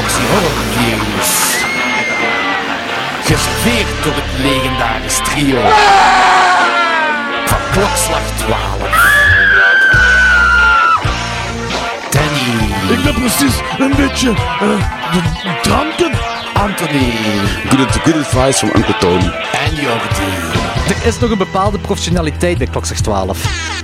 boxy horror news. Geserveerd door het legendarisch trio van klokslag 12. Danny, Ik ben precies een beetje eh, de dranken. Anthony Good, good advice from Uncle Tony. en Jordi. Er is nog een bepaalde professionaliteit bij Klokslag 12.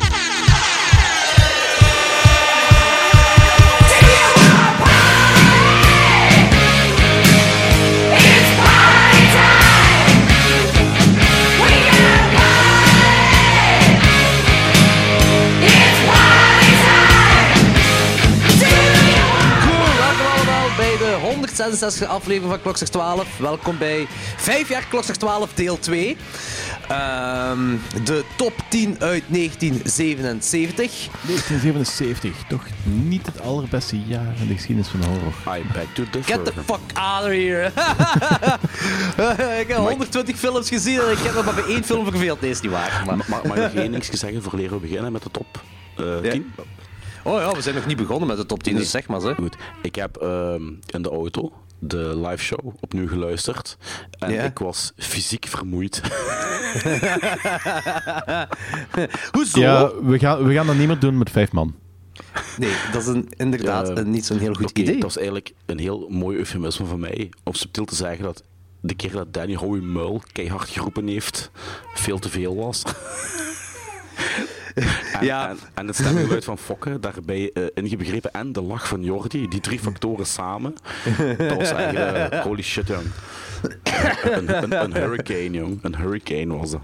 166 aflevering van Klokslag 12. Welkom bij 5 jaar Klokslag 12 deel 2. Ehm, de top 10 uit 1977. 1977, toch niet het allerbeste jaar in de geschiedenis van de horror. I beg to differ. Get the fuck out of here. ik heb 120 films gezien en ik heb me maar bij één film verveeld. Nee, is niet waar. Maar... Mag, mag ik één niks zeggen voor leren we beginnen met de top eh 10? Oh ja, we zijn nog niet begonnen met de top 10, dus zeg maar. Hè. Goed. Ik heb ehm, in de auto de live show opnieuw geluisterd. En Ja. ik was fysiek vermoeid. Hoezo? Ja, we gaan, we gaan dat niet meer doen met vijf man. Nee, dat is een, inderdaad Ja, een, niet zo'n heel goed idee. Dat was eigenlijk een heel mooi eufemisme van mij. Om subtiel te zeggen dat de keer dat Danny Howie Muil keihard geroepen heeft, veel te veel was. En, Ja. en, en het stemgeluid van Fokke daarbij eh ingebegrepen en de lach van Jordi, die drie factoren samen. Dat was eigenlijk, eh, holy shit, jong. Een, een, een hurricane, jong. Een hurricane was dat.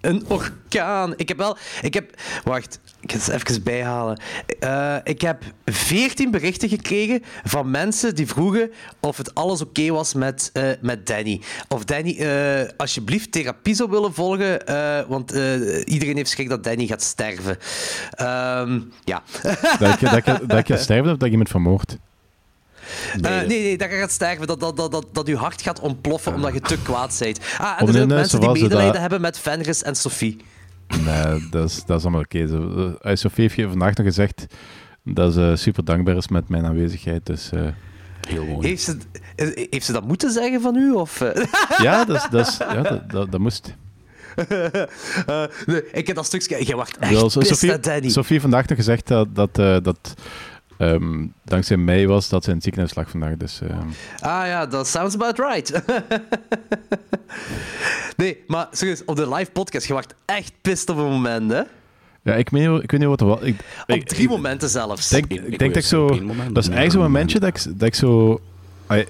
Een orkaan. Ik heb wel... Ik heb... Wacht, ik ga het even bijhalen. Eh, ik heb 14 berichten gekregen van mensen die vroegen of het alles oké was met, eh, met Danny. Of Danny eh, alsjeblieft therapie zou willen volgen, want iedereen heeft schrik dat Danny gaat sterven. Ehm, ja. Dat je, dat je, dat je sterft of dat je iemand vermoordt. Eh, nee, nee, dat je gaat sterven. Dat, dat, dat, dat, dat je hart gaat ontploffen omdat je te kwaad bent. Ah, en Of er zijn ook nee, mensen die medelijden hebben met Fenris en Sophie. Nee, dat is, dat is allemaal oké. Zo, eh, Sophie heeft je vandaag nog gezegd dat ze super dankbaar is met mijn aanwezigheid. Dus eh, Heel mooi. Heeft ze, eh, heeft ze dat moeten zeggen van u? Of, eh? ja, dat, is, dat, is, ja dat, dat, dat moest. Eh, nee, ik heb dat stukje... Je wacht echt Sophie. Sophie heeft vandaag nog gezegd dat, dat, eh, dat ehm, dankzij mij was dat ze in het ziekenhuis lag vandaag. Dus ehm, Ah ja, dat sounds about right. nee, maar serieus, op de live podcast, je wacht echt pist op een moment, hè? ja, ik, weet, niet- ik weet niet wat er was. Ik, Op ik- drie ik momenten zelfs. denk, Ik- denk dat ik zo... moment, Dat is eigenlijk zo'n een momentje dat ik, dat ik zo... ik,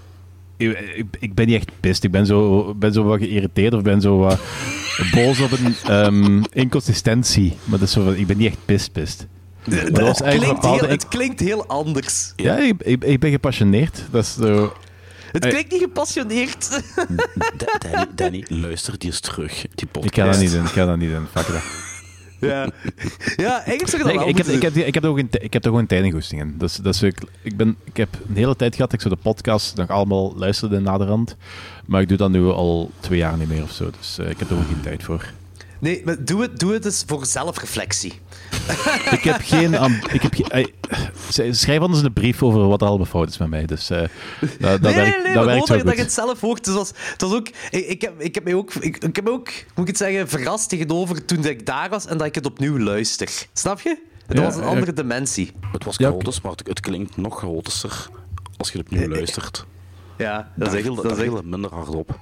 ik, ik ben niet echt pist. Ik ben zo, ben zo wat geïrriteerd of ben zo wat boos op een ehm, inconsistentie. Maar dat is zo ik ben niet echt pist pist. Dat het, klinkt heel, ik- het klinkt heel anders. ja, ik, ik, ik ben gepassioneerd. Dat is zo... Het klinkt niet gepassioneerd. Da- Danny, Danny, luister, die is terug. Die podcast. Ik ga dat niet doen. Ik ga dat niet doen. Fuck that. ja. ja, eigenlijk zou je dat Nee, wel ik, heb, moeten ik, heb, ik, heb er ook een, ik heb er gewoon tijdengoesting in. Dus, dus ik, ik, ben, ik heb een hele tijd gehad dat ik zo de podcast nog allemaal luisterde naderhand. Maar ik doe dat nu al twee jaar niet meer of zo. Dus eh, ik heb er ook geen tijd voor. Nee, maar doe het, doe het dus voor zelfreflectie. Ik heb geen... ik heb z- schrijf anders een brief over wat er allemaal fout is met mij. Dus eh, dat, nee, werkt, nee, nee, dat werkt dat je het zelf hoort. Het was, het was ook, ik, ik, heb, ik, heb mij ook, ik, ik heb mij ook, moet ik het zeggen, verrast tegenover toen ik daar was en dat ik het opnieuw luister. Snap je? Dat Ja, was een ja. andere dimensie. Het was Ja, chaotisch, maar het, het klinkt nog chaotischer als je het opnieuw luistert. Ja, Daar dat is viel echt, het- dat daar is viel echt, het minder hard op.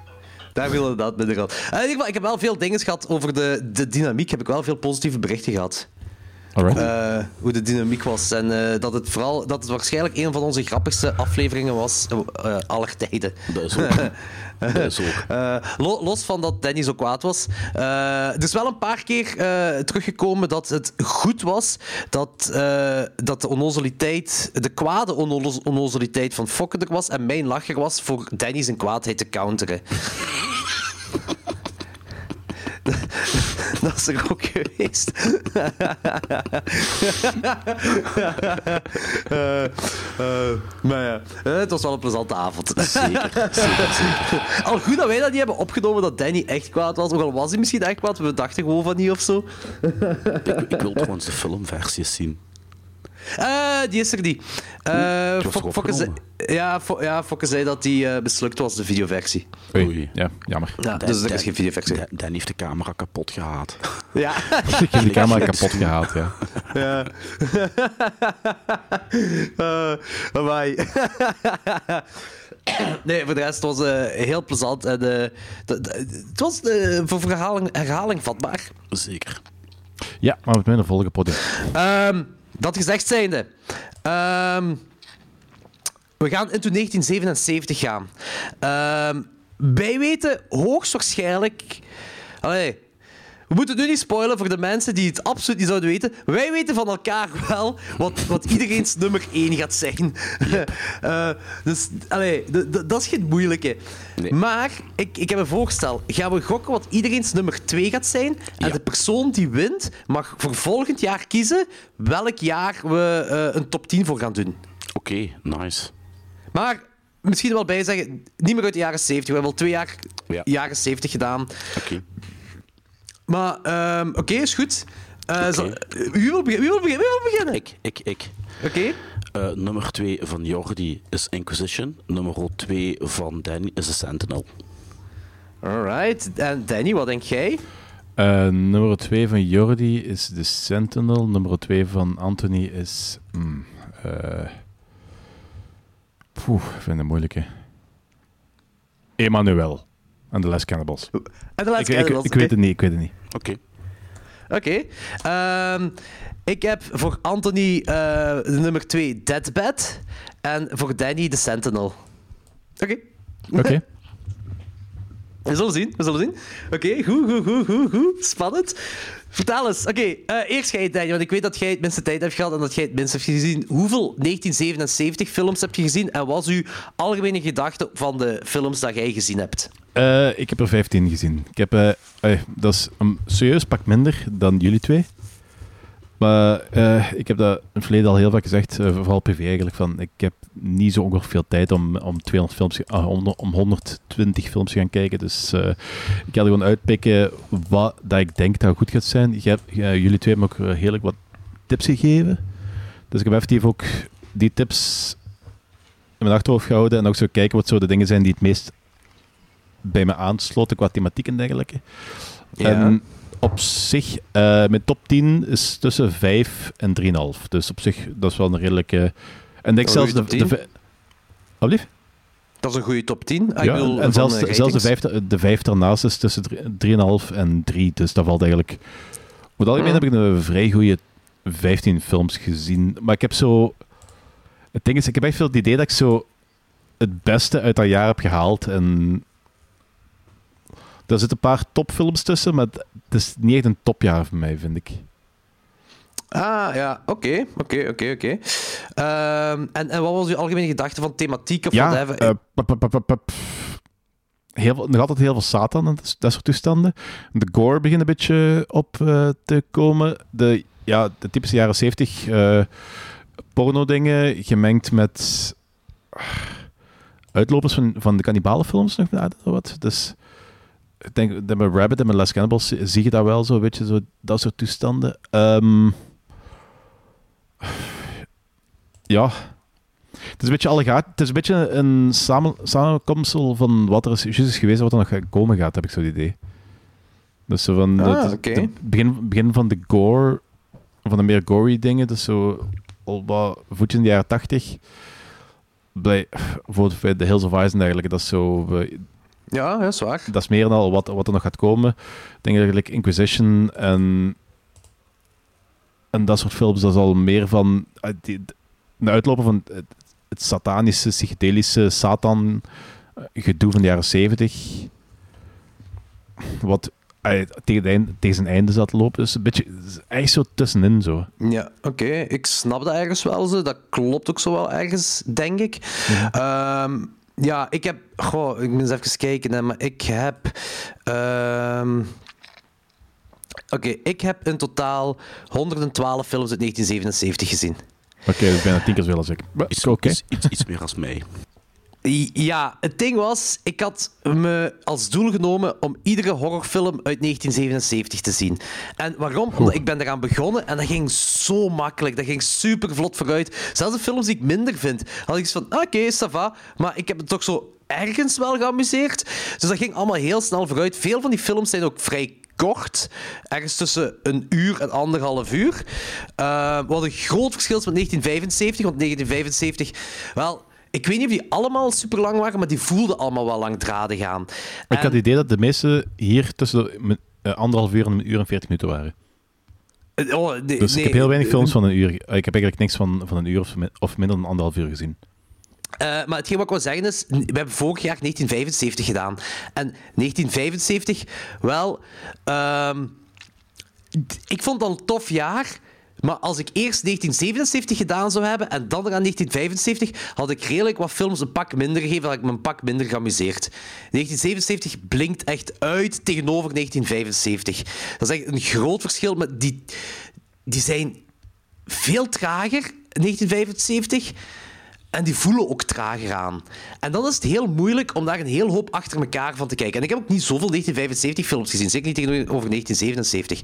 daar wil inderdaad minder aan. Eh, In ieder ik heb wel veel dingen gehad over de, de dynamiek. Heb ik wel veel positieve berichten gehad. Eh, hoe de dynamiek was. En eh, dat het vooral, dat het waarschijnlijk een van onze grappigste afleveringen was eh, eh, aller tijden. Dat is ook. dat is ook. Eh, lo- los van dat Danny zo kwaad was. is wel een paar keer eh, teruggekomen dat het goed was dat, eh, dat de onnozeliteit, de kwade onnoz- onnozeliteit van Fokke er was en mijn lacher was voor Danny zijn kwaadheid te counteren. dat is er ook geweest. Eh, eh, maar ja, eh, het was wel een plezante avond. Zeker, zeker, zeker. Al goed dat wij dat niet hebben opgenomen dat Danny echt kwaad was. Ook al was hij misschien echt kwaad, we dachten gewoon van niet of zo. Ik, ik wil eens de filmversies zien. Eh, die is er niet. Eh, Fok- Fokke zei, ja, ja, Fokke zei dat die eh, mislukt was, de videoversie. Oei. Oei. Ja, jammer. Ja, dus er is geen videoversie. Dan, Dan heeft de camera kapot gehaald. Ja. Ik heb die camera kapot gehaald, ja. ja. Eh, amai. nee, voor de rest was het heel plezant. En, het was eh, voor herhaling, herhaling vatbaar. Zeker. Ja, maar met mijn volgende podium. Ehm, dat gezegd zijnde. ehm, we gaan into 1977 gaan. Ehm, wij weten hoogstwaarschijnlijk... we moeten het nu niet spoilen voor de mensen die het absoluut niet zouden weten. Wij weten van elkaar wel wat, wat iedereen's nummer 1 gaat zijn. Eh, dus, allee, dat is geen moeilijke. Nee. Maar ik, ik heb een voorstel. Gaan we gokken wat iedereen's nummer 2 gaat zijn? En Ja. de persoon die wint mag voor volgend jaar kiezen welk jaar we eh, een top 10 voor gaan doen. Oké, nice. Maar misschien wel bij zeggen, niet meer uit de jaren 70. We hebben al twee jaar Ja. jaren 70 gedaan. Oké. Maar ehm, oké, is goed. Eh, Oké. zal- wie, wil begin- wie, wil beginnen? wie wil beginnen? Ik, ik, ik. Oké. Eh, nummer 2 van Jordi is Inquisition. Nummer 2 van Danny is The Sentinel. Alright. En Danny, wat denk jij? Eh, nummer 2 van Jordi is The Sentinel. Nummer 2 van Anthony is... hmm, eh, poeh, ik vind het moeilijk, hè. Emmanuel. En The Last Cannibals. En de Ik, ik weet het niet, ik weet het niet. Oké. Oké. Ehm, ik heb voor Anthony eh, de nummer 2 Deadbed. En voor Danny de Sentinel. Oké. Oké. We zullen zien, we zullen zien. Oké, goed, goed, goed, goed, goed. Spannend. Vertel eens. Oké, eh, eerst jij, Danny, want ik weet dat jij het minste tijd hebt gehad en dat jij het minst hebt gezien. Hoeveel 1977 films heb je gezien en wat is uw algemene gedachte van de films dat jij gezien hebt? Eh, ik heb er 15 gezien. Ik heb, eh, dat is een serieus pak minder dan jullie twee. Maar eh, ik heb dat in het verleden al heel vaak gezegd, eh, vooral privé eigenlijk, van ik heb niet zo ongeveer veel tijd om, om 200 films, ah, om, om 120 films te gaan kijken. Dus eh, ik ga er gewoon uitpikken wat dat ik denk dat goed gaat zijn. Je hebt, jullie twee hebben ook heerlijk wat tips gegeven. Dus ik heb effectief ook die tips in mijn achterhoofd gehouden en ook zo kijken wat zo de dingen zijn die het meest bij me aansloten qua thematiek en dergelijke. En op zich, eh, mijn top 10 is tussen 5 en 3,5. Dus op zich, dat is wel een redelijke... En denk zelfs de... de, 10? vij- Alsjeblieft? Dat is een goede top 10. Ah, Ja, bedoel, en zelfs, de zelfs de, vijf, de vijf daarnaast is tussen drie- 3,5 en 3. Dus dat valt eigenlijk... Over het algemeen Mhm. heb ik een vrij goede 15 films gezien. Maar ik heb zo... Het ding is, ik heb echt veel het idee dat ik zo het beste uit dat jaar heb gehaald. En er zitten een paar topfilms tussen, maar het is niet echt een topjaar voor mij, vind ik. Ah, ja. Oké, oké, oké, oké. Ehm, En en wat was uw algemene gedachte van thematiek of Ja, eh. Heel, veel- nog altijd heel veel Satan en dat, soort toestanden. De gore begint een beetje op eh, te komen. De, ja, de typische jaren 70 eh porno-dingen gemengd met ah, uitlopers van, van de kannibalenfilms nog ja, wat. Dus ik denk dat met Rabbit en met Last Cannibals zie je dat wel zo, weet je, zo, dat soort toestanden. Ehm, ja, het is een beetje allegaat. Het is een beetje een samen, samenkomsel van wat er is, is geweest en wat er nog gaat komen gaat, heb ik zo het idee. Dus zo van Ah, het begin, begin van de gore, van de meer gory dingen, dus zo al wat voetjes in de jaren tachtig. Bij, voor de Hills of Ice en dergelijke, dat is zo... Ja, dat is waar. dat is meer dan al wat, wat er nog gaat komen. Ik denk eigenlijk Inquisition en, en dat soort films, dat is al meer van eh, die, de uitlopen van het, het satanische, psychedelische Satan eh, gedoe van de jaren 70. Wat eh, tegen, einde- tegen zijn einde zat te lopen. Dus een beetje echt zo tussenin zo. Ja, oké. Ik snap dat ergens wel. Zo. Dat klopt ook zo wel ergens, denk ik. Ehm, ja, ik heb... Goh, ik moet eens even kijken. Hè, maar ik heb... ehm, Oké, ik heb in totaal 112 films uit 1977 gezien. Oké, dat is bijna tien keer zoveel als ik. Maar Iets, iets, iets, iets meer als mij. Ja, het ding was, ik had me als doel genomen om iedere horrorfilm uit 1977 te zien. En waarom? Omdat ik ben eraan begonnen en dat ging zo makkelijk. Dat ging super vlot vooruit. Zelfs de films die ik minder vind, had ik zoiets van, oké, ça va. Maar ik heb het toch zo ergens wel geamuseerd. Dus dat ging allemaal heel snel vooruit. Veel van die films zijn ook vrij kort. Ergens tussen een uur en anderhalf uur. Uh, wat een groot verschil is met 1975. Want 1975, wel... Ik weet niet of die allemaal super lang waren, maar die voelden allemaal wel langdradig aan. Ik had het idee dat de meeste hier tussen de, uh, anderhalf uur en een uur en veertig minuten waren. Uh, oh, nee, dus ik heb heel weinig films van een uur. Ik heb eigenlijk niks van, van een uur of, of minder dan anderhalf uur gezien. Uh, maar hetgeen wat ik wil zeggen is, we hebben vorig jaar 1975 gedaan. En 1975, wel, uh, ik vond dat een tof jaar. Maar als ik eerst 1977 gedaan zou hebben en dan aan 1975, had ik redelijk wat films een pak minder gegeven, had ik me een pak minder geamuseerd. 1977 blinkt echt uit tegenover 1975. Dat is echt een groot verschil. Maar die, die zijn veel trager, 1975. En die voelen ook trager aan. En dan is het heel moeilijk om daar een heel hoop achter elkaar van te kijken. En ik heb ook niet zoveel 1975 films gezien. Zeker niet tegenover 1977.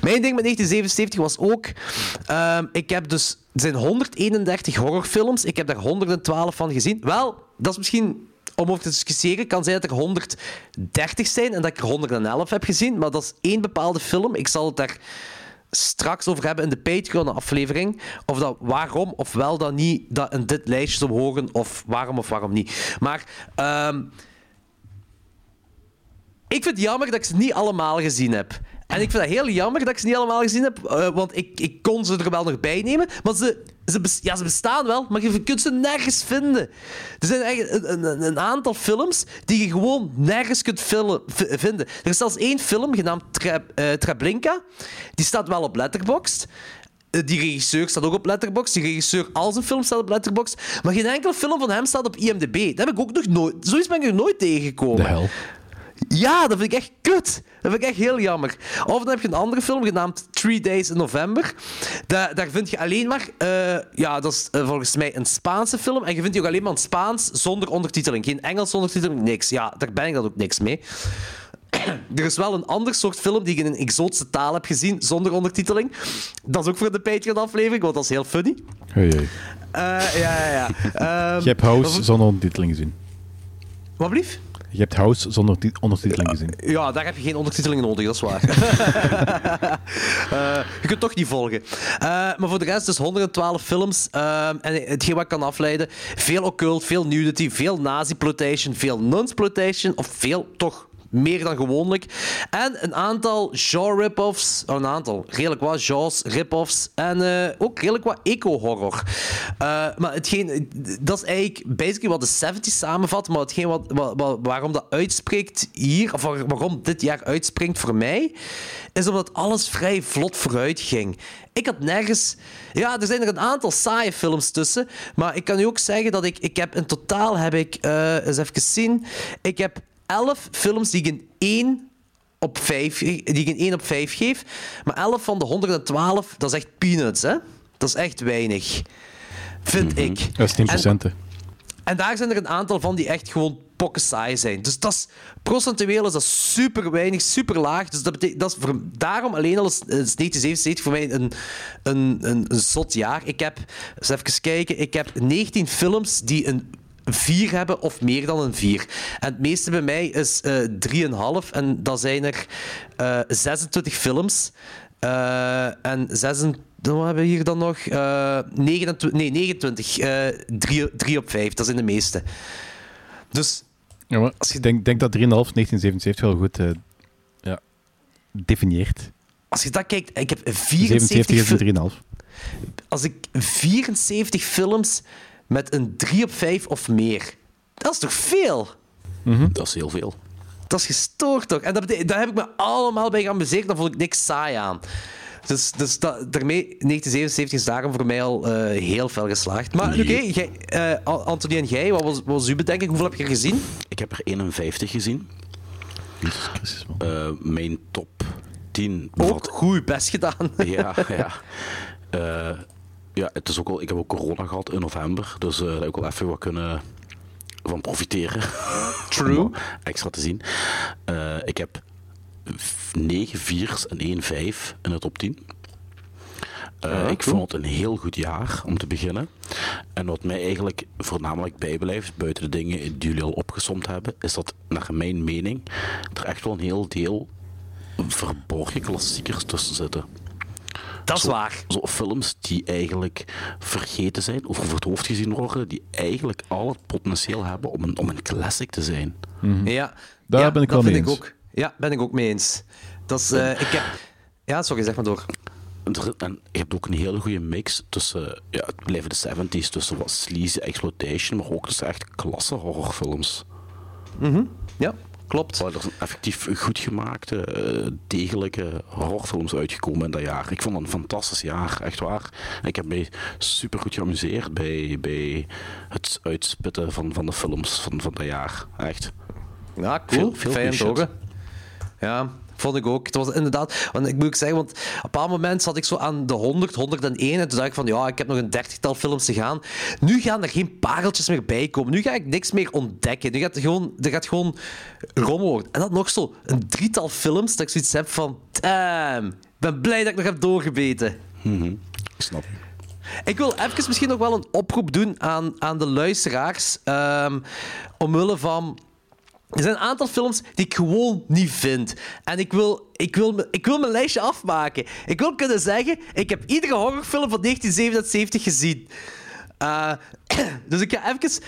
Mijn ding met 1977 was ook... Uh, ik heb dus... Er zijn 131 horrorfilms. Ik heb daar 112 van gezien. Wel, dat is misschien om over te discussiëren, kan zijn dat er 130 zijn en dat ik er 111 heb gezien. Maar dat is één bepaalde film. Ik zal het daar straks over hebben in de Patreon-aflevering. Of dat waarom of wel dat niet dat in dit lijstje zou horen, of waarom of waarom niet. Maar um, ik vind het jammer dat ik ze niet allemaal gezien heb. En ik vind het heel jammer dat ik ze niet allemaal gezien heb, uh, want ik, ik kon ze er wel nog bij nemen. Maar ze, ze, ja, ze bestaan wel, maar je kunt ze nergens vinden. Er zijn echt een, een, een aantal films die je gewoon nergens kunt vinden. Er is zelfs één film genaamd Tre, uh, Treblinka. Die staat wel op Letterboxd. Uh, die regisseur staat ook op Letterboxd. Die regisseur al zijn film staat op Letterboxd. Maar geen enkele film van hem staat op IMDb. Dat heb ik ook nog nooit... Zoiets ben ik er nooit tegengekomen. De hel. Ja, dat vind ik echt kut. Dat vind ik echt heel jammer. Of dan heb je een andere film genaamd Three Days in November. Da daar vind je alleen maar... Uh, ja, dat is uh, volgens mij een Spaanse film. En je vindt die ook alleen maar in Spaans zonder ondertiteling. Geen Engels ondertiteling, niks. Ja, daar ben ik dan ook niks mee. er is wel een ander soort film die ik in een exotische taal heb gezien, zonder ondertiteling. Dat is ook voor de Patreon-aflevering, want dat is heel funny. Hey, hey. Uh, ja, ja, ja. Um, Je hebt House zonder ondertiteling gezien. Wat blief? Je hebt House zonder ondertiteling gezien. Ja, daar heb je geen ondertiteling nodig, dat is waar. uh, je kunt toch niet volgen. Uh, maar voor de rest dus 112 films. Uh, en hetgeen wat ik kan afleiden, veel occult, veel nudity, veel nazi-plotation, veel nunsploitation, of veel toch meer dan gewoonlijk. En een aantal genre rip-offs. Oh, een aantal. Redelijk wat genres rip-offs. En uh, ook redelijk wat eco-horror. Uh, maar hetgeen... Dat is eigenlijk basically wat de 70s samenvat. Maar hetgeen wat, wat, wat, waarom dat uitspreekt hier... Of waarom dit jaar uitspringt voor mij... Is omdat alles vrij vlot vooruit ging. Ik had nergens... Ja, er zijn er een aantal saaie films tussen. Maar ik kan u ook zeggen dat ik... Ik heb in totaal heb ik... Uh, eens even zien. Ik heb 11 films die ik in 1 op 5, die ik in 1 op 5 geef. Maar 11 van de 112, dat is echt peanuts, hè? Dat is echt weinig. Vind mm -hmm. ik. Dat is 10%. En, en daar zijn er een aantal van die echt gewoon pokken saai zijn. Dus dat is, procentueel is dat super weinig, super laag. Dus dat betekent, dat is voor, daarom alleen al is, is 1977 voor mij een, een, een, een zot jaar. Ik heb, eens even kijken, ik heb 19 films die een vier hebben of meer dan een vier. En het meeste bij mij is uh, 3,5 en dat zijn er uh, 26 films. Uh, en 26, wat hebben we hier dan nog? Uh, 29, nee, 29. Uh, 3, 3 op 5, dat zijn de meeste. Dus... Ja, maar als je denk, denk dat 3,5 1977 wel goed uh, ja, definieert. Als je dat kijkt, ik heb 74... 77 is 3,5. Als ik 74 films met een 3 op 5 of meer. Dat is toch veel? Mm -hmm. Dat is heel veel. Dat is gestoord toch? En dat daar heb ik me allemaal bij geamuseerd. Dan vond ik niks saai aan. Dus, dus dat, daarmee, 1977 is daarom voor mij al uh, heel fel geslaagd. Maar oké, okay, uh, Anthony en jij, wat was, wat was uw bedenking? Hoeveel heb je gezien? Ik heb er 51 gezien. Uh, mijn top 10. Ook goed, best gedaan. ja, ja. Ja, het is ook al, ik heb ook corona gehad in november. Dus uh, dat heb ik wel even wat kunnen van profiteren. True. Extra te zien. Eh, ik heb 9 4's en 1 5 in de top 10. Eh, Ja, ik cool. vond het een heel goed jaar om te beginnen. En wat mij eigenlijk voornamelijk bijblijft, buiten de dingen die jullie al opgesomd hebben, is dat naar mijn mening er echt wel een heel deel verborgen klassiekers tussen zitten. Dat is Zo- waar. Zo films die eigenlijk vergeten zijn of over het hoofd gezien worden, die eigenlijk al het potentieel hebben om een, om een classic te zijn. Ja. Daar ja, ben ik dat wel vind mee ik eens. ook. Ja, ben ik ook mee eens. Dat is, eh, ik heb... Ja, sorry, zeg maar door. En je hebt ook een hele goede mix tussen, ja, het blijven de 70s, tussen wat sleazy exploitation, maar ook tussen echt klasse horrorfilms. Ja, klopt. Er zijn effectief goed gemaakte, eh, degelijke horrorfilms uitgekomen in dat jaar. Ik vond het een fantastisch jaar, echt waar. Ik heb mij super goed geamuseerd bij, bij het uitspitten van, van de films van, van dat jaar. Echt. Ja, cool. Veel- veel Fijn. Ja, vond ik ook. Het was inderdaad... Want ik moet ook zeggen, want op een bepaald moment zat ik zo aan de 100, 101 en toen dacht ik van, ja, ik heb nog een dertigtal films te gaan. Nu gaan er geen pareltjes meer bij komen. Nu ga ik niks meer ontdekken. Nu gaat er gewoon, er gaat gewoon rommel worden. En dat nog zo een drietal films dat ik zoiets heb van, damn, ik ben blij dat ik nog heb doorgebeten. Ik snap. Ik wil even misschien nog wel een oproep doen aan, aan de luisteraars. ehm, omwille van. Er zijn een aantal films die ik gewoon niet vind. En ik wil, ik, wil, ik wil mijn lijstje afmaken. Ik wil kunnen zeggen: ik heb iedere horrorfilm van 1977 gezien. Eh, dus ik ga even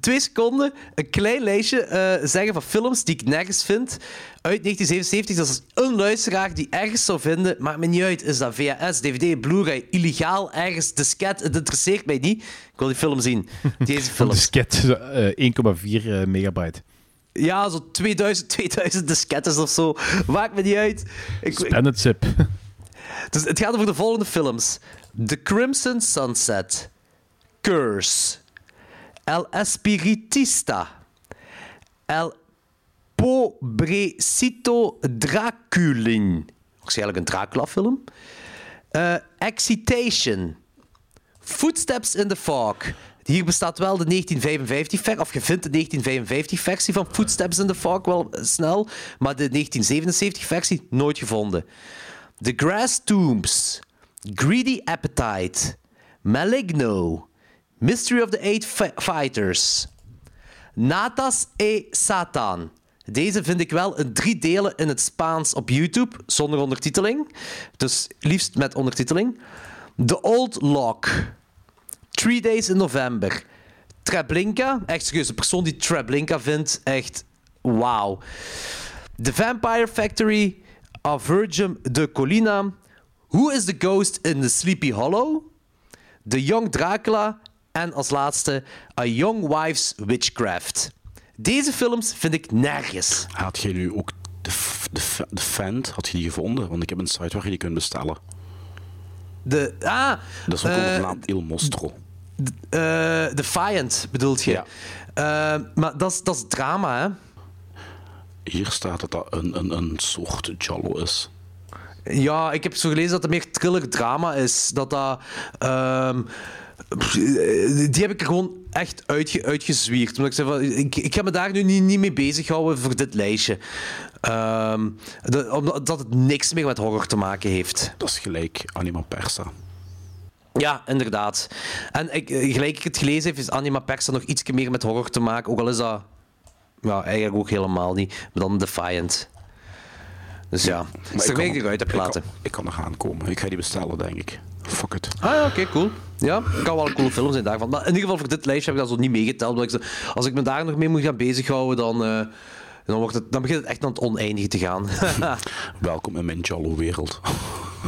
twee seconden een klein lijstje eh, zeggen van films die ik nergens vind uit 1977. Dat is een luisteraar die ergens zou vinden. Maakt me niet uit. Is dat VHS, DVD, Blu-ray, illegaal, ergens, disket? Het interesseert mij niet. Ik wil die film zien. Deze film. disket, zo, eh, 1,4 eh, megabyte. Ja, zo 2000, 2000 diskettes of zo. Maakt me niet uit. Ik, ik- Planet Zip. dus het gaat over de volgende films: The Crimson Sunset, Curse, El Espiritista, El Pobrecito Draculin. Waarschijnlijk een Dracula-film. Eh, Excitation. Footsteps in the Fog. Hier bestaat wel de 1955 versie, of je vindt de 1955 versie van Footsteps in the Fog wel snel, maar de 1977 versie nooit gevonden. The Grass Tombs, Greedy Appetite, Maligno, Mystery of the Eight Fi- Fighters, Natas e Satan. Deze vind ik wel in drie delen in het Spaans op YouTube, zonder ondertiteling. Dus liefst met ondertiteling. The Old Lock. Three Days in November. Treblinka. Echt serieus, de persoon die Treblinka vindt, echt wauw. The Vampire Factory. A Virgin de Colina. Who is the Ghost in the Sleepy Hollow? The Young Dracula. En als laatste A Young Wife's Witchcraft. Deze films vind ik nergens. Had jij nu ook de, de, de Fant, had je die gevonden? Want ik heb een site waar je die kunt bestellen. De, ah, Dat is ook eh, onder de naam Il Mostro. Eh, Defiant bedoelt je? Ja. Eh, maar dat is, drama, hè? Hier staat dat dat een, een, een soort Jallo is. Ja, ik heb zo gelezen dat het meer thriller drama is. Dat dat... ehm, pff, die heb ik er gewoon echt uitge, uitgezwierd. Omdat ik, zei van, ik, ik ga me daar nu niet, niet mee bezighouden voor dit lijstje. Ehm, de- omdat dat het niks meer met horror te maken heeft. Dat is gelijk Anima Persa. Ja, inderdaad. En ik, eh, gelijk ik het gelezen heb, is Anima Persa nog iets meer met horror te maken. Ook al is dat ja, eigenlijk ook helemaal niet. Maar dan Defiant. Dus ja, Maar is ik er meer eruit te ik kan-. Ik kan nog aankomen. Ik ga die bestellen, denk ik. Fuck it. Ah ja, oké, cool. Ja, kan wel een coole film zijn daarvan. Maar in ieder geval voor dit lijstje heb ik dat zo niet meegeteld. ik zo- als ik me daar nog mee moet gaan bezighouden, dan, eh, dan, wordt het, dan begint het echt naar het oneindige te gaan. Welkom in mijn Jallo-wereld.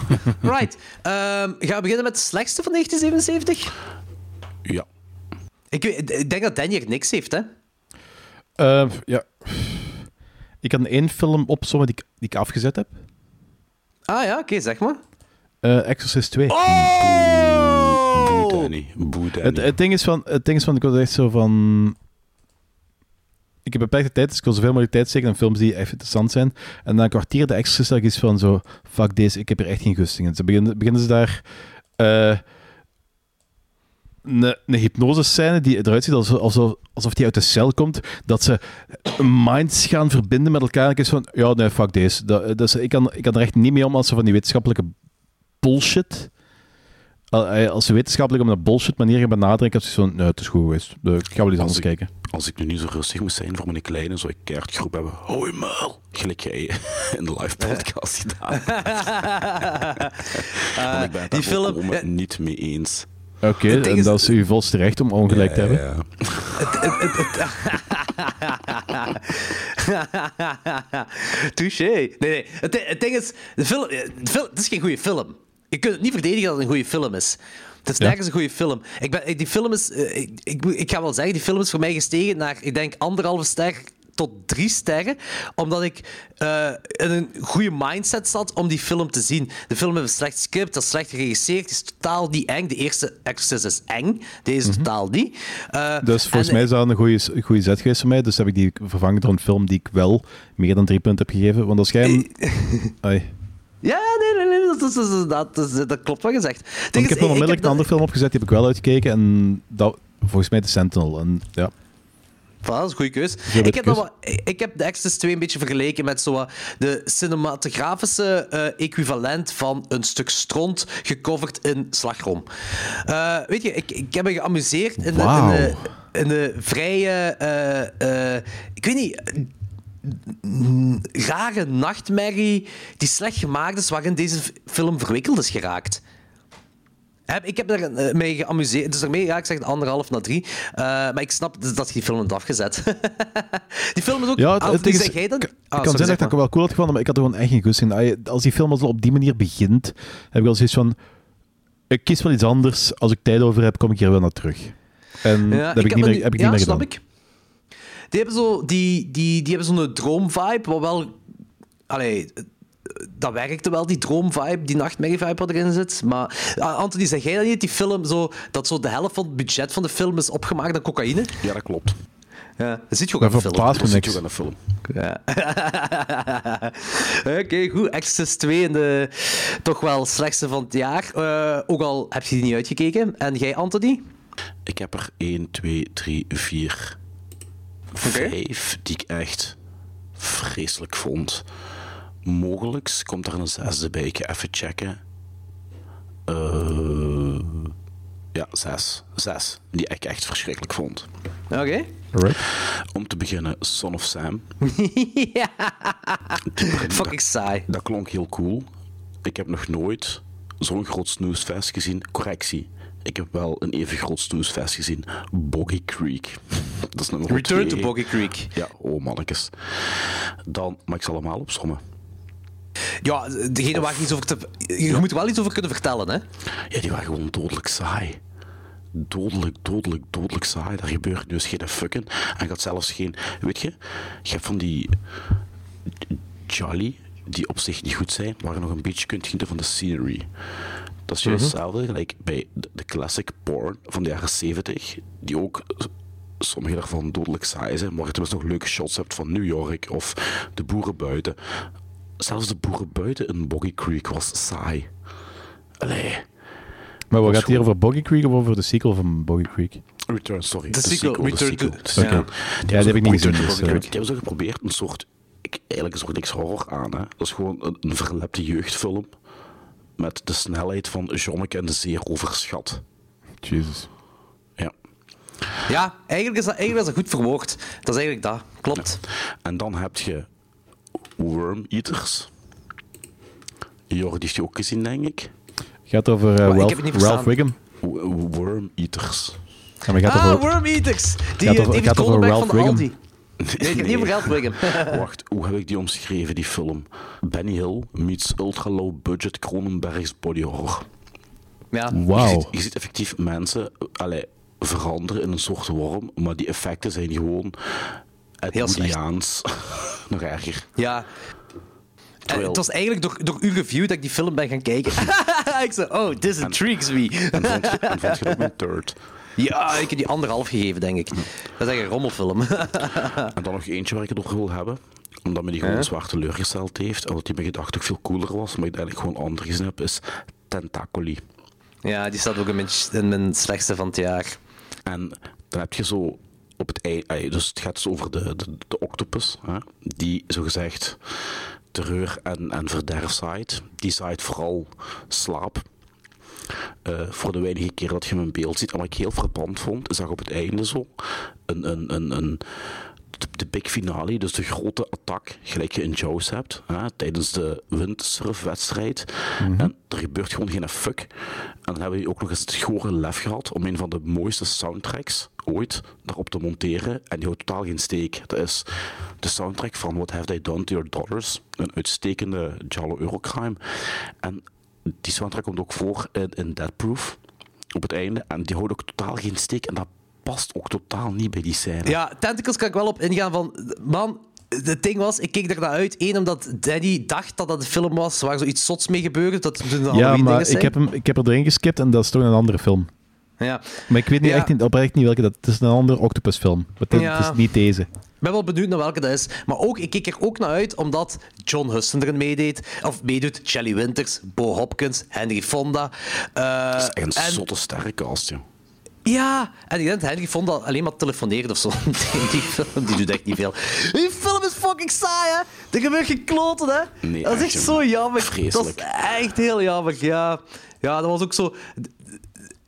right. Ehm, gaan we beginnen met de slechtste van 1977? ja. Ik, ik denk dat Danny er niks heeft, hè? Eh, ja. Ik had één film opzommen die ik, die ik afgezet heb. Ah ja, oké, zeg maar. Eh, Exorcist 2. Boe Oh! Danny. Boe Danny. Het, het, ding is van, het ding is van, ik was echt zo van... Ik heb beperkte tijd, dus ik wil zoveel mogelijk tijd steken aan films die echt interessant zijn. En na een kwartier de Exorcist had ik iets van zo... Fuck deze, ik heb er echt geen gusting in. Dus beginnen, beginnen ze daar... eh, een, een hypnosescène die eruit ziet alsof, alsof, alsof die uit de cel komt, dat ze minds gaan verbinden met elkaar. En ik is van, ja, nee, fuck deze. Dat, dat ik, kan, ik kan er echt niet mee om als ze van die wetenschappelijke bullshit... eh, Als ze wetenschappelijk op een bullshit manier gaan benaderen, ik heb zoiets van, nee, het is goed geweest. Ik ga wel iets anders kijken. Als ik nu niet zo rustig moest zijn voor mijn kleine, zou ik keihard groep hebben. Hoi muil. Gelijk jij in de live podcast gedaan. Ik ben het die daar film- niet mee eens. Oké, en dat is uw volste recht om ongelijk te hebben. Ja, Touché. Nee, nee. Het, di- het ding is, de film, de film, het is geen goede film. Je kunt het niet verdedigen dat het een goede film is. Het is nergens een goede film. Ik ben, die film is, eh, ik, ik, ga wel zeggen, die film is voor mij gestegen naar, ik denk, anderhalve ster tot drie sterren, omdat ik eh, in een goede mindset zat om die film te zien. De film heeft een slecht script, dat is slecht geregisseerd, is totaal niet eng. De eerste Exorcist is eng, deze totaal niet. Eh, Dus volgens en- mij is dat een goede, goede zet geweest voor mij. Dus heb ik die vervangen door een film die ik wel meer dan drie punten heb gegeven. Want als jij hem... Ja, nee, nee, nee, dat, is- dat, is- klopt wat gezegd. Ik heb nog onmiddellijk een andere film opgezet, die heb ik wel uitgekeken. En dat, volgens mij de Sentinel. En, ja. Voilà, dat is een goede keus. Ik heb, keus. dat wat- ik heb de Exodus 2 een beetje vergeleken met zo de cinematografische eh, equivalent van een stuk stront gecoverd in slagroom. Eh, weet je, ik, ik heb me geamuseerd in de, in de, in de vrije... eh, ik weet niet... rare nachtmerrie die slecht gemaakt is, waarin deze film verwikkeld is geraakt. Heb- Ik heb er eh, mee geamuseerd. Dus daarmee ga ik zeg anderhalf na drie. Eh, maar ik snap dat je die film hebt afgezet. die film is ook... Ja, het, Ah, is, zeg jij dan? ik Ah, kan zeggen zeg dat ik het wel cool had gevonden, maar ik had er gewoon echt geen gust in. Als die film al op die manier begint, heb ik wel zoiets van... Ik kies wel iets anders. Als ik tijd over heb, kom ik hier wel naar terug. En Ja, dat heb ik, heb niet me meer, heb ik ja, niet meer snap gedaan. ik. Die hebben zo die, die, die hebben zo'n droomvibe, wat wel... Allee, dat werkte wel, die droomvibe, die nachtmerrie-vibe wat erin zit. Maar ah, Anthony, zeg jij dat niet? Die film, zo, dat zo de helft van het budget van de film is opgemaakt aan cocaïne? ja, dat klopt. Ja, dat ziet je ook aan de film. Dat zit je ook aan de film. Ja. Oké, goed. Exodus 2 in de toch wel slechtste van het jaar. Eh, ook al heb je die niet uitgekeken. En jij, Anthony? Ik heb er 1, 2, 3, 4, 5 die ik echt vreselijk vond. Mogelijk komt er een zesde bij. Ik ga even checken. Eh, ja, zes. Zes. Die ik echt verschrikkelijk vond. Oké. Alright. Om te beginnen, Son of Sam. ja. Fucking saai. Dat klonk heel cool. Ik heb nog nooit zo'n groot snoesfest gezien. Correctie. Ik heb wel een even groot snoesfest gezien. Boggy Creek. Dat is nummer Return to. Boggy Creek. Ja, oh mannetjes. Dan, maar ik zal allemaal opsommen. Ja, degene waar je iets over te... Je moet er wel iets over kunnen vertellen, hè? Ja, die waren gewoon dodelijk saai. Dodelijk, dodelijk, dodelijk saai. Daar gebeurt dus geen fucken. En gaat zelfs geen... Weet je, je hebt van die... Jolly, die op zich niet goed zijn, waar je nog een beetje kunt genieten van de scenery. Dat is juist hetzelfde gelijk bij de, de classic porn van de jaren 70, die ook sommige daarvan dodelijk saai zijn, maar je tenminste nog leuke shots hebt van New York of de boeren buiten. Zelfs de boeren buiten in Boggy Creek was saai. Allee. Maar wat gaat het hier over Boggy Creek of over de sequel van Boggy Creek? Return, sorry. De sequel, de Return sequel, to- de sequel. Ja. Die die heb ik niet gezien, dus, Die eh. hebben zo geprobeerd een soort... Ik, eigenlijk is er niks horror aan, hè. Dat is gewoon een, een verlepte jeugdfilm met de snelheid van Jonneke en de zeer overschat. Jezus. Ja. Ja, eigenlijk is dat, eigenlijk is dat goed verwoord. Dat is eigenlijk dat. Klopt. En dan heb je Worm Eaters. Jordi heeft die ook gezien, denk ik. Gaat over eh, Maar ik Ralph, heb het niet Ralph verstaan. Wiggum. W- Worm Eaters. Ja, maar gaat Ah, over... Worm Eaters. Die Gaat eh, over- David gaat over Ralph van de Wiggum? Aldi. Nee, ik heb niet Ralph Wiggum. Wacht, hoe heb ik die omschreven, die film? Benny Hill meets ultra low budget Cronenberg's body horror. ja. Je, Wauw. ziet, je ziet effectief mensen eh, allee, veranderen in een soort worm, maar die effecten zijn gewoon. Edwardiaans. Nog erger. Ja. En Terwijl- het was eigenlijk door, door uw review dat ik die film ben gaan kijken. ik zei, oh, this intrigues me. En vond je, en vond je dat een third? Ja, ik heb die anderhalf gegeven, denk ik. Dat is echt een rommelfilm. En dan nog eentje waar ik het over wil hebben. Omdat me die gewoon zwaar teleurgesteld heeft. En die mijn gedachte ook veel cooler was, maar ik eigenlijk gewoon anders gezien heb, is Tentacoli. Ja, die staat ook in mijn, in mijn slechtste van het jaar. En dan heb je zo op het ei, dus het gaat dus over de, de, de octopus, hè, die zogezegd terreur en, en verderf zaait. Die zaait vooral slaap. Eh, voor de weinige keer dat je hem in beeld ziet. En wat ik heel frappant vond, is dat op het einde zo een, een, een, een, de, big finale, dus de grote attack, gelijk je in Jaws hebt, hè, tijdens de windsurfwedstrijd. En er gebeurt gewoon geen fuck. En dan hebben we ook nog eens het gore lef gehad om een van de mooiste soundtracks ooit daarop te monteren. En die houdt totaal geen steek. Dat is de soundtrack van What Have They Done To Your Daughters. Een uitstekende Giallo Eurocrime. En die soundtrack komt ook voor in, in Dead Proof op het einde. En die houdt ook totaal geen steek. En dat past ook totaal niet bij die scène. Ja, Tentacles kan ik wel op ingaan van... Man, het ding was, ik keek er naar uit. Eén, omdat Danny dacht dat dat een film was waar zoiets zots mee gebeurde. Dat het een Ja, maar dingen zijn. ik heb, hem, ik heb er erin geskipt en dat is toch een andere film. Ja. Maar ik weet niet Ja. echt niet, oprecht niet welke dat Het is een andere octopusfilm. Het, Ja. het is niet deze. Ik ben wel benieuwd naar welke dat is. Maar ook, ik keek er ook naar uit omdat John Huston erin meedeed. Of meedoet. Shelley Winters, Bo Hopkins, Henry Fonda. Eh, Dat is echt een en- zotte sterrencast, joh. Ja, en ik denk dat Henry Fonda alleen maar telefoneert of zo. Die, film die doet echt niet veel. Die film is fucking saai, hè? Er gebeurt geen kloten, hè? Nee, dat is echt, zo jammer. Vreselijk. Dat is echt heel jammer, ja. Ja, dat was ook zo...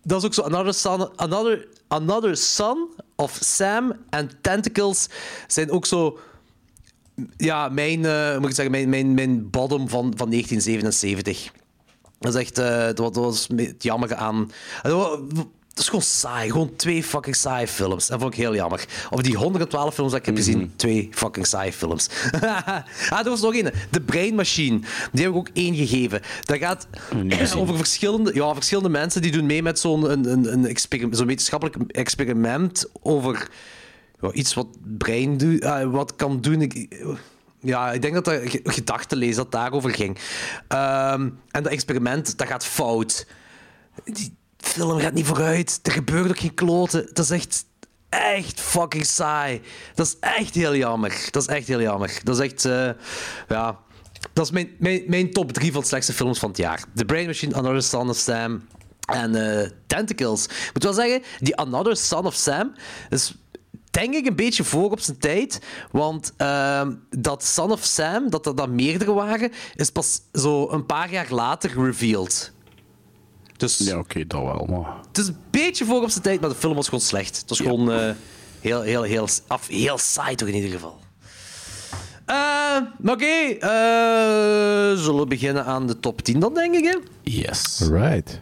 Dat is ook zo... Another Son, another, another son of Sam en Tentacles zijn ook zo... Ja, mijn, eh, moet ik zeggen, mijn, mijn, mijn bottom van, van 1977. Dat is echt, dat, was- dat was het jammer aan. Dat is gewoon saai. Gewoon twee fucking saaie films. Dat vond ik heel jammer. Of die 112 films dat ik heb gezien, twee fucking saaie films. ah, er was nog één. The Brain Machine. Die heb ik ook één gegeven. Dat gaat over verschillende, ja, verschillende mensen die doen mee met zo'n een, een, een experiment, zo'n wetenschappelijk experiment over ja, iets wat brein doet, ah, wat kan doen. Ik, ja, ik denk dat dat ge- gedachtenlezen dat daarover ging. Ehm, en dat experiment, dat gaat fout. Die film gaat niet vooruit. Er gebeurt ook geen kloten. Dat is echt, echt fucking saai. Dat is echt heel jammer. Dat is echt heel jammer. Dat is echt, eh, ja... Dat is mijn, mijn, top 3 van de slechtste films van het jaar. The Brain Machine, Another Son of Sam en eh, Tentacles. Ik moet wel zeggen, die Another Son of Sam is denk ik een beetje voor op zijn tijd. Want ehm, dat Son of Sam, dat er dan meerdere waren, is pas zo een paar jaar later revealed. Dus Ja, oké, dat wel, maar... het is een beetje voor op zijn tijd, maar de film was gewoon slecht. Het was Ja. gewoon eh, heel, heel, heel, af, heel saai toch in ieder geval. Eh, maar oké, eh, zullen we beginnen aan de top 10 dan, denk ik, hè? Yes. Right.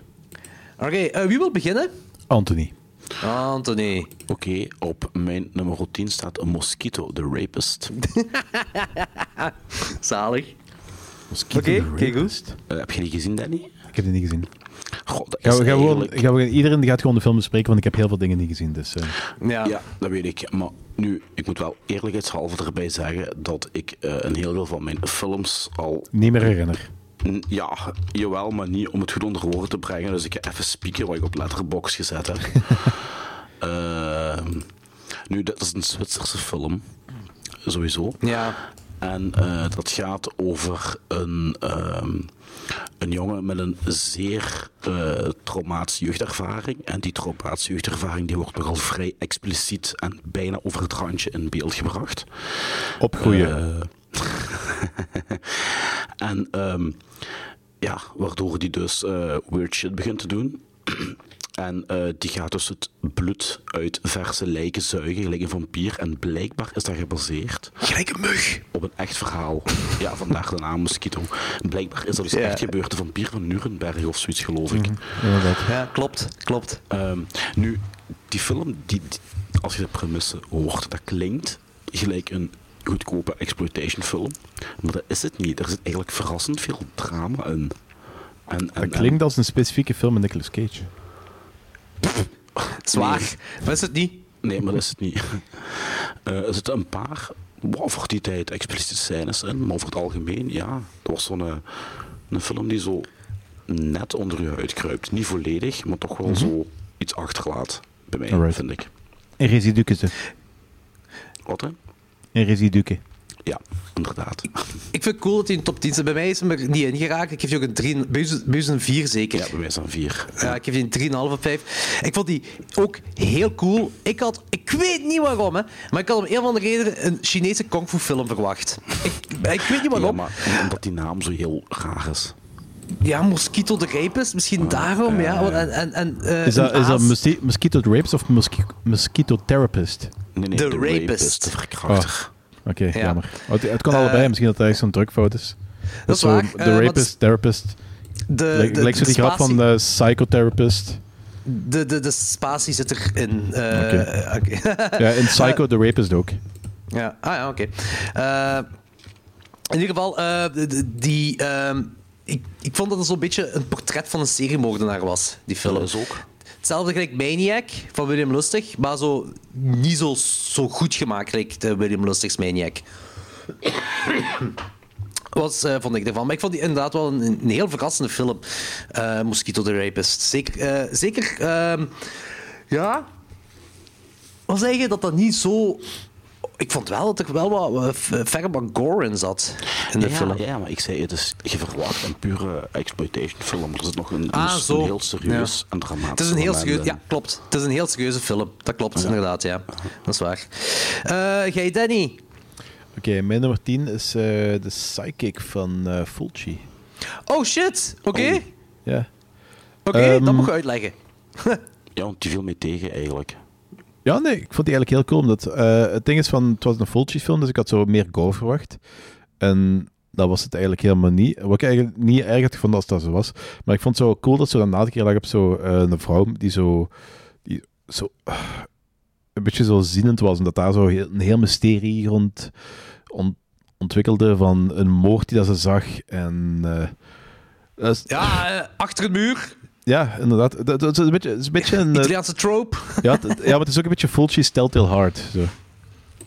Oké, wie wil beginnen? Anthony. Anthony. Oké, op mijn nummer 10 staat een Mosquito, the Rapist. Zalig. Mosquito Oké, the. Rapist. Heb je die gezien, Danny? Ik heb die niet gezien. God, dat Gaan is we, gaan we gewoon, we, iedereen gaat gewoon de film bespreken, want ik heb heel veel dingen niet gezien. Dus, eh, Ja. Ja, dat weet ik. Maar nu, ik moet wel eerlijkheidshalve erbij zeggen dat ik eh, een heel deel van mijn films al... niet meer herinner. Ja, jawel, maar niet om het goed onder woorden te brengen. Dus ik ga even spieken wat ik op Letterboxd gezet heb. Ehm, nu, dat is een Zwitserse film. Sowieso. Ja. En eh, dat gaat over een, ehm, een jongen met een zeer eh traumatische jeugdervaring. En die traumatische jeugdervaring die wordt nogal vrij expliciet en bijna over het randje in beeld gebracht. Opgroeien. Eh, en ehm, ja, waardoor die dus eh, weird shit begint te doen. En eh, die gaat dus het bloed uit verse lijken zuigen, gelijk een vampier. En blijkbaar is dat gebaseerd Gelijk een mug. op een echt verhaal. Ja, vandaar de naam Mosquito. Blijkbaar is dat dus Ja. echt gebeurd. De vampier van Nuremberg of zoiets, geloof ik. Inderdaad. Ja, klopt. Klopt. Ehm, nu, die film, die, die- als je de premisse hoort, dat klinkt gelijk een goedkope exploitation film. Maar dat is het niet. Er zit eigenlijk verrassend veel drama in. En, en, Dat klinkt als een specifieke film met Nicolas Cage. Zwaar. Nee. Maar is het niet? Nee, maar dat is het niet. Eh, er zitten een paar, wow, voor die tijd, expliciete scènes in, maar over het algemeen, ja, dat was zo'n eh, een film die zo net onder je huid kruipt. Niet volledig, maar toch wel zo iets achterlaat, bij mij, Alright. vind ik. En residuken ze. Wat, hè? En residuken. Ja, inderdaad. Ik vind het cool dat hij in de top 10 zit. Bij mij is hem er niet ingeraakt. Ik geef die ook een 3, bij u is- is een 4 zeker. Ja, bij mij zijn vier. Ja, ik geef die een 3,5 op 5. Ik vond die ook heel cool. Ik had, ik weet niet waarom, hè, maar ik had om een of andere reden een Chinese kung fu film verwacht. Ik, ik weet niet Ja, waarom. maar omdat die naam zo heel raar is. Ja, Mosquito de Rapist, misschien daarom. Ja. Want En, en, en, eh, Is dat, een is dat Mosquito Rapist of mosqui- Mosquito Therapist? Nee, nee, The de Rapist. de verkrachter. Oké, Ja. jammer. Oh, het, het kan Eh, allebei, misschien dat echt zo'n drukfout is. Dat is zo, waar, De eh, Rapist, Therapist. de, Lijkt de, zo de die grap van de Psychotherapist. de, de, de spatie zit erin. eh, Oké. oké. Ja, in Psycho the Rapist ook. Ja, ah ja, oké. Eh, in ieder geval, eh, de- de- die, ehm, ik, ik vond dat het zo'n beetje een portret van een seriemoordenaar was, die film. Dat is ook. Hetzelfde gelijk Maniac van William Lustig, maar zo niet zo, zo goed gemaakt gelijk de William Lustig's Maniac. Wat eh, vond ik ervan? Maar ik vond die inderdaad wel een, een heel verrassende film, eh, Mosquito the Rapist. Zeker, eh, zeker ehm, ja, wil zeggen dat dat niet zo... Ik vond wel dat er wel wat eh, f- verre gore in zat in de ja, film. ja, maar ik zei, het is, je verwacht een pure exploitation film. Er zit nog een, Ah, een, zo. heel serieus Ja. en dramatisch Het is een heel serieus... Ja, klopt. Het is een heel serieuze film. Dat klopt, inderdaad, ja. Dat is waar. Eh jij, Danny? Oké, mijn nummer 10 is eh, de Psychic van eh Fulci. Oh, shit. Oké. Oh. Ja. Oké, Ehm, dat moet je uitleggen. Ja, want die viel mee tegen eigenlijk. Ja, nee, ik vond die eigenlijk heel cool. Omdat, eh, het ding is van, het was een Fulci-film, dus ik had zo meer gore verwacht. En dat was het eigenlijk helemaal niet. Wat ik eigenlijk niet erg had gevonden als dat zo was. Maar ik vond het zo cool dat ze dan na de keer lag op zo eh, een vrouw die zo... Die zo een beetje zo zienend was. En dat daar zo heel- een heel mysterie rond ont- ontwikkelde van een moord die dat ze zag. En... eh, Ja, achter een muur. Ja, inderdaad. Dat, dat is een beetje, het is een, beetje een, eh, Italiaanse trope. ja, het- ja, maar het is ook een beetje Fulci's Telltale Heart. Zo.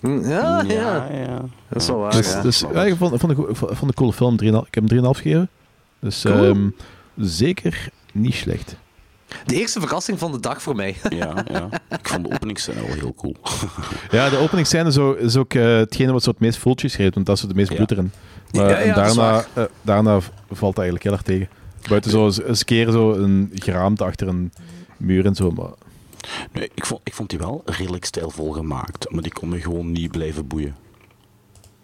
Ja, ja. ja. ja. Dat is wel waar, Dus, ja. dus ja, ik vond, ik vond, ik vond een coole film. 3,5 ik heb hem 3,5 gegeven. Dus Cool. ehm, zeker niet slecht. De eerste verrassing van de dag voor mij. Ja, ja. Ik vond de openingsscène wel heel cool. Ja, de openingsscène zo, is ook eh, hetgene wat zo het meest Fulci schreef, want dat is de meest Ja. bloed erin. Maar, Ja, ja, en dat is daarna, waar. eh, daarna valt dat eigenlijk heel erg tegen. Buiten zo eens- eens een keer zo een geraamte achter een muur en zo. Maar Nee, ik vond, ik vond die wel redelijk stijlvol gemaakt, maar die kon me gewoon niet blijven boeien.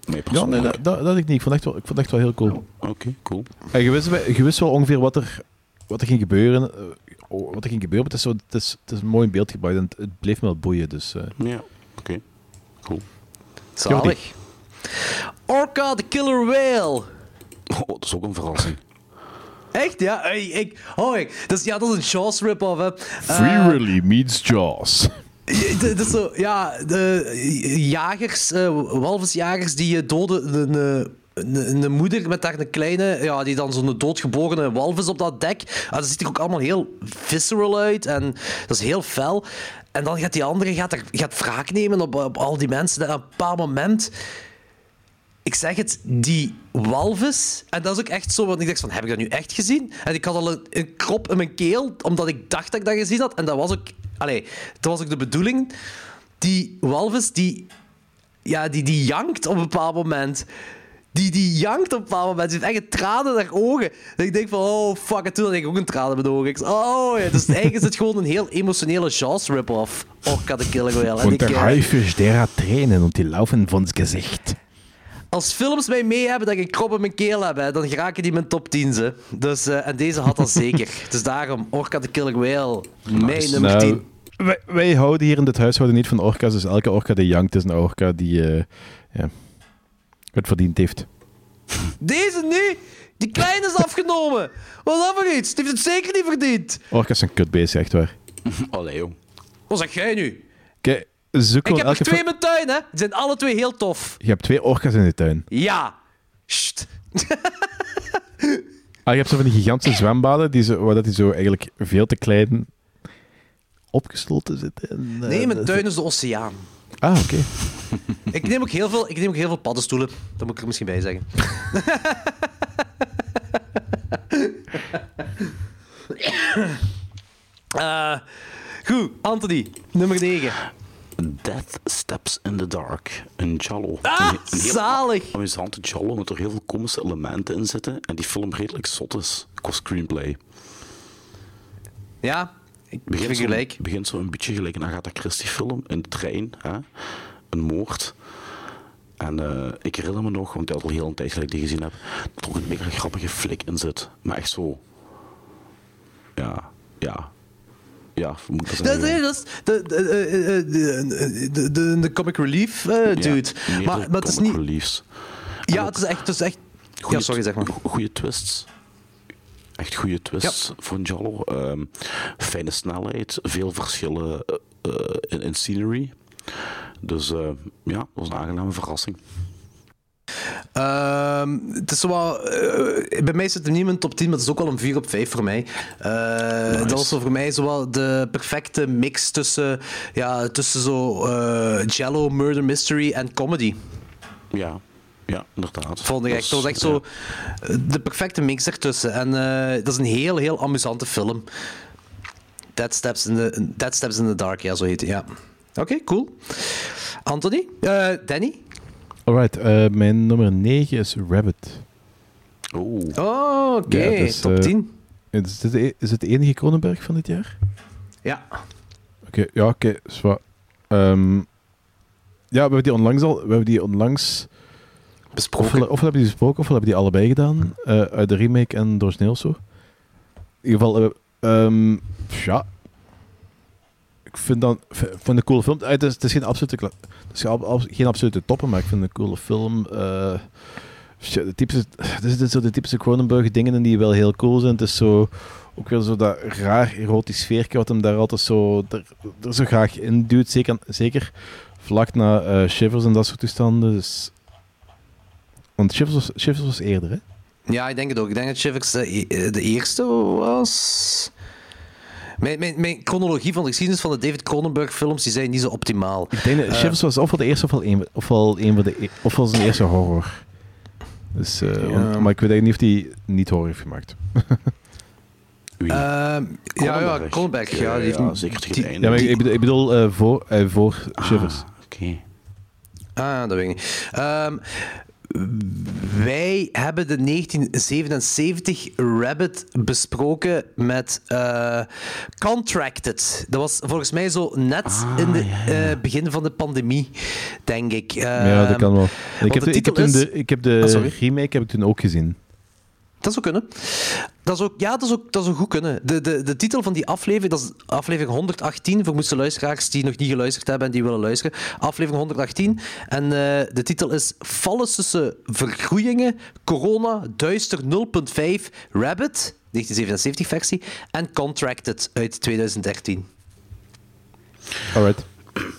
Nee, ja, nee, dat, dat, ik niet. Ik vond, echt wel, ik vond het echt wel heel cool. Oké, cool. En je wist, wel- je wist wel ongeveer wat er, wat er ging gebeuren. eh, wat er ging gebeuren, maar het is, zo, het is, het is een mooi in beeld gebracht en het, het bleef me wel boeien. Dus, eh. Ja, oké. Cool. Zalig. Orca the Killer Whale. Oh, dat is ook een verrassing. Echt, ja? Hey, ik, oh, ik, dat is, ja, dat is een Jaws rip-off, hè. Free Eh, Willy meets Jaws. Ja, Dat is zo, ja, de jagers, eh, walvisjagers, die eh, doden een, een, een moeder met daar een kleine, ja, die dan zo'n doodgeborene walvis op dat dek. Ah, dat ziet er ook allemaal heel visceral uit en dat is heel fel. En dan gaat die andere gaat, er, gaat wraak nemen op, op al die mensen. En op een bepaald moment ik zeg het, die walvis. En dat is ook echt zo, want ik dacht van, heb ik dat nu echt gezien? En ik had al een, een krop in mijn keel, omdat ik dacht dat ik dat gezien had. En dat was ook, allee, dat was ook de bedoeling. Die walvis, die, ja, die, die jankt op een bepaald moment. Die, die jankt op een bepaald moment. Ze heeft echt tranen naar ogen. En ik denk van, oh fuck, en toen had ik ook een traan in mijn ogen. Ik oh ja, dus eigenlijk is het gewoon een heel emotionele Jaws rip-off. Orca the Killer Whale. En Und ik, der eh, Haifisch, der hat Tränen und die laufen von's Gesicht. Als films mij mee hebben dat ik een krop in mijn keel heb, hè, dan geraken die mijn top 10. Ze. Dus, eh, en deze had dat zeker. Dus daarom, Orca the Killer Whale, mijn nummer 10. Nou, wij, wij houden hier in dit huishouden niet van orka's, dus elke orka die jankt is een orka die eh, ja, het verdiend heeft. Deze nu, die kleine is afgenomen. Wat is dat voor iets? Die heeft het zeker niet verdiend. Orka's zijn kutbeesten, echt waar. Allee, jong. Wat zeg jij nu? Kijk, zoek Ik heb er elke twee in mijn tuin, hè. Die zijn alle twee heel tof. Je hebt twee orka's in de tuin. Ja. Sst. Ah, je hebt zo van die gigantische zwembaden, die zo, waar dat die zo eigenlijk veel te klein opgesloten zitten. En, eh, Nee, mijn dat- tuin is de oceaan. Ah, oké. Ik neem ook heel veel, ik neem ook heel veel paddenstoelen. Dat moet ik er misschien bij zeggen. Eh, goed, Anthony, nummer 9. Death Steps in the Dark. Een Jallo. Ah, een, een zalig. amusante Jallo met er heel veel komische elementen in zitten. En die film redelijk zot is qua screenplay. Ja, ik zo, gelijk. begint zo een beetje gelijk een Agatha Christie film. In de trein. Hè? Een moord. En eh, ik herinner me nog, want ik had al heel een tijd geleden die gezien heb, dat er ook een mega grappige flik in zit. Maar echt zo... Ja, ja. Ja, moet dat Dat, zeggen? nee, dat is de, de, eh, eh, de, de, de, de comic relief eh, dude. Ja, maar, maar het is comic niet... reliefs. Ja, het is echt... Het is echt ja, sorry, zeg maar. Goede twists. Echt goede twists een Jallo. Ehm, fijne snelheid, veel verschillen eh, eh, in, in scenery. Dus eh, ja, dat was een aangename verrassing. Ehm, het is eh, bij mij zit het niet in mijn top 10, maar het is ook wel een 4 op 5 voor mij. Eh, Dat was voor mij zo wat de perfecte mix tussen, ja, tussen zo eh, Jello, murder mystery en comedy. Ja, ja inderdaad. Vond ik echt. Dat was echt zo de perfecte mix ertussen. En eh, dat is een heel, heel amusante film. Dead Steps in the, Dead Steps in the Dark, ja, zo heet het. Ja. Oké, cool. Anthony? Eh, Danny? Alright, eh, mijn nummer 9 is Rabbit. Oeh. Oh, oké. Ja, dat is, Top eh, 10. Is dit, de, is het de enige Cronenberg van dit jaar? Ja. Oké, ja, oké. zwaar. Ehm, ja, we hebben die onlangs al... We hebben die onlangs... Besproken. Ofwel, ofwel hebben die besproken, ofwel hebben die allebei gedaan. eh, uit de remake en door of zo. In ieder geval, eh, ehm, ja. Ik vind dat v- vind een coole film. Eh, Het is, het is geen absolute, is geen absolute toppen, maar ik vind het een coole film. Eh, shit, de typische, er zitten zo de typische Cronenberg dingen in die wel heel cool zijn. Het is zo, ook weer zo dat raar erotisch sfeertje wat hem daar altijd zo, zo graag in duwt. Zeker, zeker vlak na eh, Shivers en dat soort toestanden. Dus, want Shivers was, Shivers was eerder, hè? Ja, ik denk het ook. Ik denk dat Shivers de, e- de eerste was. Mijn, mijn, mijn chronologie van de geschiedenis van de David Cronenberg films die zijn niet zo optimaal. Ik denk dat Shivers was ofwel de eerste ofwel een, ofwel een van de e- ofwel zijn eerste horror. Dus, eh, Ja. maar ik weet niet of hij niet horror heeft gemaakt. Ehm, ja, ja. Ja, Ja, die heeft ja, een- zeker die-. Ja, maar ik, ik bedoel, ik bedoel, eh, voor, eh, voor Shivers. Ah, Oké. Ah, dat weet ik niet. Ehm, wij hebben de 1977 Rabbit besproken met eh, Contracted. Dat was volgens mij zo net Ah, in het ja, ja. begin van de pandemie, denk ik. ja, dat Ehm, kan wel. Ik heb, de ik heb titel toen is- de, ik heb de Ah, remake heb ik toen ook gezien. Dat zou kunnen. Dat is ook, ja, dat is ook, dat zou goed kunnen. De, de, de titel van die aflevering, dat is aflevering 118, voor moesten luisteraars die nog niet geluisterd hebben en die willen luisteren. Aflevering 118. En eh, de titel is Vallen tussen vergroeiingen, corona, duister 0.5, Rabbit, 1977 versie, en Contracted uit 2013. Alright.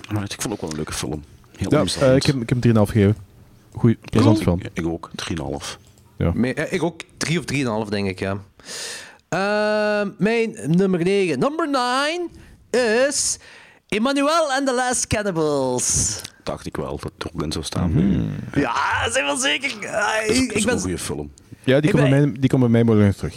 Alright, ik vond het ook wel een leuke film. Heel Ja, eh, ik, heb, ik heb hem 3,5 gegeven. Goeie, plezant film. Ik ook, 3,5. Me- eh, ik ook 3 of 3,5 denk ik, ja. Ehm, mijn nummer 9. Number 9 is Emmanuel and the Last Cannibals. Dacht ik wel dat het ook in zou staan. Mhm. Ja, zijn wel zeker. Ah, Dat is, ik, is ik ben... een goede film. Ja, die Ik komt, bij ben- bij mij morgen terug.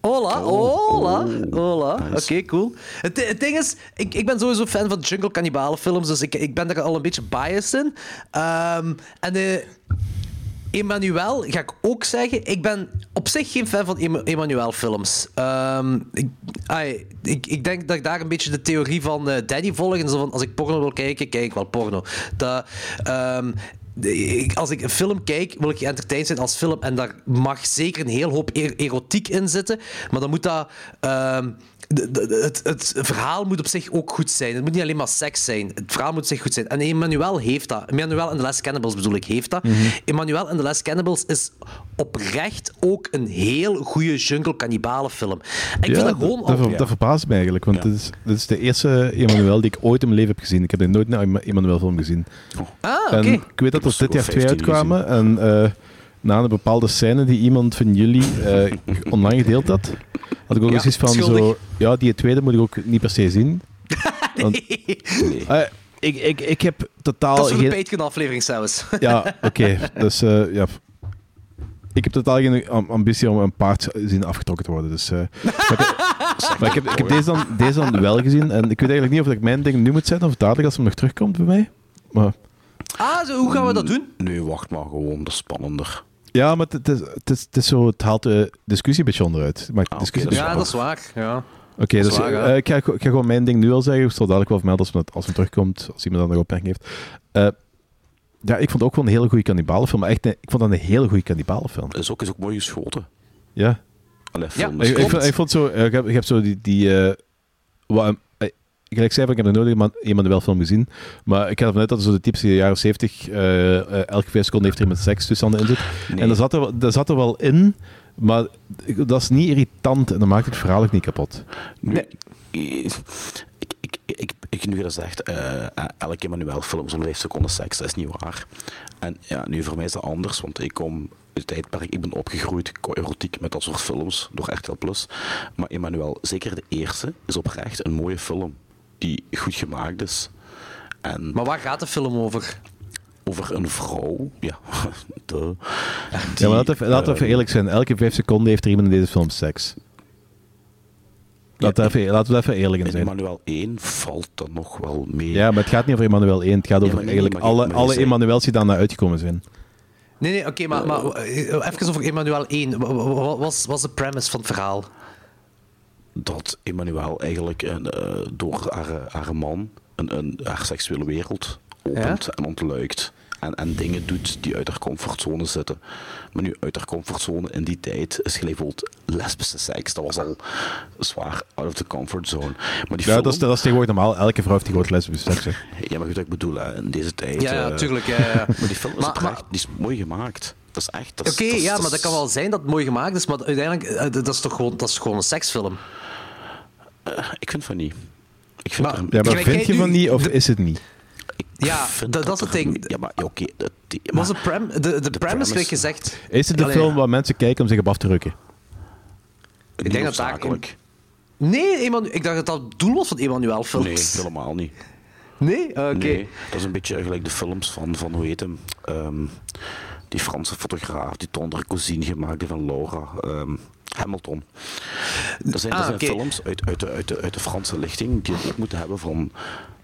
Hola, Oh, hola, oh. hola. Oké, cool. Het, het ding is, ik, ik ben sowieso fan van jungle cannibalen films, dus ik, ik ben daar al een beetje biased in. Ehm, en eh Emmanuel, ga ik ook zeggen, ik ben op zich geen fan van Em- Emmanuel films. Ehm, ik, ik, ik denk dat ik daar een beetje de theorie van eh, Danny volg. En zo van, als ik porno wil kijken, kijk ik wel porno. Dat, ehm, als ik een film kijk, wil ik geëntertained zijn als film. En daar mag zeker een heel hoop er- erotiek in zitten. Maar dan moet dat... ehm, het, het verhaal moet op zich ook goed zijn. Het moet niet alleen maar seks zijn. Het verhaal moet op zich goed zijn. En Emmanuel heeft dat. Emmanuel en The Last Cannibals bedoel ik, heeft dat. Emmanuel en The Last Cannibals is oprecht ook een heel goede jungle cannibalen film. En ik vind dat gewoon... dat, verbaast me eigenlijk, want Ja. dit, is, dit is de eerste Emmanuel die ik ooit in mijn leven heb gezien. Ik heb nog nooit een Emmanuel film gezien. Ah, oké. Ik weet dat er dit jaar twee 15 uitkwamen. En eh, na een bepaalde scène die iemand van jullie eh, online gedeeld had, had ik ook Ja, eens iets van schuldig. zo... Ja, die tweede moet ik ook niet per se zien. Want, Nee. eh, ik, ik, ik heb totaal Dat is voor de geen... Patreon-aflevering zelfs. Ja, oké. Dus eh, ja... Ik heb totaal geen am- ambitie om een paard zien afgetrokken te worden. Dus, eh, maar, ik, Maar ik heb, ik heb deze, dan, deze dan wel gezien. En ik weet eigenlijk niet of ik mijn ding nu moet zetten of dadelijk als hem nog terugkomt bij mij. Maar, Ah, zo, hoe gaan we dat doen? Nee, wacht maar gewoon, dat is spannender. Ja, maar het, het, is, het, is, het is zo, het haalt de discussie een beetje onderuit. De Ah, discussie Ja, dat is waar. Ja. Oké, dus waar, eh, ja. ik, ga, ik ga gewoon mijn ding nu al zeggen. Ik zal dadelijk wel vermelden als, het- als hij terugkomt, als iemand dan nog opmerking heeft. Eh, ja, ik vond het ook gewoon een hele goede kannibalenfilm. Maar echt, een- ik vond dat een hele goede kannibalenfilm. Is ook, is ook mooi geschoten. Ja. Allee, film Ik, ik, vond, ik vond zo, eh, ik, heb, ik heb zo die, die eh, wat, gelijk zei, van, ik heb nog nooit iemand Emmanuel film gezien, maar ik ga ervan uit dat zo de typische jaren 70, eh, eh, elke vijf seconden heeft er iemand seks toestanden in zit. Nee. En dat zat, er, wel- zat er wel in, maar dat is niet irritant en dat maakt het verhaal ook niet kapot. Nu, ik, ik, ik, ik, nu gezegd, eh elke Emmanuel film zo'n 5 seconden seks, dat is niet waar. En ja, nu voor mij is dat anders, want ik kom uit het tijdperk, ik ben opgegroeid qua erotiek met dat soort films door RTL Plus. Maar Emmanuel, zeker de eerste, is oprecht een mooie film die goed gemaakt is. En Maar waar gaat de film over? over een vrouw, ja, de, ja, maar laten we, laten we even eerlijk zijn, elke vijf seconden heeft er iemand in deze film seks. Laten we, even, laten we even eerlijk in zijn. Emmanuel 1 valt dat nog wel mee. Ja, maar het gaat niet over Emmanuel 1, het gaat over nee, eigenlijk alle, alle Emmanuels die daarna uitgekomen zijn. Nee, nee, oké, maar, maar eh, even over Emmanuel 1. Wa- wa- wa- Wat was, was de premise van het verhaal? Dat Emmanuel eigenlijk een, eh, door haar, haar man een, een, haar seksuele wereld opent en ontluikt. En, en dingen doet die uit haar comfortzone zitten. Maar nu, uit haar comfortzone in die tijd is gelijk bijvoorbeeld lesbische seks. Dat was al zwaar out of the comfort zone. Maar die Ja, film, dat is, dat is tegenwoordig normaal. Elke vrouw heeft die grote lesbische seks. hè. ja, maar goed, wat ik bedoel, hè, in deze tijd. Ja, ja, eh, tuurlijk. Ja, ja. Maar die film is Maar- die is mooi gemaakt. Dat is echt... dat is- Oké, ja, dat maar dat kan wel zijn dat het mooi gemaakt is, maar uiteindelijk eh, dat is toch gewoon, dat is gewoon een seksfilm. Ik vind van niet. Ik vind Maar- Ja, maar vind je van niet of de- is het niet? ik Ja, dat- dat is het ding. Ja, maar oké. dat- die- Was maar- de, prem, de, de, premise, gezegd... Is het Allee, film waar mensen kijken om zich op af te rukken? Niet denk dat daar- noodzakelijk. Nee, ik dacht dat dat het doel was van Emmanuel films. Nee, helemaal niet. Nee? Oké. Nee, dat is een beetje gelijk de films van, van hoe heet hem? Ehm, die Franse fotograaf, die Tondre Cousine gemaakt heeft van Laura. ehm, Hamilton. Er zijn, er Ah, zijn films uit, uit, de, uit, de, uit de Franse lichting die het ook moeten hebben van,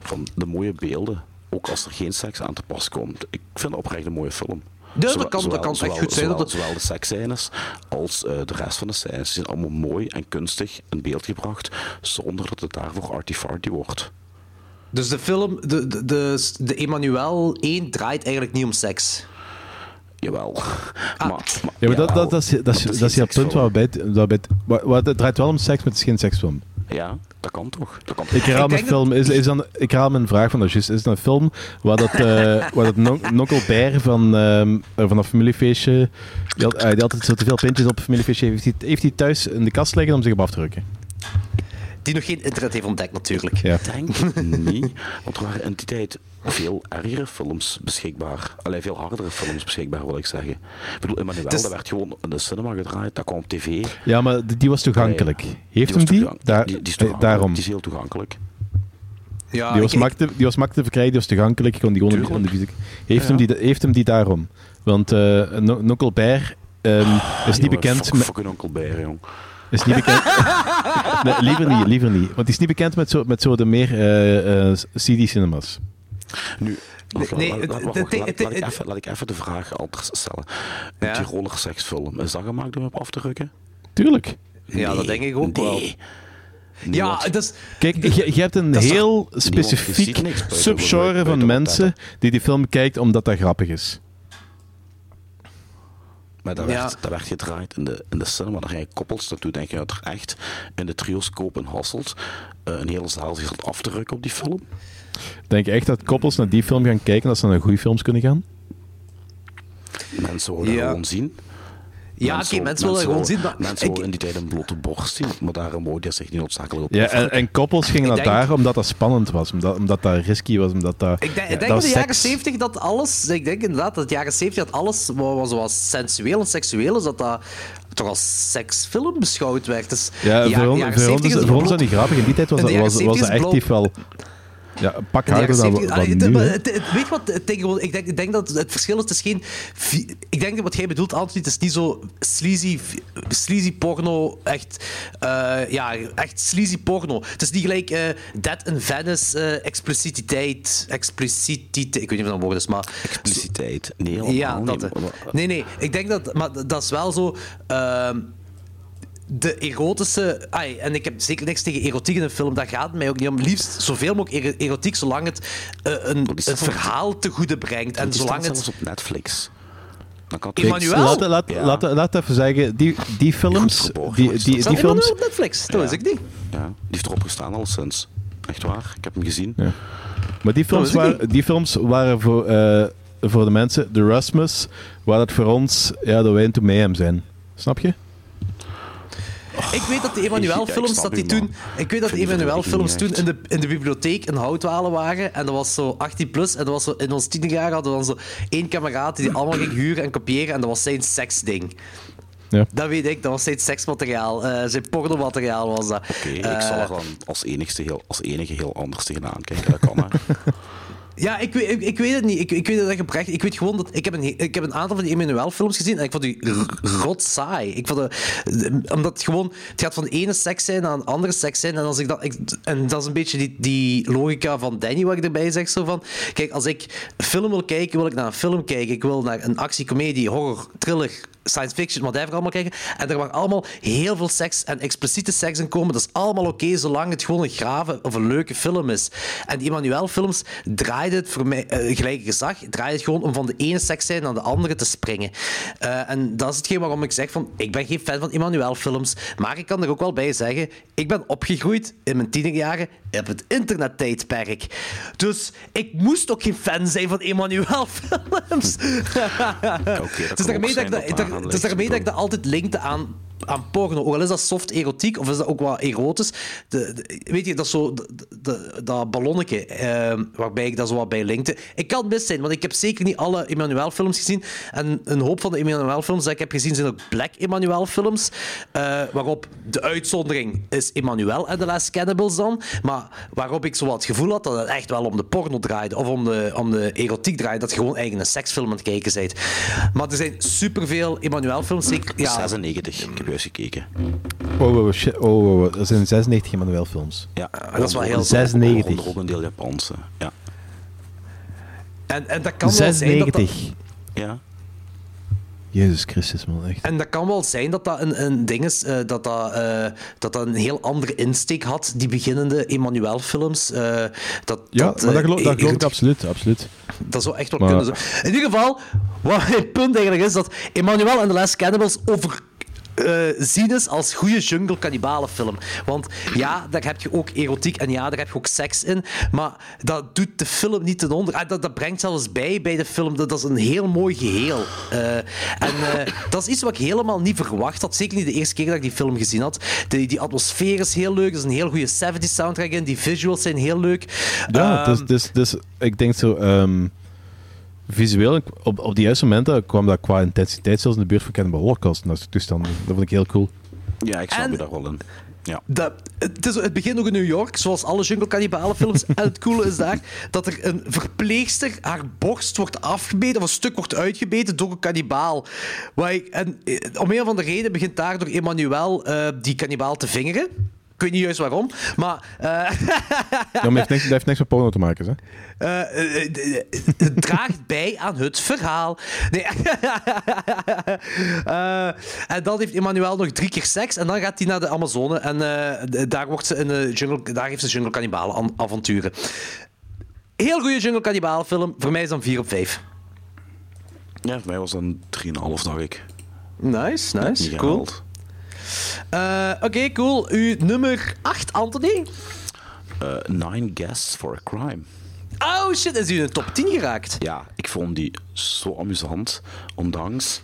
van de mooie beelden. Ook als er geen seks aan te pas komt. Ik vind het oprecht een mooie film. dat Zowel- kan- dat zowel- kan echt goed zijn dat Zowel, het- zowel de seksscènes als eh, de rest van de scènes zijn allemaal mooi en kunstig in beeld gebracht, zonder dat het daarvoor arty-farty wordt. Dus de film, de, de, de, de Emmanuel 1 draait eigenlijk niet om seks. Jawel. Ah. Maar, maar- Ja, maar dat, dat, dat is, dat is, dat is het punt waar bij, het- waar bij waar- het draait wel om seks, maar het is geen seksfilm. Ja, dat kan toch? Dat kan Ik herhaal Ik mijn film, is, is dan, ik herhaal mijn vraag van dat juist. Is het een film waar dat, eh waar dat no Nonkel Bear van, ehm van een familiefeestje, die, had, eh, die altijd zo te veel pintjes op een familiefeestje heeft, hij, heeft hij thuis in de kast liggen om zich op af te drukken? Die nog geen internet heeft ontdekt, natuurlijk. Ja. Denk niet, want er waren in die tijd veel ergere films beschikbaar. Alleen veel hardere films beschikbaar, wil ik zeggen. Ik bedoel, Emmanuel, Dus- dat werd gewoon in de cinema gedraaid, dat kwam op tv. ja, maar die die was toegankelijk. Heeft hem die? toegang- Daar, die, die is eh, daarom. Die is heel toegankelijk. Ja, Die was, ik- makkelijk, te- die was makkelijk te verkrijgen, die was toegankelijk. Kon die gewoon op de- fysiek- heeft, hem die, heeft hem die daarom? Want eh No- Nonkel Bear ehm, is niet Jongen, bekend fuck- met... Fucking onkel Bear, jong. Is niet bekend. nee, liever niet, liever niet. Want die is niet bekend met zo, met zo de meer eh, eh, CD-cinemas. Nu, wacht, nee, laat- ik even- de vraag anders stellen. Ja? Een Tiroler seksfilm, is dat gemaakt om op af te drukken? Tuurlijk. Ja, dat denk ik ook wel. nee. Ja, Niemand- dus... Kijk, je, je hebt een heel specifiek subgenre van mensen die die film kijkt omdat dat grappig is. Maar dat Ja. werd, dat werd gedraaid in de, in de cinema. Daar ga je koppels naartoe. Denk je dat er echt in de trioscoop in Hasselt eh, een hele zaal zich zat af te rukken op die film? Denk je echt dat koppels naar die film gaan kijken als ze naar goede films kunnen gaan? Mensen willen Ja. dat gewoon zien. Ja, oké, mensen willen gewoon zien, maar... Mensen ik- in die tijd een blote borst zien, maar daarom wou die zich niet noodzakelijk op Ja, en, koppels gingen naar denk- daar omdat dat spannend was, omdat, omdat dat risky was, omdat dat... Ik denk, ja, ik denk dat in de jaren. 70 dat alles, ik denk inderdaad dat de jaren 70 dat alles wat wat zoals sensueel en seksueel is, dat dat toch als seksfilm beschouwd werd. Dus Ja, ja, voor, on- jaren voor 70 ons, is voor ons bloot- dat niet grappig. In die tijd was, de dat- was, was 70 dat is echt wel... Ja, pak harder dan, 70. dan Allee, nu. het- maar hè. het- het- Weet je wat ding gewoon- ik denk, ik denk dat het verschil is, het is geen... Ik denk dat wat jij bedoelt, Anthony, het is niet zo sleazy, sleazy porno, echt... eh, ja, echt sleazy porno. Het is niet gelijk eh Dead in Venice, eh expliciteit, expliciteit, ik weet niet of dat een woord is, maar... Expliciteit. Nee, helemaal Ja, niet. dat. Nee, nee, ik denk dat, maar dat is wel zo. De erotische. Ai, en ik heb zeker niks tegen erotiek in een film, daar gaat het mij ook niet om. Liefst zoveel mogelijk ero- erotiek, zolang het eh, een, die een staat- verhaal te goede brengt. En Die zolang het. op Netflix. Dan kan het Kijk, Emmanuel? Laat, laat, Ja. laat, laat even zeggen, die, die films, die, die, die, Staat Emmanuel films, op Netflix? Dat Ja. is ik niet. Ja, die heeft erop gestaan al sinds. Echt waar, ik heb hem gezien. Ja. maar die films, Dat waren, die films waren voor, eh, voor de mensen, de Rasmus, waar het voor ons, ja, de Wijn to Mayhem zijn. Snap je? Ik weet dat de Ja, Emmanuel-films, dat die toen... Ik weet dat de Emmanuel-films toen in de, in de bibliotheek een houtwalen waren. En dat was zo 18 plus. En dat was zo, in ons tiende jaar hadden we dan zo één kameraad die die allemaal ging huren en kopiëren. En dat was zijn seksding. Ja. Dat weet ik, dat was zijn seksmateriaal. eh, zijn pornomateriaal was dat. Oké, ik Eh, zal er dan als, enigste heel, als enige heel anders tegenaan kijken. Dat kan, hè. Ja, ik ik, ik weet het niet. Ik, ik weet het echt oprecht. Ik weet gewoon dat... Ik heb een, ik heb een aantal van die Emmanuel-films gezien en ik vond die rot saai. Ik vond de, omdat het gewoon... Het gaat van de ene seks zijn naar een andere seks zijn. En, als ik dat, en dat is een beetje die, die logica van Danny, wat ik erbij zeg. Zo van, kijk, als ik film wil kijken, wil ik naar een film kijken. Ik wil naar een actie, comedie, horror, thriller, science fiction, whatever allemaal kijken. En er mag allemaal heel veel seks en expliciete seks in komen. Dat is allemaal oké, zolang het gewoon een grave of een leuke film is. En die Emmanuel-films draaiden het voor mij, eh, gelijk gezag, draaien het gewoon om van de ene seksscène naar de andere te springen. Eh, en dat is hetgeen waarom ik zeg van, ik ben geen fan van Emmanuel-films, maar ik kan er ook wel bij zeggen, ik ben opgegroeid in mijn tienerjaren op het internettijdperk. Dus ik moest ook geen fan zijn van Emmanuel-films. daarmee ook dat ik zijn dat, daaraan het is daarmee dat ik dat altijd linkte aan, aan porno. Ook al is dat soft erotiek, of is dat ook wat erotisch. De, de- weet je, dat zo... de- de- dat ballonnetje, eh, waarbij ik dat zo wat bij linkte. Ik kan het mis zijn, want ik heb zeker niet alle Emmanuel-films gezien. En een hoop van de Emmanuel-films die ik heb gezien zijn ook Black Emmanuel-films. eh, waarop de uitzondering is Emmanuel en The Last Cannibals dan. Maar waarop ik zo wat het gevoel had dat het echt wel om de porno draaide. Of om de, om de erotiek draaide. Dat je gewoon eigenlijk een seksfilm aan het kijken bent. Maar er zijn superveel Emmanuel-films. Ja, 96, ik heb gekeken. Oh, oh, shit. Oh, oh, oh. Dat zijn 96 Emmanuel films. Ja, dat is wel heel- 96. Onder ook een deel Japanse. Ja. en, en dat kan wel zijn dat dat... 96. ja. Jezus Christus, man, echt. En dat kan wel zijn dat dat een, een ding is, eh, dat, dat, eh, dat dat een heel andere insteek had, die beginnende Emmanuel-films. eh, dat, Ja, dat, maar dat geloof, dat geloof ik absoluut, absoluut. Dat zou echt wel Maar- kunnen. Zo. In ieder geval, wat mijn punt eigenlijk is, dat Emmanuel en The Last Cannibals over eh, zien is als goede jungle cannibalen film. Want ja, daar heb je ook erotiek en ja, daar heb je ook seks in. Maar dat doet de film niet ten onder. Ah, dat, dat brengt zelfs bij bij de film. Dat, dat is een heel mooi geheel. Eh, en eh, dat is iets wat ik helemaal niet verwacht had. Zeker niet de eerste keer dat ik die film gezien had. Die, die atmosfeer is heel leuk. Er is een heel goede 70s soundtrack in. Die visuals zijn heel leuk. Ja, dus, dus, dus ik denk zo... ehm, visueel, op, op die juiste momenten kwam dat qua intensiteit zelfs in de buurt van Cannibal Holocaust. En dat soort toestanden. Dat vond ik heel cool. ja, ik snap En- je daar wel in. Ja. Dat, het, is, het begint ook in New York, zoals alle jungle cannibalen films. en het coole is daar dat er een verpleegster haar borst wordt afgebeten, of een stuk wordt uitgebeten door een kannibaal. En eh, om een of andere reden begint daardoor Emmanuel eh, die kannibaal te vingeren. Ik weet niet juist waarom, maar... eh, Ja, maar heeft niks, dat heeft niks met porno te maken, hè? eh, eh, het draagt bij aan het verhaal. Nee. Eh, en dan heeft Emmanuel nog drie keer seks. En dan gaat hij naar de Amazone. En eh, daar, wordt ze in de jungle, daar heeft ze jungle cannibalen an- avonturen. Heel goede jungle cannibalen film. Voor mij is dan 4 op 5. ja, voor mij was dat een 3,5, dacht ik. Nice, nice. Niet Cool. gehaald. Eh, Oké, cool. Uw nummer 8, Anthony. Eh, nine Guests for a Crime. Oh shit, is u in de top 10 geraakt? Ja, ik vond die zo amusant. Ondanks...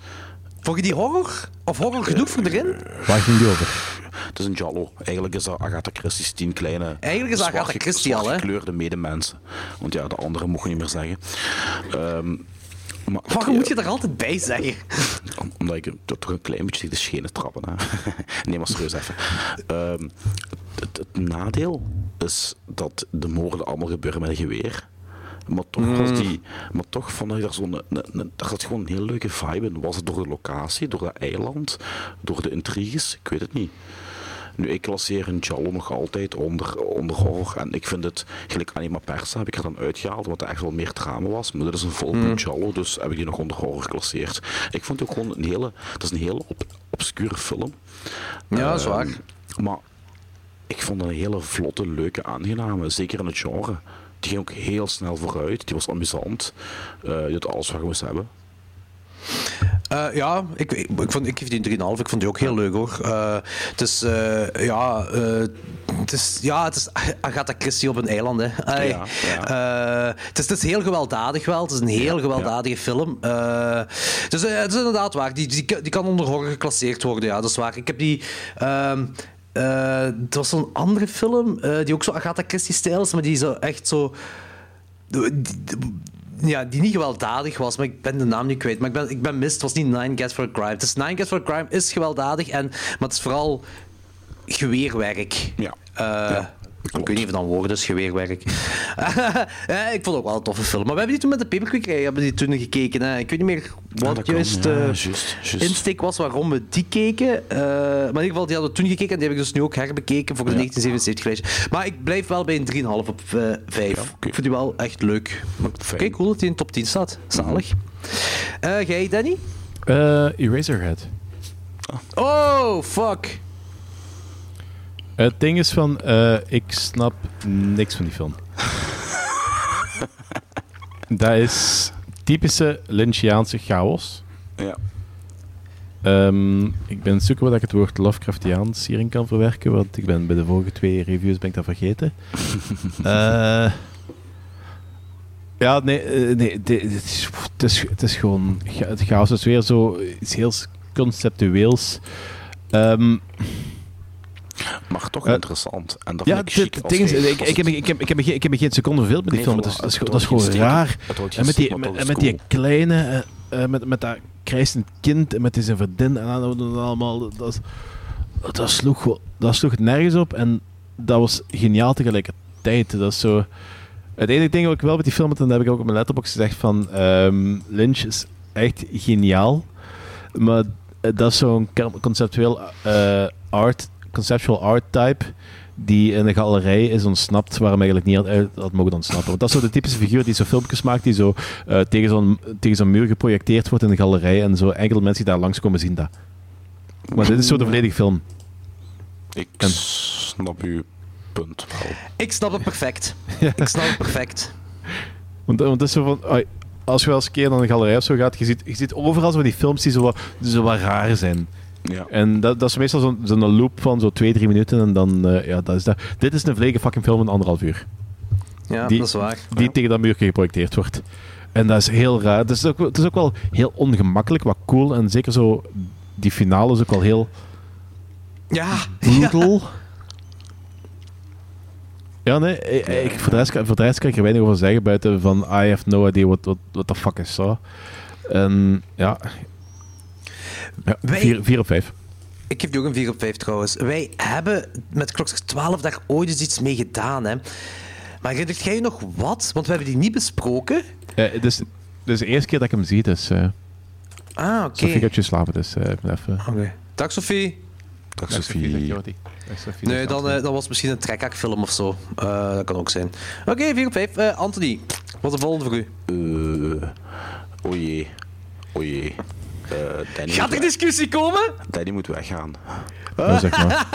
Vond je die horror? Of horror genoeg voor erin? Waar ging die over? Het is een Jallo. Eigenlijk is dat Agatha Christie's tien kleine... Eigenlijk is Agatha Christie al, hè? zwartgekleurde medemensen. Want ja, de anderen mogen niet meer zeggen. Ehm, Maar, Waarom moet je er altijd bij zeggen? Om- Omdat ik toch een klein beetje tegen de schenen trappen. Hè. nee, maar serieus even. Ehm, het, het nadeel is dat de moorden allemaal gebeuren met een geweer. Maar toch, was die, maar toch vond ik daar zo'n. een- een- Daar zat gewoon een heel leuke vibe in. Was het door de locatie, door dat eiland, door de intriges? Ik weet het niet. Nu, ik klasseer een Jallo nog altijd onder, onder horror. En ik vind het, gelijk Anima Persa heb ik er dan uitgehaald, wat er echt wel meer drama was. Maar dit is een volbloed Jallo, dus heb ik die nog onder horror geclasseerd. Ik vond het ook gewoon een hele, dat is een hele obscure film. Ja, dat Ehm, waar. Maar ik vond het een hele vlotte, leuke, aangename. Zeker in het genre. Die ging ook heel snel vooruit. Die was amusant. Eh die had alles wat je moest hebben. Eh, ja, ik, ik, ik, vond, ik geef die een 3,5. Ik vond die ook heel leuk hoor. Eh, het is, ja, het is, ja, het is Agatha Christie op een eiland. Hè. Ja, ja. het, is, het is heel gewelddadig wel. Het is een heel Ja, gewelddadige film. Dus het is inderdaad waar. Die, die, die kan onder horror geclasseerd worden. Ja, dat is waar. Ik heb die. ehm het was zo'n andere film die ook zo Agatha Christie-stijl is, maar die zo echt zo. Ja, die niet gewelddadig was, maar ik ben de naam niet kwijt. Maar ik ben, ik ben mist, het was niet Nine Get for a Crime. Is Nine Get for a Crime is gewelddadig, en, maar het is vooral geweerwerk. Ja. Eh, Ja, ik klopt. weet niet of het dan woorden is, geweerwerk. Eh, ik vond het ook wel een toffe film. Maar we hebben die toen met de Paperquick eh, hebben die toen gekeken. Hè. Ik weet niet meer wat juist ja, de juist, juist. insteek was waarom we die keken. Eh, maar in ieder geval, die hadden we toen gekeken en die heb ik dus nu ook herbekeken voor de Ja. 1977 lijst. Maar ik blijf wel bij een 3,5 op eh 5. Ja, oké. Ik vind die wel echt leuk. Kijk, cool dat hij in de top 10 staat. Zalig. Eh jij, Danny? Eh, Eraserhead. Oh, fuck. Het ding is van, eh, ik snap niks van die film. dat is typische Lynchiaanse chaos. Ja. Ehm, ik ben zoeken wat ik het woord Lovecraftiaans hierin kan verwerken, want ik ben bij de vorige twee reviews ben ik dat vergeten. Eh, ja, nee, eh, nee dit is, het, is, het is gewoon, het chaos is weer zo iets heel conceptueels. Ehm, Maar toch Eh, interessant. En dat ja, vind ik het ding is, ik, ik, heb, ik, heb, ik, heb, geen- ik heb geen seconde veel met die film. dat is, dat is gewoon raar. En met die, met, met die kleine, eh, eh, met, met dat krijsend kind en met die zijn vriendin en allemaal, dat, dat, sloeg, dat sloeg nergens op en dat was geniaal tegelijkertijd. Dat is zo... Het enige ding wat ik wel met die film had, en dat heb ik ook op mijn letterbox gezegd, van ehm, Lynch is echt geniaal, maar dat is zo'n conceptueel art, conceptual art type die in een galerij is ontsnapt, waar hem eigenlijk niet had, uit had mogen ontsnappen. Want dat is zo de typische figuur die zo filmpjes maakt, die zo eh, tegen zo'n tegen zo'n muur geprojecteerd wordt in een galerij en zo enkele mensen die daar langskomen zien dat. Maar dit is zo de volledige film. Ik En- snap uw punt wel. Ik snap het perfect. Ik snap het perfect. Want, want het is zo van, ai, als je wel eens een keer naar een galerij of zo gaat, je ziet, je ziet overal zo die films die zo wat, zo wat raar zijn. Ja. En dat, dat is meestal zo'n zo'n loop van zo twee, drie minuten en dan, eh, ja, dat is dat. Dit is een volledige fucking film van anderhalf uur. Ja, Die- dat is waar. die tegen dat muurtje geprojecteerd wordt. En dat is heel raar. Het is ook, het is ook wel heel ongemakkelijk, wat cool. En zeker zo, die finale is ook wel heel Ja, brutal. Ja, nee, ik, ik, voor, de rest, kan- voor de rest kan ik er weinig over zeggen buiten van I have no idea what, what, what the fuck is zo. En ja, ja Wij- vier, vier op vijf. Ik geef die ook een 4 op 5 trouwens. Wij hebben met Klokslag 12 daar ooit eens iets mee gedaan. Hè. Maar herinnert jij je nog wat? Want we hebben die niet besproken. Eh, het, is, het is de eerste keer dat ik hem zie, dus eh Ah, oké. Sofie gaat je slapen, dus eh, ik moet even... Oké. Dag Sophie. Dag Sophie. Dag, Sophie, Nee, dan, eh, dan was het misschien een trekhaakfilm of zo. Eh, dat kan ook zijn. Oké, 4 op 5. Eh, Anthony, wat is de volgende voor u? Eh, o jee. O jee. Eh, Danny, Gaat er discussie komen? Danny moet weggaan. Ja, zeg maar.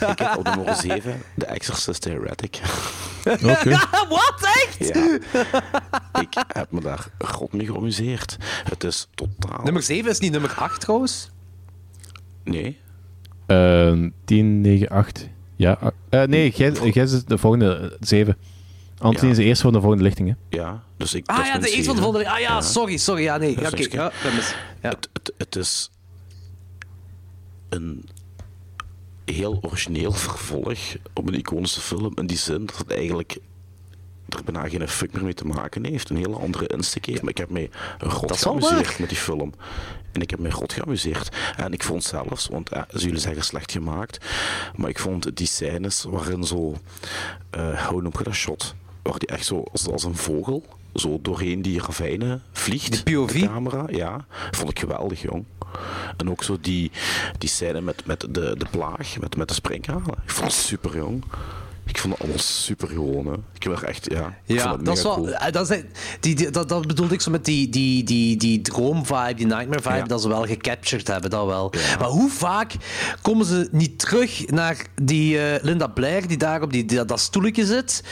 Ik heb op nummer 7 The Exorcist Heretic. Oké. Wat, echt? Ja. ik heb me daar god mee geamuseerd. Het is totaal... Nummer 7 is niet nummer 8 trouwens. Nee. Eh, 10, 9, 8. Ja, eh, nee, jij jij is de volgende, eh, 7. Anthony Ja. is de eerste van de volgende lichting, hè? Ja, dus ik... Ah ja, de eerste van de volgende. Ah ja, Ja. sorry, sorry. Ja, nee. Ja, Oké, ja, dat is... Ja. Het, het, het is een heel origineel vervolg op een iconische film. In die zin dat het eigenlijk er bijna geen fuck meer mee te maken heeft. Een hele andere insteek heeft. Maar ik heb mij rot geamuseerd met die film. En ik heb mij rot geamuseerd. En ik vond zelfs, want ja, jullie zeggen slecht gemaakt, maar ik vond die scènes waarin zo, eh hoe noem je dat shot? Waar die echt zo als, als een vogel zo doorheen die ravijnen vliegt. De POV? De camera, ja. Vond ik geweldig, jong. En ook zo die, die scène met, met de, de plaag, met, met de springhalen. Ik vond het super, jong. Ik vond het allemaal super gewoon, hè. Ik heb er echt, ja. Ja, dat is wel. cool. eh, Dat, is, die, die, dat, dat bedoelde ik zo met die, die, die, die droom-vibe, die nightmare-vibe, Ja. dat ze wel gecaptured hebben, dat wel. Maar hoe vaak komen ze niet terug naar die eh, Linda Blair, die daar op die, die- dat stoeletje zit,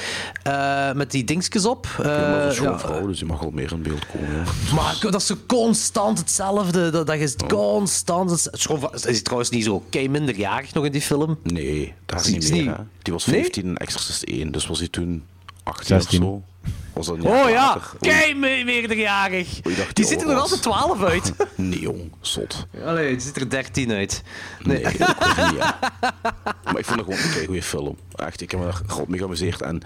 eh, met die dingetjes op? Ja, maar dat is zo'n ja, vrouw, dus die mag wel meer in beeld komen. hè. maar dat is zo constant hetzelfde. Dat, dat is constant. Het is, gewoon trouwens niet zo kei minderjarig nog in die film? Nee, daar Is- niet meer, niet-. Die was Nee? 15 in Exorcist 1, dus was hij toen 18 16. of zo. Was dat een Oh ja. Oei, dacht Die die ziet er nog altijd 12 uit. Nee, jong, zot. Allee, die ziet er 13 uit. Nee, ik weet niet, ja. Maar ik vond het gewoon een goede film. Echt, ik heb me er god mee geamuseerd. En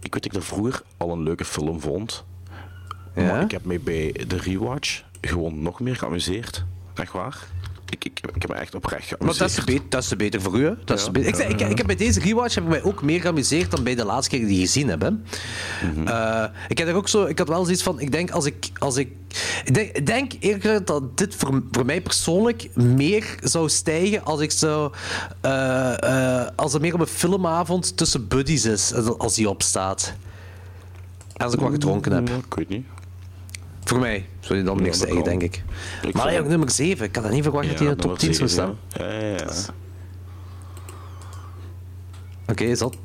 ik weet dat ik dat vroeger al een leuke film vond. Ja? Maar ik heb mij bij de rewatch gewoon nog meer geamuseerd. Echt waar. Ik, ik, ik heb me echt oprecht Maar geamuseerd. dat is, te beter, dat is beter voor u, hè? Dat is Ja, te beter. Ik, ik, heb bij deze rewatch heb ik mij ook meer geamuseerd dan bij de laatste keer die ik gezien heb. Hè. Mhm. Eh, ik, heb er ook zo, ik had wel zoiets van, ik denk als ik... Als ik, ik denk, ik denk eerlijk gezegd dat dit voor, voor mij persoonlijk meer zou stijgen als ik zo... eh, eh, als er meer op een filmavond tussen buddies is, als die opstaat. Als ik wat gedronken heb. Ik weet niet. Voor mij zou die dan stijgen, kan. denk ik. Ik maar allee, ook nummer 7. Ik had dat niet verwacht dat hij in de top 10 zou staan. Ja, ja, ja. Oké, is dat...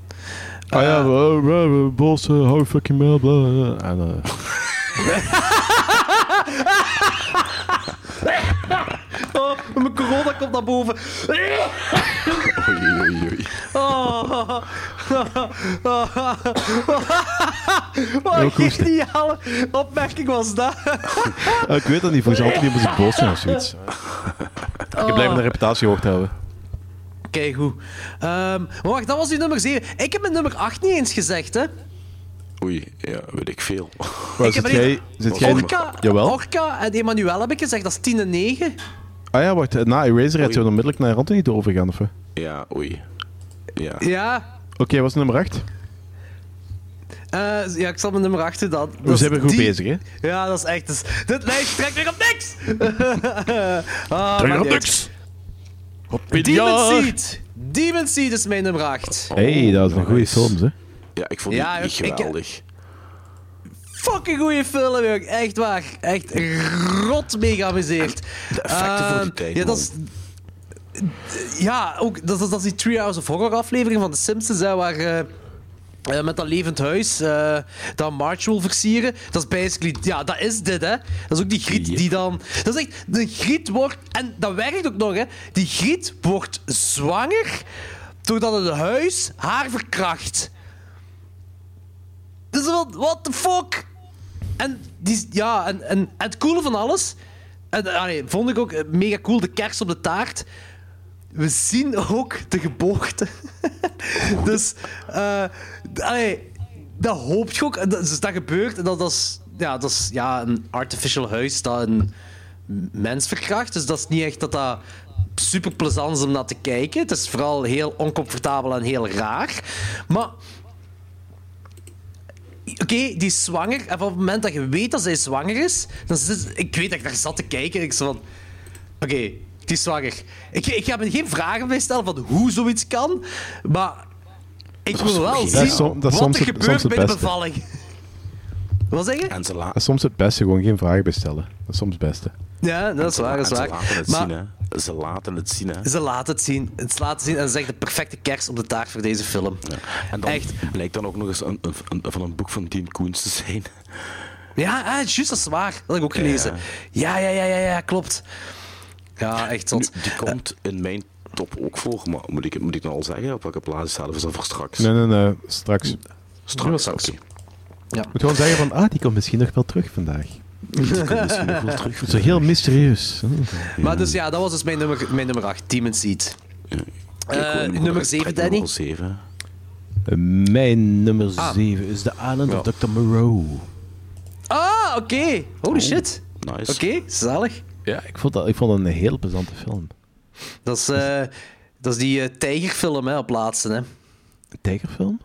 Ah ja, uh, boss, uh, how fucking blah, blah. En, uh, Oh, mijn corona komt naar boven. Oei, oei, oei. Oh. Wat Heel een geniale opmerking was dat. uh, ik weet dat niet, volgens niet op zijn boos zijn of zoiets. Ik blijf mijn reputatie hoog te houden. Kijk goed. Ehm, maar wacht, dat was uw nummer 7. Ik heb mijn nummer 8 niet eens gezegd, hè? Oei, ja, weet ik veel. Waar Ik zit heb jij? Zit jij Orca, Jawel. Orca en Emmanuel heb ik gezegd, dat is 10 en 9. Ah ja, wacht. Na Eraserhead Oei. zou onmiddellijk naar Anthony overgaan, of? Ja, oei. Ja. Ja. Oké, wat is nummer 8? Eh, ja, ik zal mijn nummer 8 doen dan. We zijn weer goed bezig, hè? Ja, dat is echt... dus- dit lijst trekt weer op niks! ah, Trek maakt op niks! Demon Seed! Demon Seed is mijn nummer 8. hey, dat is een goede film, hè? Ja, ik vond Ja, die ik- geweldig. Fucking goede film, jong. Echt waar. Echt rot mee geamuseerd. De effecten voor die Ehm, tijd, Ja, dat is... Ja, ook, dat, is- dat is die Treehouse of Horror aflevering van The Simpsons, hè, waar... eh, eh, met dat levend huis, eh, dat March wil versieren. Dat is basically, ja, dat is dit, hè. Dat is ook die griet die dan... Dat is echt, de griet wordt... En dat werkt ook nog, hè. Die griet wordt zwanger doordat het huis haar verkracht. Dus wat, what the fuck? En, ja, en, en, het coole van alles... En, vond ik ook eh, mega cool, de kers op de taart. We zien ook de geboorte. dus, eh dat hoop je ook. Dat, dus dat gebeurt. En dat, dat is, ja, dat is ja, een artificial huis dat een mens verkracht. Dus dat is niet echt dat dat super plezant is om naar te kijken. Het is vooral heel oncomfortabel en heel raar. Maar Oké, die is zwanger. En van het moment dat je weet dat zij zwanger is, dan zit, ik weet dat ik daar zat te kijken. En ik zo van, oké, die is zwanger. Ik, ik ga me geen vragen bij stellen van hoe zoiets kan, maar ik wil wel Dat zien is som- dat is wat soms er het- gebeurt soms het bij de bevalling. Wat zeg je? En ze, la Dat is soms het beste, gewoon geen vragen bij stellen. Dat is soms het beste. Ja, dat is waar, dat is en ze waar. laten het Maar. Ze laten het zien, hè. ze laten het zien. Het laten zien en ze zeggen de perfecte kers op de taart voor deze film. Ja. En dan Echt. blijkt dan ook nog eens een, een, een- van een boek van Dean Koens te zijn. Ja, ah, juist, dat is waar. Dat heb ik ook gelezen. Ja, ja, ja, ja, ja, klopt. Ja, echt zot. die komt in mijn top ook voor, maar moet ik, moet ik nou al zeggen op welke plaats staat of is dat voor straks? Nee, nee, nee. Straks. Ik Straks, oké. moet gewoon zeggen van, ah, die komt misschien nog wel terug vandaag. Wel terug. Zo heel mysterieus. Maar dus ja, dat was dus mijn nummer, mijn nummer 8, Demon Seed. Eh, gewoon, nummer ik zeven, trek Danny? Nummer 7. Mijn nummer Ah. 7 is The Island Ja. of Dr. Moreau. Ah, oké. Holy shit. Nice. Oké, zalig. Ja, ik vond, dat, ik vond dat een heel plezante film. Dat is, eh, dat is die eh, tijgerfilm hè, op laatste. Hè. Een tijgerfilm?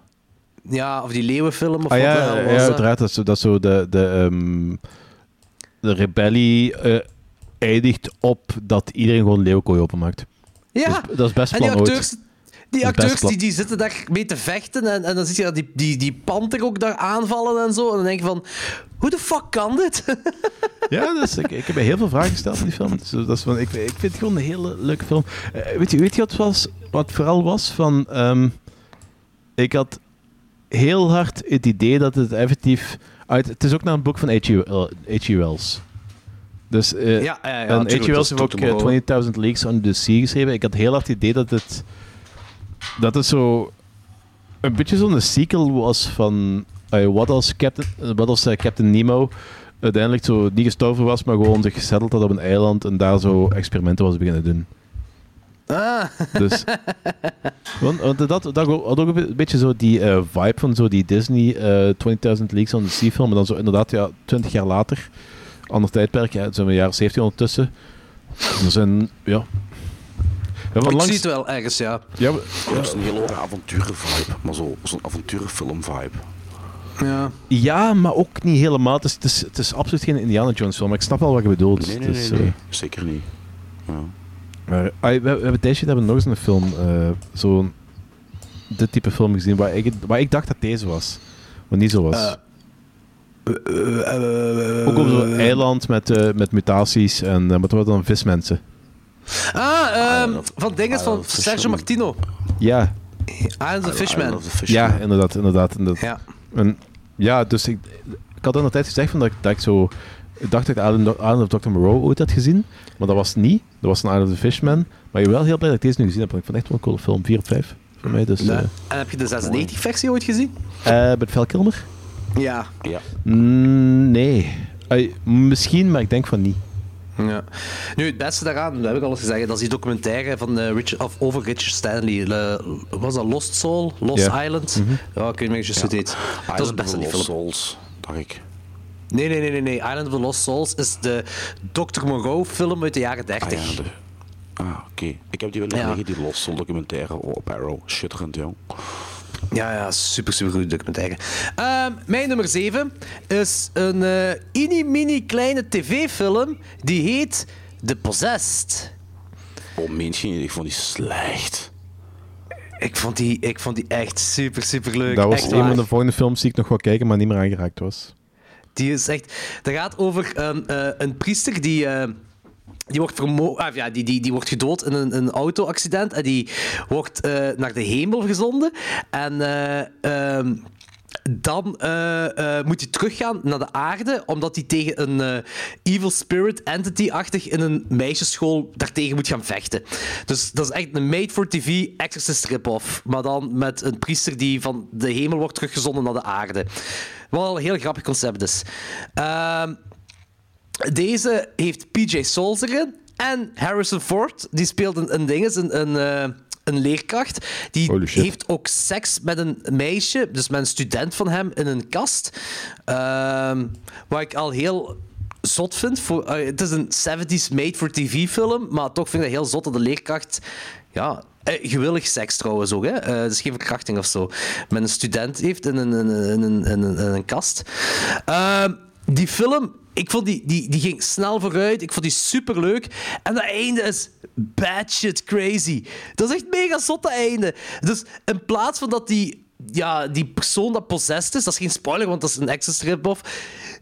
Ja, of die leeuwenfilm. Of Ah wat ja, de hel ja, was dat? uiteraard. Dat is, zo- dat is zo de, de, ehm, de rebellie eh, eindigt op dat iedereen gewoon leeuwkooi openmaakt. Ja, Dat is, dat is best en die plan acteurs, die, acteurs die, die zitten daar mee te vechten en, en dan zie je dat die, die, die panter ook daar aanvallen en zo. En dan denk je van, hoe de fuck kan dit? Ja, dus ik, ik heb me heel veel vragen gesteld in die film. Dus dat is van, ik, ik vind het gewoon een hele leuke film. Eh, weet, je, weet je wat, was, wat vooral was? Van, ehm, ik had heel hard het idee dat het effectief... Uit, het is ook naar een boek van H.G. H.G. Wells. Dus, eh, ja, ja, ja, en H.G. Wells dat heeft ook Dr. Moreau. eh, 20.000 Leagues on the Sea geschreven. Ik had heel hard het idee dat het... Dat het zo... Een beetje zo'n sequel was van... eh, wat als Captain, wat als eh, Captain Nemo uiteindelijk zo niet gestorven was, maar gewoon zich gesetteld had op een eiland en daar zo experimenten was beginnen doen. Ah, Dus, want, want dat, dat had ook een beetje zo die eh, vibe van zo die Disney eh 20.000 Leagues on the Sea film, maar dan zo inderdaad ja, 20 jaar later, ander tijdperk, ja, zijn we jaren 70 ondertussen. Er zijn, ja... We hebben ik langs, zie het wel ergens, ja. ja, we- Dat is een hele hoge avonturen-vibe, maar zo- zo'n avonturenfilm-vibe. ja. ja, maar ook niet helemaal. Het is, het is, het is absoluut geen Indiana Jones film, maar ik snap wel wat je bedoelt. Nee, nee, nee, eh. Zeker niet. Ja. Maar, ah, we, we hebben deze hebben nog eens een film, eh zo'n dit type film gezien, waar ik, waar ik dacht dat deze was, maar niet zo was. Eh, Ook op zo'n eiland met, eh, met mutaties en uh, wat was dan vismensen. Ah, ehm, van dinges van Sergio. Martino. Ja, Island of I Fishman. ja, inderdaad, inderdaad. inderdaad. Ja. En, ja, dus ik, ik had in de tijd gezegd van dat, ik- dat ik zo ik dacht dat ik Island, Island of Dr. Moreau ooit had gezien, maar dat was het niet. Dat was een Island of the Fishman. Maar ben wel heel blij dat ik deze nu gezien heb, want ik vond het echt wel een coole film. 4 op 5 voor mij. Dus, Nee. eh En heb je de 96-versie ooit gezien? eh, met Val Kilmer? Ja. Ja. Mm, nee. Misschien, maar ik denk van niet. ja. Nu, het beste daaraan, dat heb ik al eens gezegd, dat is die documentaire van, eh, Richard, of, over Richard Stanley. Le- was dat Lost Soul? Lost. Island? Ja, ik weet niet meer juist hoe het heet. Dat is het Island beste of die the film. Lost Souls, dacht ik. Nee, nee, nee, nee, nee. Island of the Lost Souls is de Dr. Moreau film uit de jaren Ah 30. ja, de... Ah, oké. Ik heb die wel Ja. liggen, die Lost Soul documentaire op Arrow. Schitterend, jong. Ja, ja, super, super goede documentaire. Ehm, mijn nummer 7 is een eh mini-mini kleine tv-film die heet The Possessed. Oh, mens je niet? Ik vond die slecht. Ik vond die, ik vond die echt super, super leuk. Dat was echt een waar. van de volgende films die ik nog wou kijken, maar niet meer aangeraakt was. Die is echt... Dat gaat over een, eh, een priester die... eh, die wordt, vermo ah, ja, die, die, die wordt gedood in een, een auto-accident en die wordt eh, naar de hemel gezonden. En ehm, dan eh, eh, moet hij teruggaan naar de aarde, omdat hij tegen een eh, evil spirit entity-achtig in een meisjesschool daartegen moet gaan vechten. Dus dat is echt een made-for-TV Exorcist rip-off. Maar dan met een priester die van de hemel wordt teruggezonden naar de aarde. Al een heel grappig concept is. Ehm deze heeft PJ Souls erin. En Harrison Ford, die speelt een, een ding, een, een, een leerkracht. Die heeft ook seks met een meisje, dus met een student van hem in een kast. Ehm wat ik al heel zot vind. Voor, eh, het is een 70s made-for-TV film, maar toch vind ik dat heel zot dat de leerkracht... Ja, eh, gewillig seks trouwens ook, hè. Eh, is geen verkrachting of zo. Met een student heeft in een, in een, in een, in een, in een kast. Ehm, die film, ik vond die, die, die ging snel vooruit. Ik vond die superleuk. En dat einde is bad shit crazy. Dat is echt mega zot, dat einde. Dus in plaats van dat die, ja, die persoon dat possessed is, dat is geen spoiler, want dat is een extra rip-off.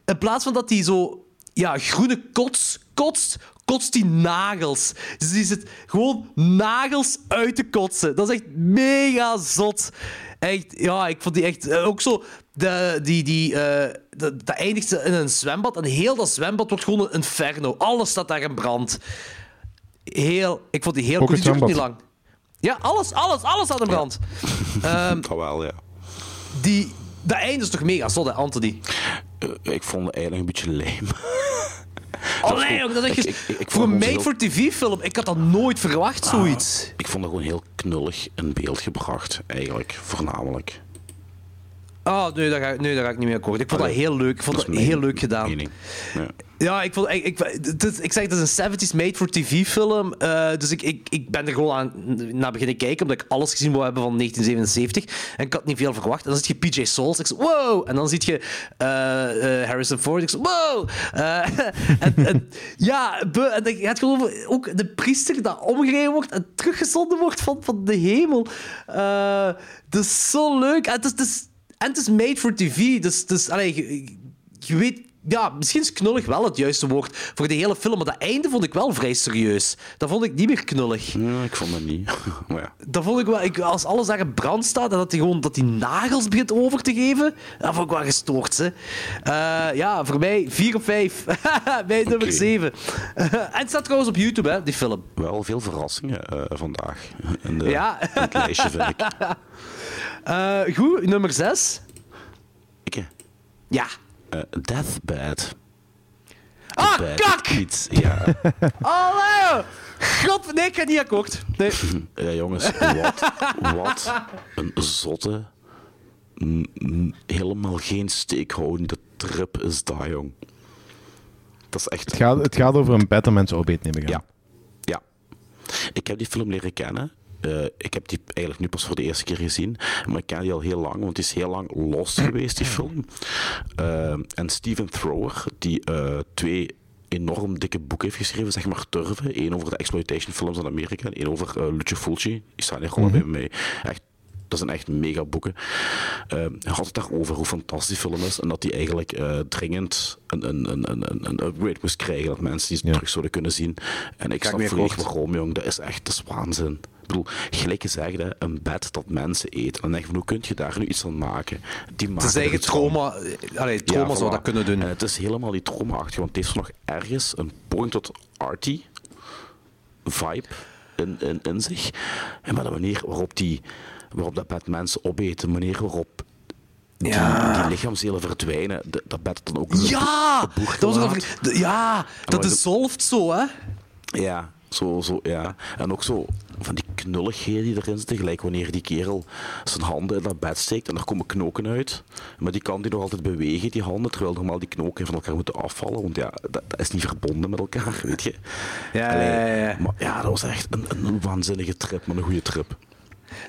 In plaats van dat die zo ja, groene kots kotst, kotst die nagels. Dus die zit gewoon nagels uit te kotsen. Dat is echt mega zot. Echt, ja, ik vond die echt... eh, ook zo, de, die, die, eh, dat dat eindigt in een zwembad. En heel dat zwembad wordt gewoon een inferno. Alles staat daar in brand. Heel, ik vond die heel Die duurt niet lang. Ja, alles, alles, alles staat in brand. Ehm, Dat wel, ja. die, dat einde is toch mega zot, hè, Anthony? Eh, ik vond het eigenlijk een beetje leem. Oh nee, jong, dat is voor een made-for-TV-film, ik had dat nooit verwacht, zoiets. Ik vond het gewoon heel knullig in beeld gebracht, eigenlijk, voornamelijk. Oh, nee, daar ga, nee, daar ga ik niet mee akkoord. Ik vond dat heel leuk. Ik vond dat, mijn heel leuk gedaan. Ja. Ja, ik, vond, ik, ik, het ik zeg, het is een 70s made-for-TV film. eh, dus ik, ik, ik ben er gewoon aan naar beginnen kijken, omdat ik alles gezien wou hebben van 1977. En ik had niet veel verwacht. En dan zie je PJ Souls. Ik zo, wow! En dan zie je eh, eh, Harrison Ford. Ik zo, wow! En, en, ja, be- en gewoon over ook de priester dat omgereden wordt en teruggezonden wordt van, van de hemel. Dat is zo leuk. En het is, het is, en het is made for TV. Dus, dus allee, je, je weet ja, misschien is knullig wel het juiste woord voor de hele film, maar dat einde vond ik wel vrij serieus. Dat vond ik niet meer knullig. Ja, ik vond dat niet. maar ja. Dat vond ik wel, ik, als alles daar in brand staat en dat hij gewoon dat die nagels begint over te geven, dat vond ik wel gestoord. Hè. Eh, ja, voor mij 4 of 5. Bij nummer Oké. 7. en het staat trouwens op YouTube, hè, die film. Wel veel verrassingen eh, vandaag. In, de, Ja. in het lijstje, vind ik. Eh, goed, nummer 6. ik. Ja. Eh, Deathbed. Ah, Bad kak! Iets, ja. Allee! God, nee, ik ga niet akkoord. Nee. ja, jongens, wat, wat een zotte, helemaal geen steekhoudende trip is dat, jong. Dat is echt... Het gaat, het gaat over een bed dat mensen opeten, neem ik aan. Ja. Ja. Ik heb die film leren kennen. Eh, ik heb die eigenlijk nu pas voor de eerste keer gezien. Maar ik ken die al heel lang, want die is heel lang los geweest, die film. Eh, en Steven Thrower, die eh, twee enorm dikke boeken heeft geschreven, zeg maar Turven. Eén over de exploitation films in Amerika en één over uh, Lucio Fulci. Die staan hier gewoon bij mij. Echt dat zijn echt mega boeken. Uh, hij had het daarover hoe fantastisch die film is. En dat die eigenlijk uh, dringend een, een, een, een, een upgrade moest krijgen. Dat mensen die Ja. terug zouden kunnen zien. En ik ik snap volledig waarom, jong. Dat is echt dat is waanzin. Ik bedoel, gelijk gezegd, hè, een bed dat mensen eten. En dan denk je van, hoe kun je daar nu iets van maken? Die Het maken is eigen iets van. trauma. eh, Allee, trauma Ja, zou voilà. dat kunnen doen. En het is helemaal die trauma-achtig, want het heeft nog ergens een point tot arty vibe in, in, in zich. En maar de manier waarop, die, waarop dat bed mensen opeten, de manier waarop die, Ja. die lichaamsdelen verdwijnen, de- dat bed dan ook Ja! Dat was de- ja, dat de- dissolft zo, hè? Ja, zo, zo, ja. En ook zo van die knulligheden die erin zitten. Gelijk wanneer die kerel zijn handen in dat bed steekt en er komen knoken uit. Maar die kan die nog altijd bewegen, die handen, terwijl normaal die knoken van elkaar moeten afvallen. Want ja, dat, dat is niet verbonden met elkaar, weet je. Ja, Allee, ja, ja, ja. Maar ja, dat was echt een, een waanzinnige trip, maar een goede trip.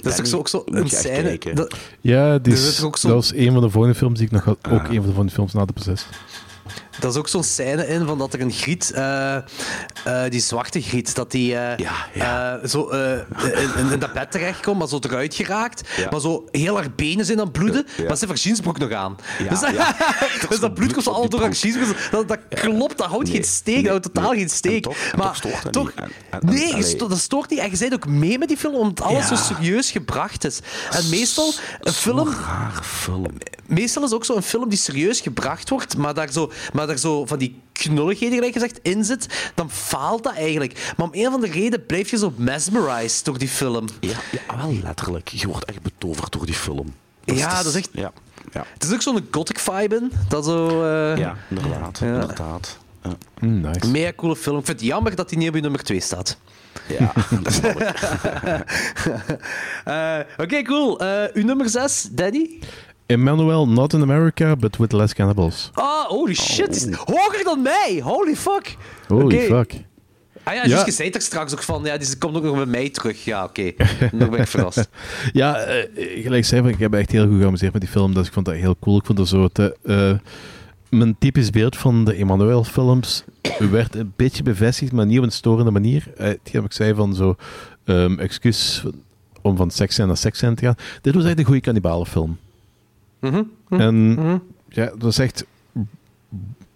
Dat is ook zo, een scène. kijken. Dat, Ja, die is- zit ook zo- dat was een van de volgende films die ik nog had. Ook Ah. een van de volgende films na de proces. Dat is ook zo'n scène in van dat er een griet, eh, eh, die zwarte griet, dat die eh, Ja, ja. zo in, in dat bed terechtkomt, maar zo eruit geraakt. Ja. Maar zo heel haar benen zijn aan het bloeden, maar ze heeft haar jeansbroek nog aan. Dus, ja. dus dat bloed komt al door haar broek. jeansbroek. Dat, dat klopt, dat houdt Nee, geen steek, nee, dat houdt totaal nee. geen steek. Toch- maar toch dat. En- en- nee, sto- dat stoort niet. En je bent ook mee met die film, omdat alles zo serieus gebracht is. En meestal, een film. meestal is ook zo'n film die serieus gebracht wordt, maar daar zo, maar daar zo van die knulligheden, gelijk gezegd, in zit, dan faalt dat eigenlijk. Maar om een of andere reden blijf je zo mesmerized door die film. Ja, ja, wel letterlijk. Je wordt echt betoverd door die film. Ja, dat is echt- Ja, ja. Het is ook zo'n gothic vibe in, dat zo... eh ja inderdaad. Ja. inderdaad. Ja. Mm, nice. Mega coole film. Ik vind het jammer dat die niet op je nummer 2 staat. Ja, dat snap ik. Eh, Oké, cool. Eh uw nummer 6, Danny? Emmanuel, not in America, but with less cannibals. Ah, holy shit. Hoger dan mij. Holy fuck. Holy fuck. Ah ja, Ja. je zei er straks ook van, ja, die komt ook nog bij mij terug. Ja, oké. Nog ben ik verrast. Ja, eh, gelijk zei, van, ik heb echt heel goed geamuseerd met die film. Dus ik vond dat heel cool. Ik vond dat zo... te, eh, mijn typisch beeld van de Emmanuel-films werd een beetje bevestigd, maar niet op een storende manier. Eh, hetgeen wat ik zei van zo... ehm excuus om van seks naar seks te gaan. Dit was echt een goede kannibalenfilm. Mhm. En ja, dat was echt...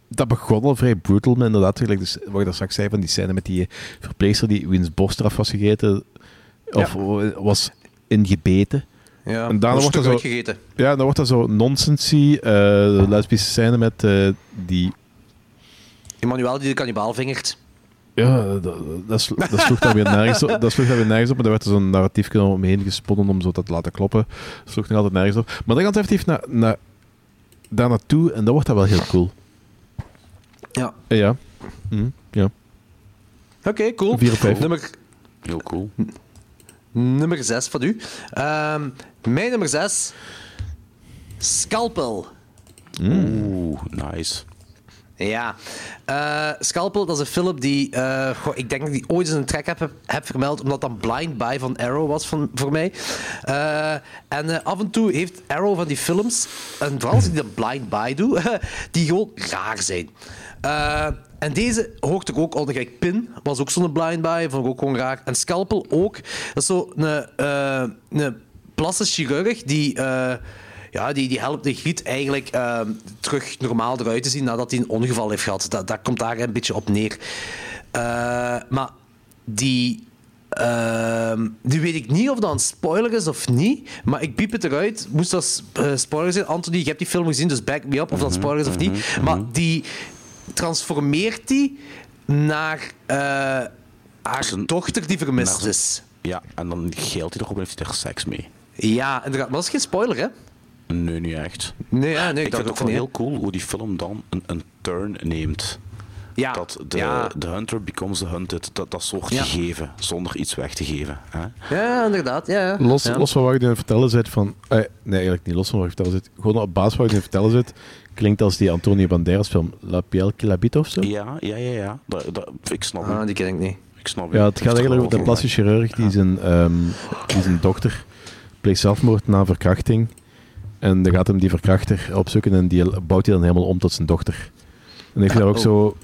Dat begon al vrij brutal, maar inderdaad, gelijk dus, wat ik daar straks zei, van die scène met die eh, verpleegster die wiens borst eraf was gegeten, of was ingebeten. Ja, En daarna wordt er zo-. Ja, dan wordt dat zo nonsensy, eh de lesbische scène met eh, die... Emmanuel die de kannibaal vingert. Ja, dat, dat, slo- dat sloeg dan weer nergens op. Dat sloeg dan weer nergens op, maar daar werd er zo'n narratief omheen gesponnen om zo dat te laten kloppen. Dat sloeg nog altijd nergens op. Maar dan gaat het effectief naar, naar, daar naartoe en dan wordt dat wel heel cool. Ja. Eh, ja. Hm, ja. Oké, cool. Vier op vijf. Nummer, Heel cool. nummer 6 van u. Ehm, mijn nummer 6 Scalpel. Oeh, nice. Ja. Eh, Scalpel, dat is een film die... eh, ik denk dat ik ooit eens een track heb, heb vermeld, omdat dat Blind Buy van Arrow was van, voor mij. Eh, en af en toe heeft Arrow van die films, en vooral als ik Blind Buy doe, die gewoon raar zijn. En deze hoort er ook onder. Kijk, Pin was ook zo'n Blind Buy, vond ik ook gewoon raar. En Scalpel ook. Dat is zo een, plastisch chirurg die... ja, die, die helpt de griet eigenlijk ehm, terug normaal eruit te zien nadat hij een ongeval heeft gehad. Dat, dat komt daar een beetje op neer. Eh, maar die, die weet ik niet of dat een spoiler is of niet. Maar ik piep het eruit. Moest dat eh, spoiler zijn? Anthony, je hebt die film gezien, dus back me up of dat spoiler is of niet. Maar die transformeert die naar eh, haar dochter die vermist is. Ja, en dan geelt hij erop en heeft hij er seks mee. Ja, inderdaad. Maar dat is geen spoiler, hè? Nee, niet echt. Nee, ja, nee ik vind het ook wel heel cool hoe die film dan een, een turn neemt. Ja, Dat de, ja. de hunter becomes the hunted. Dat, dat soort Ja. gegeven, zonder iets weg te geven. Hè? Ja, inderdaad. Ja. Los, ja. los van wat je het vertellen zit van... eh, nee, eigenlijk niet los van wat je vertellen zit. Gewoon op basis van wat je het vertellen zit, klinkt als die Antonio Banderas film La Piel que l'habite of zo. Ja, ja, ja. ja. Dat, dat, ik snap hem. Ah, die ken ik niet. Ik snap. Ja, het gaat eigenlijk over de plastisch chirurg die zijn, ehm, die zijn dochter pleegt zelfmoord na verkrachting. En dan gaat hem die verkrachter opzoeken en die bouwt hij dan helemaal om tot zijn dochter. En heeft hij daar ook Oh. zo...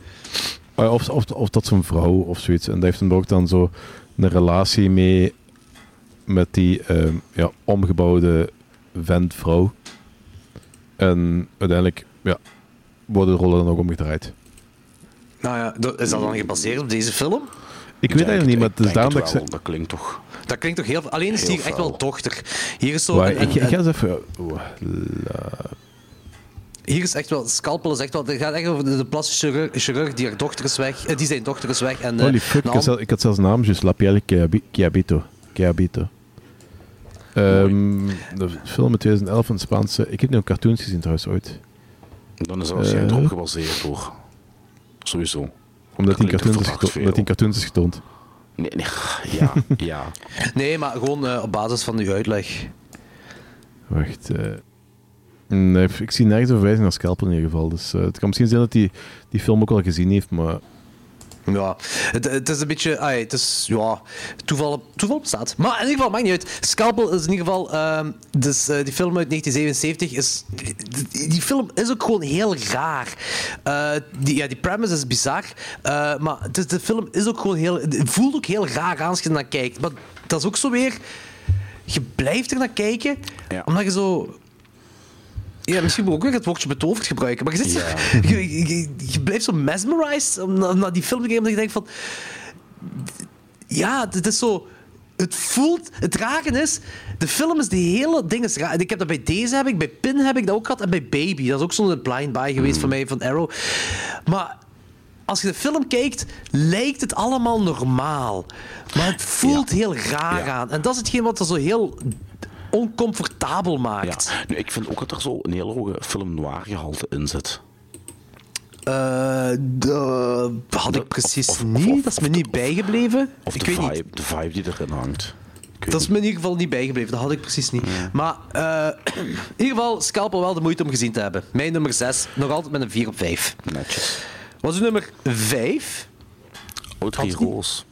eh, Of, of, of tot zijn vrouw of zoiets. En daar heeft hem ook dan zo een relatie mee met die ehm, ja, omgebouwde vent-vrouw. En uiteindelijk ja, worden de rollen dan ook omgedraaid. Nou ja, is dat dan gebaseerd op deze film? Ik weet eigenlijk niet, maar het is daarom dat ik... wel. zeg- Dat klinkt toch... Dat klinkt toch heel... Alleen is Heel hier echt wel dochter. Hier is zo... Waar, een- ik, ik ga eens even... oeh, la- hier is echt wel... Scalpel is echt wel... Het gaat echt over de, de plastische chirurg, chirurg die haar dochter is weg. eh, die zijn dochter is weg. En, eh, Holy fuck, een ik had, zel- ik had zelfs naam, juist La Piel que habi- que habito. Que habito. Ehm, de film uit 2011 van Spaanse... Ik heb nu een cartoons gezien trouwens ooit. Dan is dat waarschijnlijk Eh. erop gebaseerd hoor. Sowieso. Omdat die cartoons, is omdat die cartoons is getoond. Nee, nee. Ja, ja. Nee, maar gewoon eh, op basis van uw uitleg. Wacht. eh. nee, ik zie nergens een verwijzing naar Scalpel in ieder geval. Dus eh, het kan misschien zijn dat hij die film ook al gezien heeft, maar... Ja, het, het is een beetje... ai, het is... Ja, toeval, toeval bestaat. Maar in ieder geval, maakt niet uit. Scalpel is in ieder geval... ehm, dus eh, die film uit 1977 is... Die, die film is ook gewoon heel raar. Eh, die, ja, die premise is bizar. eh, maar het is- de film is ook gewoon heel... Het voelt ook heel raar aan als je naar kijkt. Maar dat is ook zo weer... Je blijft er naar kijken, Ja. omdat je zo... Ja, misschien moet ik ook weer het woordje betoverd gebruiken. Maar je, zit zo- Ja. je, je, je blijft zo mesmerized om na- naar die film te kijken. Omdat je denkt van... Ja, het is zo... Het voelt... Het rare is... De film is... De hele ding is raar. Ik heb dat bij deze heb ik. Bij Pin heb ik dat ook gehad. En bij Baby. Dat is ook zo'n blind buy geweest van mij, van Arrow. Maar... Als je de film kijkt, lijkt het allemaal normaal. Maar het voelt heel raar Ja. aan. En dat is hetgeen wat er zo heel oncomfortabel ja. maakt. Nu, ik vind ook dat er zo een hele hoge film noir gehalte in zit. Eh, dat had ik precies of- of- niet. of- dat is me niet bijgebleven. Of ik de weet vibe, niet. de vibe die erin hangt. Dat is me in ieder geval niet bijgebleven. Dat had ik precies niet. Maar eh, in ieder geval, Scalpel wel de moeite om gezien te hebben. Mijn nummer 6, nog altijd met een 4 op 5. niet. Netjes. Was uw nummer 5? Audrey Roos.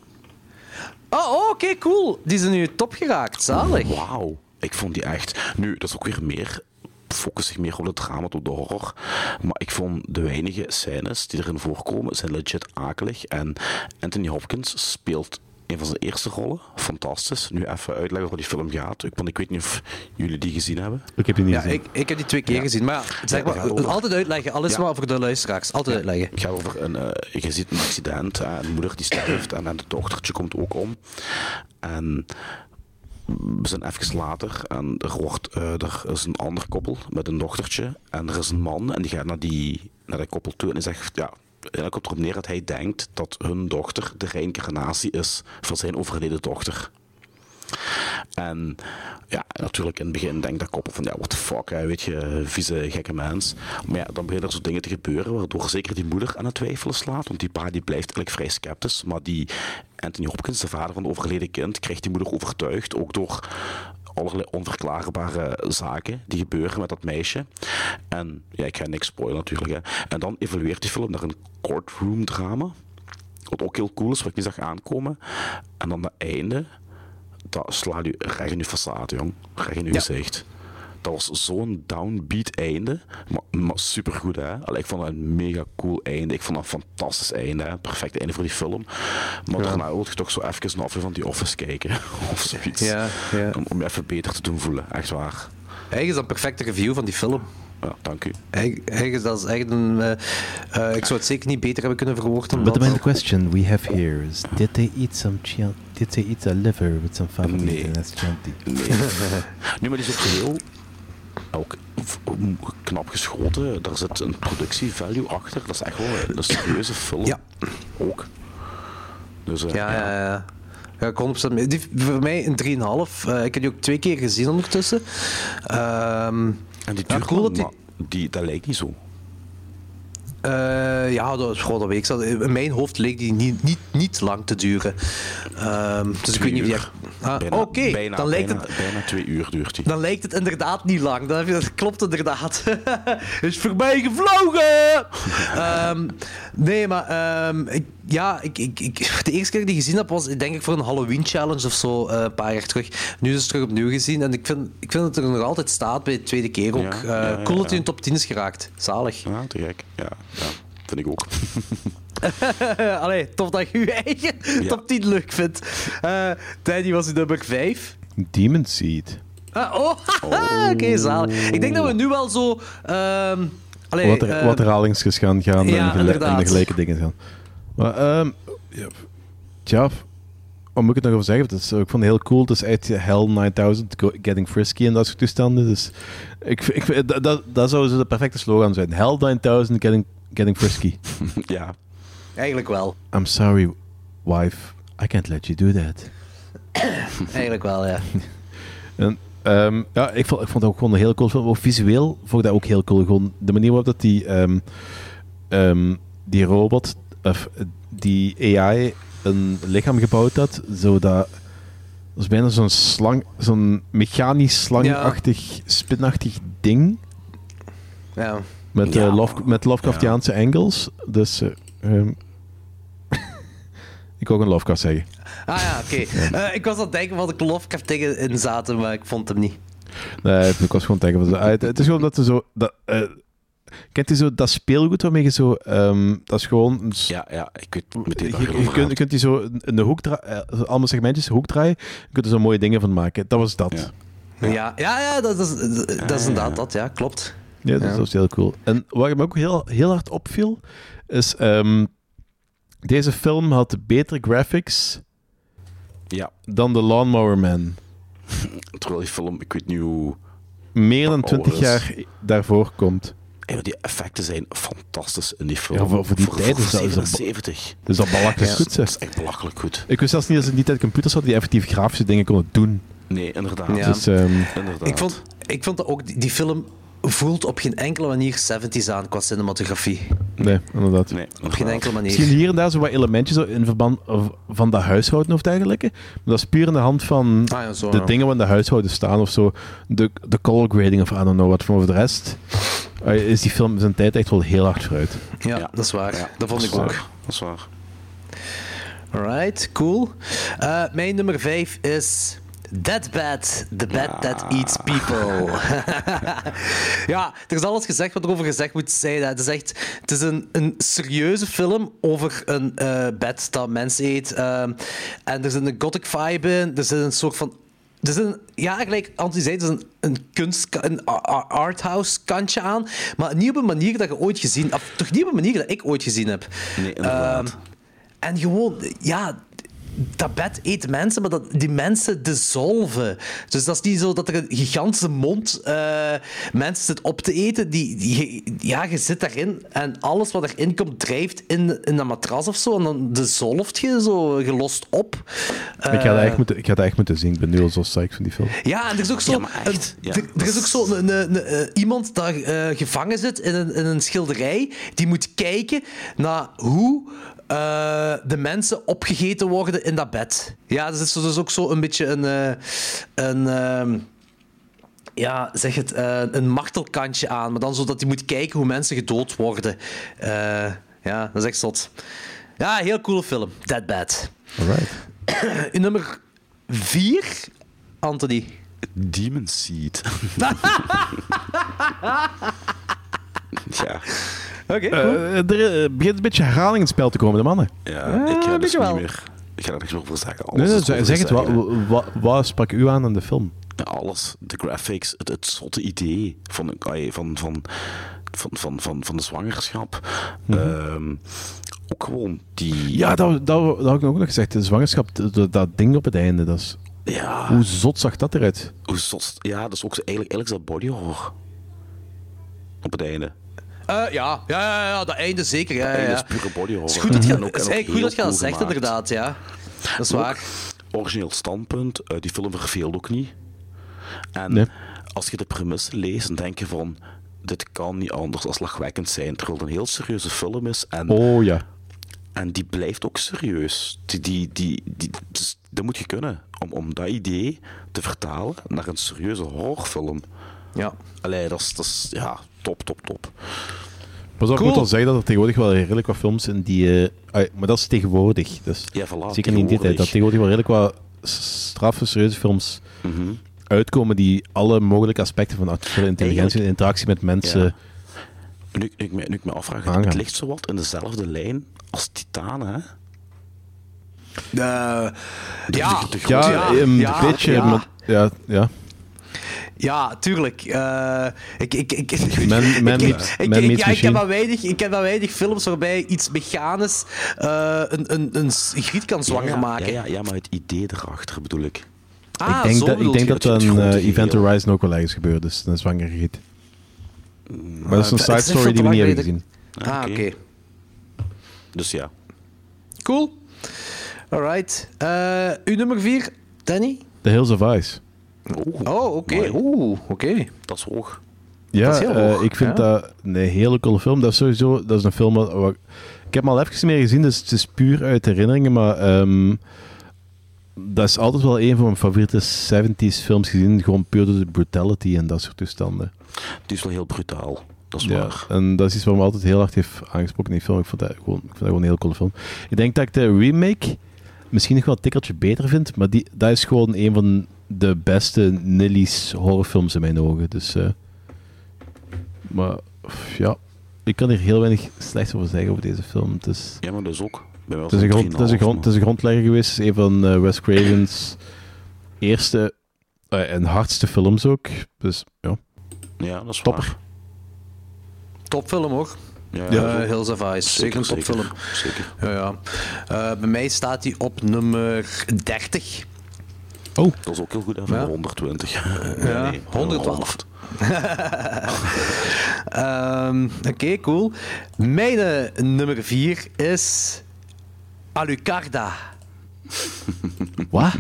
Oh, oh, oké, cool. Die is in uw top geraakt. Zalig. Wauw. Ik vond die echt... Nu, dat is ook weer meer... Focus zich meer op het drama tot de horror. Maar ik vond de weinige scènes die erin voorkomen zijn legit akelig. En Anthony Hopkins speelt een van zijn eerste rollen. Fantastisch. Nu even uitleggen waar die film gaat. Ik, ik weet niet of jullie die gezien hebben. Ik heb die niet Ja, gezien. ik, ik heb die twee keer Ja. gezien. Maar ja, zeg maar, over- altijd uitleggen. Alles Ja. maar voor de luisteraars. Altijd uitleggen. Het gaat over een, eh, je ziet een accident, hè, een moeder die sterft en, en het dochtertje komt ook om. En we zijn even later en er, wordt, eh, er is een ander koppel met een dochtertje en er is een man en die gaat naar, die, naar koppel toe en die zegt, ja, eigenlijk komt erop neer dat hij denkt dat hun dochter de reïncarnatie is van zijn overleden dochter. En ja, natuurlijk in het begin denkt dat koppel van, ja, what the fuck, hè, weet je, vieze, gekke mens. Maar ja, dan beginnen er zo dingen te gebeuren, waardoor zeker die moeder aan het twijfelen slaat. Want die pa die blijft eigenlijk vrij sceptisch. Maar die Anthony Hopkins, de vader van het overleden kind, krijgt die moeder overtuigd, ook door allerlei onverklaarbare zaken die gebeuren met dat meisje. En ja, ik ga niks spoilen natuurlijk. Hè. En dan evolueert die film naar een courtroom drama. Wat ook heel cool is, wat ik niet zag aankomen. En dan dat einde, dat slaat u recht in uw façade, jong. Recht in uw Ja. gezicht. Dat was zo'n downbeat einde, maar, maar supergoed hè. Allee, ik vond het een mega cool einde. Ik vond dat een fantastisch einde, hè. perfect einde voor die film. Maar daarna wil je toch zo even een aflevering van die Office kijken of zoiets. Ja, ja. Om, om je even beter te doen voelen, echt waar. Eigenlijk is dat een perfecte review van die film. Ja, dank u. Eigenlijk, eigenlijk is dat echt een... eh, eh, ik zou het zeker niet beter hebben kunnen verwoorden. But the main question we have here is: Did they eat some chian- Did they eat a liver with some family? Nee. And that's Chianti. Nee. nu, maar die is ook heel ook knap geschoten. Daar zit een productievalue achter. Dat is echt wel een serieuze film. Ja. Ook. Dus, eh, Ja, ja, ja. Ja, ik 100% mee. Die, voor mij een 3,5. Eh ik heb die ook twee keer gezien ondertussen. Ehm, En die duurt cool dat die- die, dat lijkt niet zo. eh, ja, dat, goh, dat weet ik. In mijn hoofd leek die niet, niet, niet lang te duren. Ehm, dus ik weet niet of die... Ah, Oké, bijna- dan lijkt bijna, het... Bijna twee uur duurt die. Dan lijkt het inderdaad niet lang. Dat, dat klopt inderdaad. is voorbij gevlogen! Ehm, nee, maar ehm, ik, ja, ik, ik, ik, de eerste keer die ik gezien heb was denk ik voor een Halloween challenge of zo, eh, een paar jaar terug. Nu is het terug opnieuw gezien en ik vind, ik vind dat er nog altijd staat bij de tweede keer ook. Ja, Eh, ja, ja, cool dat ja. hij in top 10 is geraakt. Zalig. Ja, te gek. Ja, ja, vind ik ook. Allee, tof dat je je eigen Ja. top 10 leuk vindt. Eh Danny was in nummer 5. Demon Seed. Ah, oh, oké, zalig. Ik denk dat we nu wel zo... ehm allee, wat, er, wat herhalingsjes gaan gaan ja, en, gele- en de gelijke dingen gaan. Maar, ehm ja, tja, wat moet ik het nog over zeggen? Het is, ik vond het heel cool. Het is uit Hell 9000, go- Getting Frisky en dat soort toestanden. Dus ik, ik, vind- dat, dat, dat zou zo de perfecte slogan zijn. Hell 9000, Getting, getting Frisky. ja. Eigenlijk wel. I'm sorry, wife. I can't let you do that. Eigenlijk wel, ja. En, ehm, ja, ik vond, ik vond het ook gewoon een heel cool film. Ook visueel vond ik dat ook heel cool. Gewoon de manier waarop dat die, ehm, ehm, die robot, of eh, die AI, een lichaam gebouwd had, zodat... Dat is bijna zo'n slang, zo'n mechanisch slangachtig, spinachtig ding. ja. Met, Ja, eh, Love, met Lovecraftiaanse angles. Dus... eh, ehm, ik ook een Lovecraft zeggen. Ah ja, oké. Ik was aan het denken wat ik Lovecraft dingen in zaten, maar ik vond hem niet. Nee, ik was gewoon denken ah, Het, het is gewoon dat ze zo... Dat, kent u zo dat speelgoed waarmee je zo... ehm, dat is gewoon... Ja, ja, ik weet meteen je, waar je, je kunt, kunt die zo in de hoek draaien... allemaal segmentjes, hoek draaien. Je kunt er zo mooie dingen van maken. Dat was dat. Ja. Ja, Ja, dat, is, dat is inderdaad dat, ja, klopt. dat, Ja. was heel cool. En wat me ook heel, heel hard opviel... Is... ehm, deze film had betere graphics Ja, dan The Lawnmower Man. terwijl die film, ik weet niet hoe... Meer dan Oh, 20 dat is- jaar daarvoor komt. Maar die effecten zijn fantastisch in die film. Ja, voor- voor die tijd is dat- is dat- 77. Dus dat belachelijk Ja. goed, Dat is echt belachelijk goed. Ik wist zelfs niet dat ze in die tijd computers hadden die effectief grafische dingen konden doen. Nee, inderdaad. Ja. Dus, ehm, inderdaad. Ik vond, ik vond ook, die, die film voelt op geen enkele manier 70s aan qua cinematografie. nee, inderdaad. Nee, Op geen enkele manier. Misschien hier en daar zo wat elementjes zo in verband van dat huishouden of dergelijke. Maar dat is puur in de hand van Ah, ja, zo, de ja. dingen in de huishouden staan of zo. De, de color grading of I don't know wat. Van over de rest eh, is die film zijn tijd echt wel heel hard vooruit. Ja, Ja. dat is waar. Ja, dat vond ik ook. waar. Dat is waar. Alright, cool. Eh, mijn nummer 5 is That Bat, The Bat That Eats People. ja, er is alles gezegd wat erover gezegd moet zijn. Het is echt het is een, een serieuze film over een eh bed dat mensen eet. Ehm, en er zit een gothic vibe in. Er zit een soort van er zit een, ja, gelijk Anthony zei, er is een, een kunst, een arthouse kantje aan. Maar niet op een manier dat je ooit gezien... Of toch niet op een manier dat ik ooit gezien heb. Nee, inderdaad. Ehm, en gewoon, ja, dat bed eet mensen, maar dat die mensen dissolven. Dus dat is niet zo dat er een gigantische mond eh, mensen zit op te eten. Die, die, ja, je zit daarin en alles wat erin komt drijft in, in dat matras of zo. En dan dissolft je zo gelost op. ik, ga dat Eh, echt moeten, ik ga dat echt moeten zien. Ik ben nu al zo psyched van die film. ja, en er is ook zo, Ja, maar echt. een- Ja, er, er is ook zo een, een- een- iemand dat eh, gevangen zit in een, in een schilderij, die moet kijken naar hoe eh, de mensen opgegeten worden in dat bed. Ja, dus het is dus ook zo een beetje een... eh, een ehm, ja, zeg het, eh, een martelkantje aan. Maar dan zodat hij moet kijken hoe mensen gedood worden. Eh, ja, dat is echt zot. Ja, heel coole film. Dead Bad. Alright. In nummer 4, Anthony. Demon Seed. ja, Oké, Eh, er eh, begint een beetje herhaling in het spel te komen, de mannen. ja, ik ga weet dus niet wel. meer... Ik ga er niks meer over zeggen. Nee, Alles nee, is zeg, over zeg het, te wat, zeggen. wat, wat sprak u aan aan de film? Ja, alles. De graphics, het, het zotte idee van, ai, van, van, van, van, van, van de zwangerschap. Ehm, ook gewoon die... Ja, dat, dat, dat had ik ook nog gezegd. De zwangerschap, dat, dat ding op het einde, dat is, ja, hoe zot zag dat eruit? hoe zot- ja, dat is ook zo, eigenlijk, eigenlijk is dat body horror. Op het einde. Eh, ja, ja, ja, ja, dat einde zeker. Ja, ja, Einde ja. is pure body horror. Het is goed dat je, het is eigenlijk goed dat je dat zegt, gemaakt. inderdaad. Ja. Dat is Ook waar. Origineel standpunt, eh, die film verveelt ook niet. En Nee. als je de premisse leest, dan denk je van... Dit kan niet anders dan lachwekkend zijn. Terwijl het een heel serieuze film is. En, Oh ja. en die blijft ook serieus. Die, die, die, die, dus dat moet je kunnen. Om, om dat idee te vertalen naar een serieuze horrorfilm. Ja. Allee, dat is, dat is ja, top, top, top. Pas op, ik Cool. moet al zeggen dat er tegenwoordig wel redelijk wat films in die... eh, maar dat is tegenwoordig. Dus Ja, voilà. zeker niet in die tijd. Dat tegenwoordig. tegenwoordig wel redelijk wat straffe, serieuze films Mhm. uitkomen die alle mogelijke aspecten van artificiële intelligentie en interactie met mensen... Ja. Nu, nu, ik me- nu ik me afvraag, Aangaan. het ligt zo wat in dezelfde lijn als Titan, hè? Eh, De- ja, de- de Ja, grote- een ja, beetje. ja. maar- ja, ja. Ja, tuurlijk. Eh, ik, ik, ik, Men- men ik, meets- ik, men ik- meets ja, ik, heb maar weinig, ik heb maar weinig films waarbij iets mechanisch eh, een, een, een griet kan zwanger ja, maken. Ja, ja, ja, maar het idee erachter bedoel ik. Ah, ik denk zo dat, ik denk dat een eh, Event. Horizon ook wel ergens gebeurd is. Een zwangere giet. Maar dat is een side story die we niet hebben gezien. Ah, oké. Oké. Dus ja. Cool. Alright. Eh uw nummer 4, Danny? The Hills of Ice. Oh, oké. Oeh, oké. dat is hoog. Ja, Dat is heel eh, hoog, ik vind dat een hele coole film. Dat is sowieso dat is een film wat, ik heb hem al even meer gezien, dus het is puur uit herinneringen, maar ehm, dat is altijd wel een van mijn favoriete 70s films gezien, gewoon puur door de brutality en dat soort toestanden. Die is wel heel brutaal. Dat is Ja, waar. en dat is iets wat me altijd heel hard heeft aangesproken in die film. Ik vond dat gewoon, ik vond dat gewoon een heel coole film. Ik denk dat ik de remake misschien nog wel een tikkeltje beter vind, maar die, dat is gewoon een van de beste Nilly's horrorfilms in mijn ogen. Dus, eh, maar pff, ja, ik kan hier heel weinig slechts over zeggen over deze film. Het is, Ja, maar dat is ook. Het is, een, grond, het, is een, 3,5, grond, het is een grondlegger geweest. Een van eh, Wes Craven's eerste eh, en hardste films ook. Dus ja. Ja, dat is Topper. waar. Topfilm hoor. Ja, dat is ook- Hills of Ice. Zeker een topfilm. Zeker. Ja, ja. Eh, bij mij staat hij op nummer 30. Oh, Dat is ook heel goed, Ja. 120. Ja, 112. Ehm, Oké, cool. Mijn eh, nummer 4 is Alucarda. wat?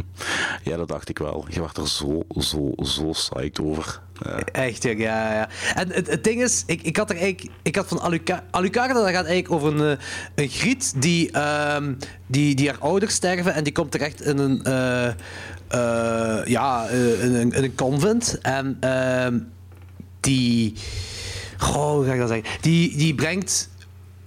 Ja, dat dacht ik wel. Je werd er zo, zo, zo psyched over. Ja. Echt, ja, ja. ja. En het, het ding is, ik, ik had er eigenlijk, ik had van Aluca Alucarda, dat gaat eigenlijk over een, eh, een griet die, ehm, die, die haar ouders sterven en die komt terecht in een, eh, ja, eh, een, convent. En ehm, die, goh, hoe ga ik dat zeggen? Die, die brengt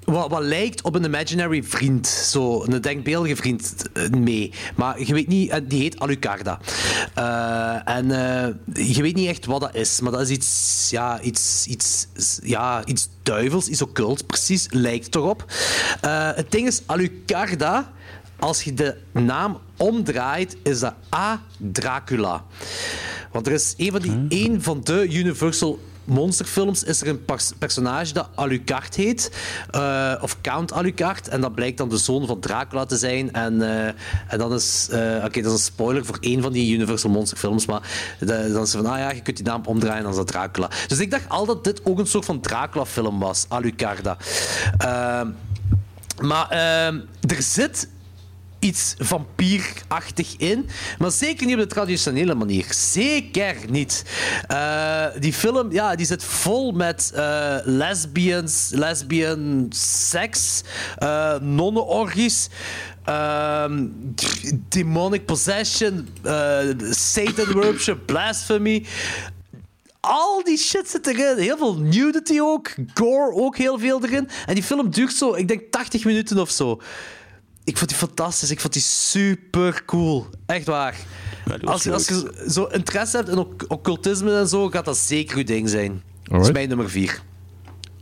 wat, wat lijkt op een imaginary vriend. Zo, een denkbeeldige vriend eh, mee. Maar je weet niet, die heet Alucarda. Eh, en eh, je weet niet echt wat dat is. Maar dat is iets, ja, iets, iets, ja, iets duivels, iets occult, precies, lijkt erop. Eh het ding is, Alucarda, als je de naam omdraait, is dat A. Dracula. Want er is een van, die, een van de Universal monsterfilms is er een pers- personage dat Alucard heet. eh, of Count Alucard. En dat blijkt dan de zoon van Dracula te zijn. En, eh, en dan is... eh, Oké, dat is een spoiler voor één van die Universal monsterfilms. Maar de- dan is van... Ah ja, je kunt die naam omdraaien en dan is dat Dracula. Dus ik dacht al dat dit ook een soort van Dracula-film was. Alucarda. Maar ehm, er zit iets vampierachtig in. Maar zeker niet op de traditionele manier. Zeker niet. Eh, die film ja, die zit vol met eh, lesbians, lesbian seks, uh, demonic possession, Satan worship, blasphemy. Al die shit zit erin. Heel veel nudity ook. Gore ook heel veel erin. En die film duurt zo, ik denk 80 minuten of zo. Ik vond die fantastisch. Ik vond die super cool. Echt waar. Ja, Als, je- als je zo interesse hebt in oc- occultisme en zo, gaat dat zeker uw ding zijn. Dat is mijn nummer 4.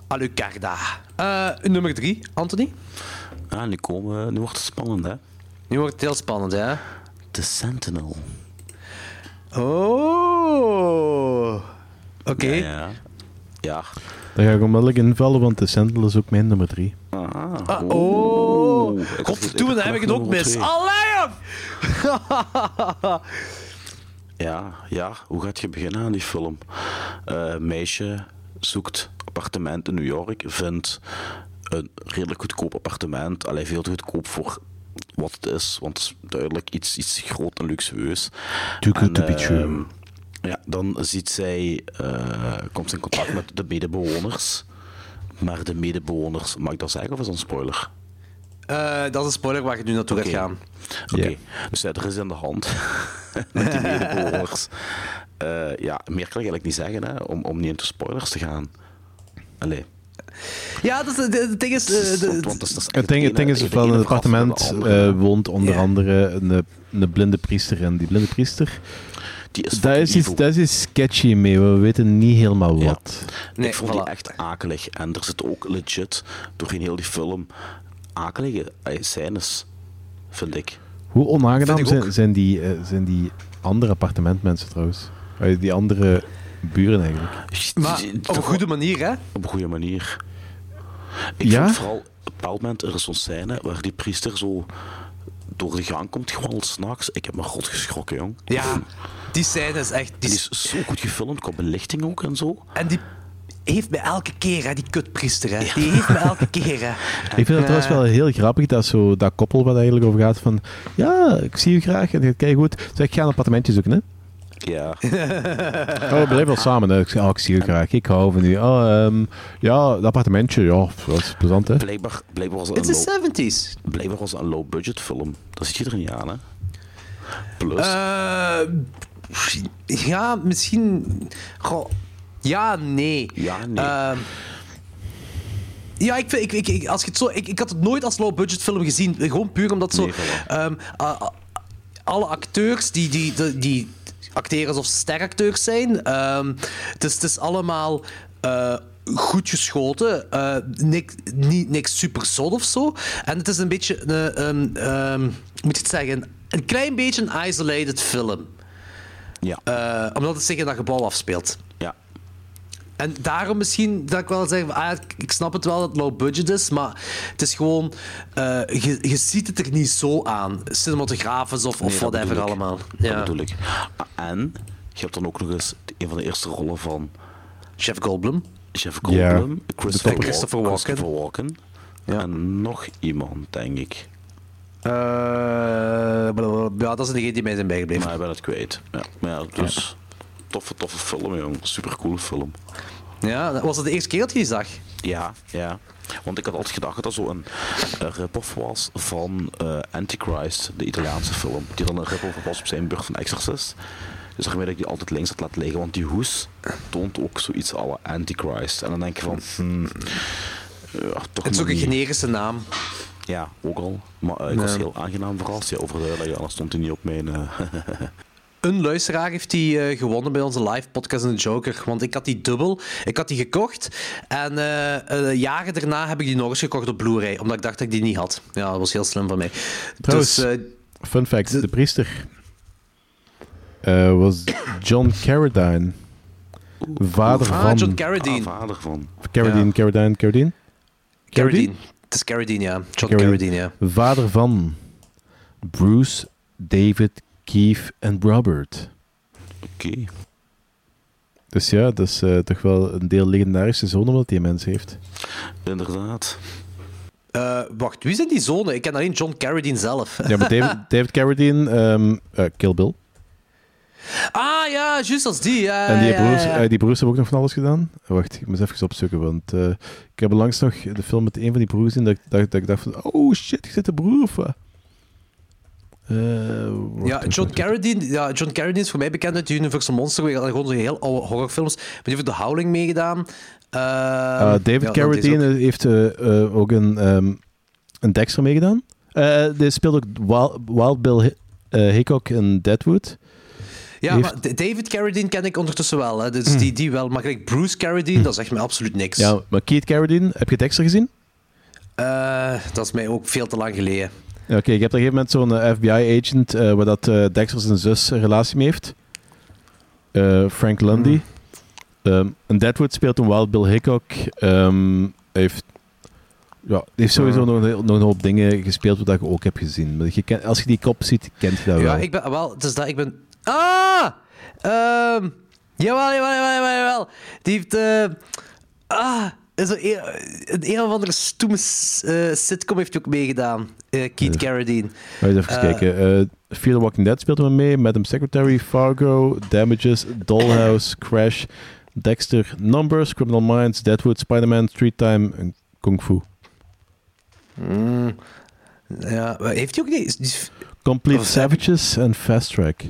Alucarda. Eh nummer 3, Anthony. Ja, nu, komen, nu wordt het spannend, hè? Nu wordt het heel spannend, hè? The Sentinel. Oh. Oké. Ja, ja. Ja. Daar ga ik onmiddellijk invallen, want de Sentinel is ook mijn nummer 3. Ah, Ah, oh. Ik had- Godverdomme, dan heb ik het ook mis. Allee! Ja, ja, hoe gaat je beginnen aan die film? Eh meisje zoekt appartement in New York, vindt een redelijk goedkoop appartement. Alleen veel te goedkoop voor wat het is, want het is duidelijk iets, iets groot en luxueus. Too good En, to be ehm, true. Ja, dan ziet zij, eh, komt ze in contact met de medebewoners. Maar de medebewoners, mag ik dat zeggen of is dat een spoiler? Eh, dat is een spoiler waar je nu naartoe Oké. gaat gaan. Oké, dus ja, er is aan de hand met die medebewoners. Eh, ja, meer kan ik eigenlijk niet zeggen, hè, om, om niet into spoilers te gaan. Allee. Ja, dat is, de- het ding is... de- dat dat Het ding, is de van ene het de appartement eh, woont onder andere een, een blinde priester. En die blinde priester, die is daar is, iets, daar is iets sketchy mee. We weten niet helemaal Ja. wat. Nee, ik vond voilà. die echt akelig. En er zit ook legit doorheen heel die film akelige eh, scènes, vind ik. Hoe onaangenaam Vind zijn, zijn, die, eh, zijn die andere appartementmensen trouwens? Eh, Die andere buren eigenlijk. Maar op een goede manier, hè? Op een goede manier. Ik Ja? vond vooral, op een bepaald moment, er is zo'n scène waar die priester zo door de gang komt gewandeld s'nachts. Ik heb me rot geschrokken, jong. Ja, die scène is echt... Die Die, is zo goed gefilmd, qua belichting ook en zo. en die heeft me elke keer, hè, die kutpriester, hè. Die heeft me elke keer, hè. Ik vind het trouwens wel heel grappig dat zo dat koppel wat eigenlijk over gaat van ja, ik zie u graag en kei goed. Zeg, ik ga een appartementje zoeken, hè? Ja, Oh, we blijven wel samen, hè? Ik, oh, ik zie u graag, ik hou van u. Oh, ehm, ja, dat appartementje, ja, dat is plezant, hè? blijkbaar, blijkbaar, was het een It's low, the 70s. blijkbaar was het een low-budget film. Dat zit je er niet aan, hè? Plus, Eh, ja, misschien... Goh, ja, nee. Ja, nee. Ehm, ja, ik, vind, ik, ik, ik- als je het zo, ik, ik had het nooit als low-budget film gezien. Gewoon puur omdat zo... Nee, ehm, alle acteurs die, die, die, die acteren alsof ze steracteurs zijn. ehm, het, is, het is allemaal... eh, goed geschoten. eh, niks, niet, niks super zot of zo. En het is een beetje moet je het zeggen? Een klein beetje een isolated film. Ja, Eh, omdat het zich in dat gebouw afspeelt. ja. En daarom misschien dat ik wel zeg, ah, ik- snap het wel dat het low budget is, maar het is gewoon, eh, je, je ziet het er niet zo aan. Cinematografisch of, of Nee, dat whatever allemaal. Dat Ja. bedoel ik. Ah, En je hebt dan ook nog eens een van de eerste rollen van Chef Goldblum. Jeff Ja, Goldblum, Christopher, Walken. Christopher Walken. Ja. En nog iemand, denk ik. Eh, ja, dat is degene die mij zijn bijgebleven. Maar ik ben het kwijt. Ja, maar ja, dus... Toffe, toffe film, jong. Super coole film. Ja, was dat de eerste keer dat je die zag? Ja, ja. Want ik had altijd gedacht dat dat zo een, een rip-off was van eh, Antichrist, de Italiaanse film. Die dan een rip-off was op zijn beurt van Exorcist. Dus daarmee dat ik die altijd links had laten liggen. Want die hoes toont ook zoiets alle Antichrist. En dan denk je van... Hmm, ja, toch Het is ook een generische naam. Ja, ook al. Maar eh, ik was heel aangenaam verrast. Ja, overduidelijk, anders stond hij niet op mijn... eh, Een luisteraar heeft die eh, gewonnen bij onze live podcast in de Joker. Want ik had die dubbel. Ik had die gekocht. En eh, eh, jaren daarna heb ik die nog eens gekocht op Blu-ray. Omdat ik dacht dat ik die niet had. Ja, dat was heel slim van mij. Trouwens, dus, eh, Fun fact, de priester eh, was John Carradine. Vader ah, van... John ah, Carradine. vader van. Carradine, Ja. Carradine, Carradine? Carradine. Het is Carradine, ja. John Carradine, ja. Vader van Bruce, David, Keith en Robert. Oké. Dus ja, dat is eh, toch wel een deel legendarische zoon omdat die mens heeft. Inderdaad. Eh, wacht, wie zijn die zonen? Ik ken alleen John Carradine zelf. Ja, maar David, David Carradine, ehm, eh, Kill Bill. Ah ja, juist als die. Ja, En die, ja, broers, ja, ja. eh, die broers hebben ook nog van alles gedaan. Wacht, ik moet even opzoeken, want eh, ik heb langs nog de film met een van die broers in dat, ik- dat, dat ik dacht van, oh shit, ik zit de broer of wat? Eh, Ja, John. Carradine, ja, John Carradine is voor mij bekend uit de Universal Monster. We gewoon zo'n heel oude horrorfilms. Maar die heeft de Howling meegedaan. Ehm, Uh, ja, David is Carradine ook- heeft ook een, ehm, een Dexter meegedaan. Die speelt ook Wild, Wild Bill Hi- Hickok in Deadwood. Ja, heeft- maar David Carradine ken ik ondertussen wel. Hè. Dus die, die wel. Maar gelijk Bruce Carradine, dat zegt mij absoluut niks. Ja, maar Keith Carradine, heb je Dexter gezien? Eh, dat is mij ook veel te lang geleden. Ja, Oké, ik heb op een gegeven moment zo'n eh, FBI-agent eh, waar dat Dexter zijn zus een relatie mee heeft. Frank Lundy. Ehm, en Deadwood speelt een Wild Bill Hickok. Ehm, heeft, ja, die heeft sowieso nog, een, heel- nog een hoop dingen gespeeld wat je ook hebt gezien. Maar je ken- als je die kop ziet, kent je dat Ja, wel. ik ben wel. Het is dat ik ben. Ah! Ehm jawel, jawel, jawel, jawel. Die heeft. eh ah! Is een, een, een of andere stoeme eh, sitcom heeft hij ook meegedaan. Eh Keith Ja. Carradine. Eens even kijken. Fear the Walking Dead speelt er mee. Madam Secretary, Fargo, Damages, Dollhouse, Crash, Dexter, Numbers, Criminal Minds, Deadwood, Spider-Man, Street Time en Kung Fu. Mm. Ja, heeft hij ook niet. Complete Of Savages en Fast Track.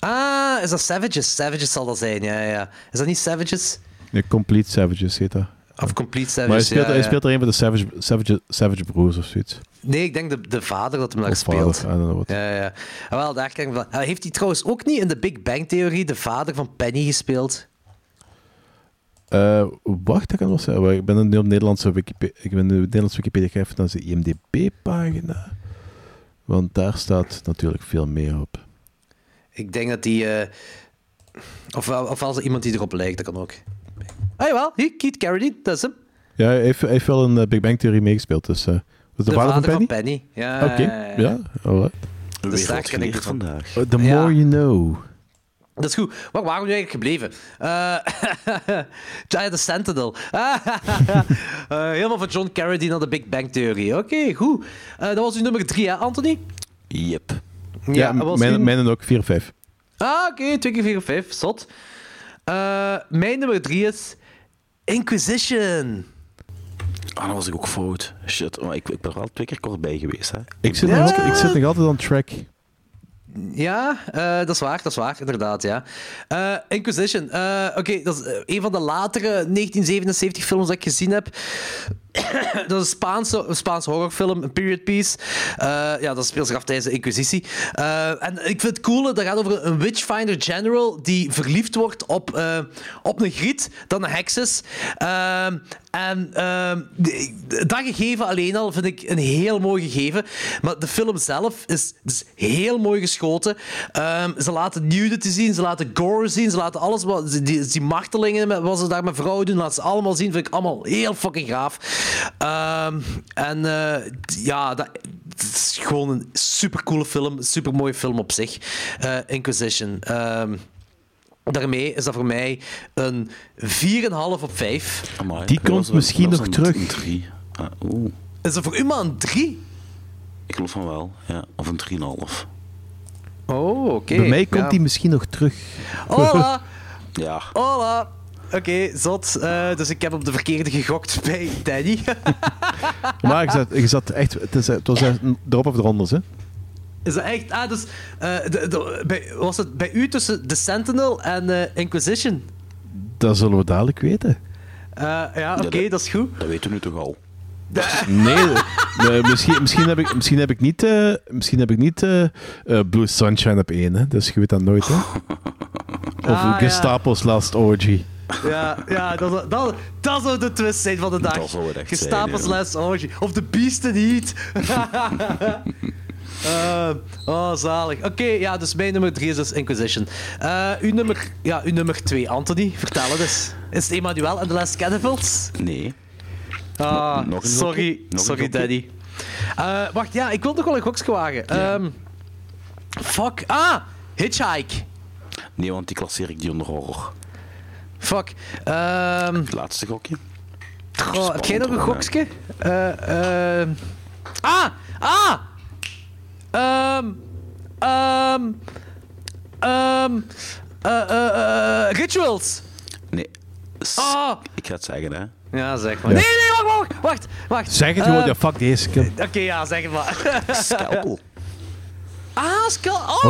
Ah, is dat Savages? Savages zal dat zijn, ja, ja. Is dat niet Savages? Ja, Complete Savages heet dat. Of Complete Maar hij Savages? speelt, ja, hij ja. speelt er een van de Savage, Savage, Savage broers of zoiets. Nee, ik denk de, de vader dat hem daar Of speelt. vader, I don't know what. Ja, ja. Ah, wel, daar kan ik van. Ah, heeft hij trouwens ook niet in de Big Bang Theorie de vader van Penny gespeeld? Eh, wacht, dat kan wel zijn. Ik ben nu op Nederlandse Wikipedia. Ik ben nu op Nederlandse Wikipedia gegeven naar de IMDb-pagina. Want daar staat natuurlijk veel meer op. Ik denk dat die. eh of, of als er iemand die erop lijkt, dat kan ook. Ah jawel, hier, Keith Carradine, dat is hem. Ja, hij heeft, hij heeft wel een eh, Big Bang Theorie meegespeeld. Dus, eh, was de, De, vader, van Penny? Ja, Oké, ja, alright. Dus daar ken ik het vandaag. Uh, The Ja. more you know. Dat is goed. Waar waren we nu eigenlijk gebleven? Eh Giant the Sentinel. Eh, helemaal van John Carradine naar de Big Bang Theorie. Oké, goed. Eh, dat was uw nummer drie, hè, Anthony? Yep. Ja, mijn, uw- mijn ook 4 5. Ah, oké, 2 keer 4 of 5, zot. Eh, mijn nummer 3 is Inquisition. Ah, dan was ik ook fout. Shit, maar ik, ik ben er al twee keer kort bij geweest. Hè. Ik, zit Ja. nog altijd- ik zit nog altijd aan track. Ja, eh, dat is waar, dat is waar, inderdaad, ja. Eh, Inquisition, eh, oké, dat is een van de latere 1977 films dat ik gezien heb. dat is een Spaanse, horrorfilm, een period piece. Eh, ja, dat speelt zich af tijdens de Inquisitie. Eh, en ik vind het cool, dat gaat over een Witchfinder General die verliefd wordt op, eh, op een griet dat een heks en dat gegeven alleen al vind ik een heel mooi gegeven. Maar de film zelf is, is heel mooi geschoten. Ehm, ze laten nudity zien, ze laten gore zien, ze laten alles wat die, die martelingen wat ze daar met vrouwen doen, laten ze allemaal zien. Vind ik allemaal heel fucking gaaf. Ehm, en eh, ja, dat, het is gewoon een supercoole film, super mooie film op zich. Eh, Inquisition. Ehm, daarmee is dat voor mij een 4,5 op 5. Amai, Die komt misschien nog terug. Een drie. Ah, Oeh, Is dat voor u maar een 3? ik geloof van wel. Ja, of een 3,5. Oh, oké. Bij mij komt ja. die misschien nog terug. Hola, Ja, hola. Oké, zot. Eh, dus ik heb op de verkeerde gegokt bij Danny. Maar je zat, je zat echt... Het, is, het was echt erop of eronder, hè? Is dat echt? Ah, dus eh, de, de- bij, was het bij u tussen The Sentinel en eh, Inquisition? Dat zullen we dadelijk weten. Eh, ja, oké, dat- dat is goed. dat weten we nu toch al. Nee, nee, misschien, misschien, heb ik, misschien heb ik niet, eh, misschien heb ik niet Blue Sunshine op één, hè? dus je weet dat nooit. Hè? Of Ah, ja. Gestapo's Last Orgy. Ja, ja dat, dat, dat zou de twist zijn van de dag. Dat zou het echt Gestapels. Les Orgy. Of de Beesten Heat. Eh, oh, zalig. Oké, ja, dus mijn nummer 3 is dus Inquisition. Eh, uw, nummer, ja, uw nummer 2, Anthony, vertel het eens. Is het Emmanuel en de Les Cannibals? Nee. Ah, nog een sorry? Nog sorry daddy. Eh, wacht, ja, ik wil toch wel een gokje wagen. Ehm, fuck. Ah, Hitchhike. Nee, want die klasseer ik die onder horror. Fuck. Ehm, Het laatste gokje. Goh, heb jij nog een gokske? Eh, eh, ah! Ah! Ehm... Ehm... Ehm... eh, eh, eh, rituals! Nee. S- Ah! Ik ga het zeggen, hè. Ja, zeg maar. Nee, nee, wacht, wacht, wacht, wacht. Zeg het gewoon, Eh, ja, fuck deze. Ik Oké, ja, zeg het maar. Scalpel. ah, skull. Oh,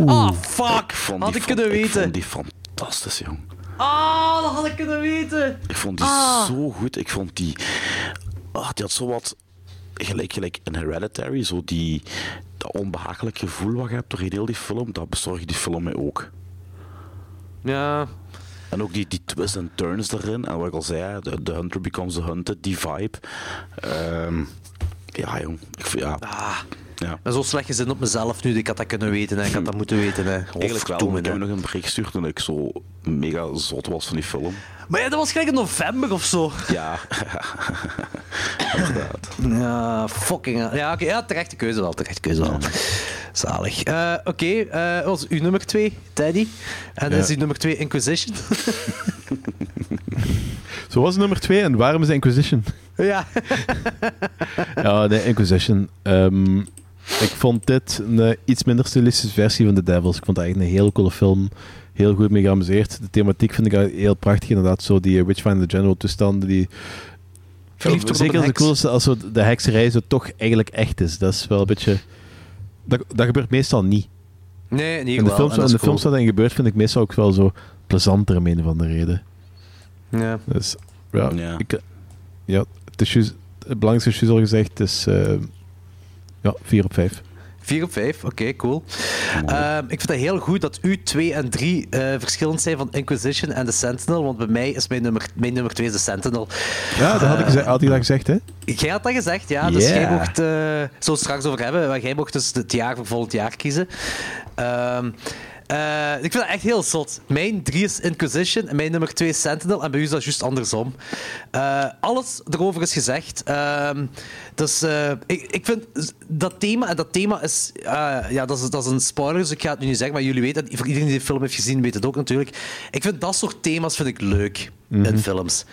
oh, ah, fuck. Ik vond Had ik kunnen Ik weten. vond die fantastisch, jong. Ah, dat had ik kunnen weten. Ik vond die Ah. zo goed. Ik vond die... Ah, die had zo wat... Gelijk, gelijk in Hereditary, zo die... Dat onbehagelijk gevoel wat je hebt door heel die film, dat bezorgde die film mij ook. Ja. En ook die, die twists en turns erin. En wat ik al zei, de, de hunter becomes the hunted, die vibe. Ehm, ja, jong. Ik, vind- ja, Ah, ja. ben zo slecht gezin op mezelf nu. Ik had dat kunnen weten. Hè. Ik had dat moeten weten. Hè. Eigenlijk wel, toen, ik heb nog een bericht gestuurd toen ik zo mega zot was van die film. Maar ja, dat was gelijk in november of zo. Ja, inderdaad. Ja, fucking. Ja, oké. ja, terechte keuze wel. Terechte keuze wel. Zalig. Eh, oké, eh, wat was uw nummer 2, Teddy? En Ja. is uw nummer 2 Inquisition. Zo was nummer twee en waarom is Inquisition? ja. Ja, de Inquisition. Ehm, ik vond dit een eh, iets minder stilistische versie van The Devils. Ik vond het eigenlijk een heel coole film. Heel goed mee geamuseerd. De thematiek vind ik heel prachtig. Inderdaad, zo die uh, Witchfinder General toestanden. Die, Verliefd op zeker de heks. coolste als zo de hekserij zo toch eigenlijk echt is. Dat is wel een beetje... Dat, dat gebeurt meestal niet. Nee, niet In de films, en dat in de films cool. dat dan gebeurt, vind ik meestal ook wel zo plezanter om een of andere reden. Ja. Dus ja, Ja. Ik, ja het, is juist- het belangrijkste is al gezegd, is eh, ja, 4 op 5. 4 op 5, oké, cool. Ehm, ik vind het heel goed dat u 2 en 3 eh, verschillend zijn van Inquisition en The Sentinel, want bij mij is mijn nummer, mijn nummer 2 The Sentinel. Ja, dat had ik, geze- had ik dat gezegd, hè? Jij had dat gezegd, ja. Dus jij mocht, eh zo straks over hebben, maar jij mocht dus het jaar voor volgend jaar kiezen. Ehm, eh, ik vind dat echt heel zot. Mijn 3 is Inquisition en mijn nummer 2 is Sentinel. En bij u is dat juist andersom. Eh, alles erover is gezegd. Ehm, dus eh, ik, ik vind dat thema, en dat thema is, ja, dat is, dat is een spoiler, dus ik ga het nu niet zeggen, maar jullie weten, voor iedereen die de film heeft gezien, weet het ook natuurlijk. Ik vind dat soort thema's vind ik leuk in films.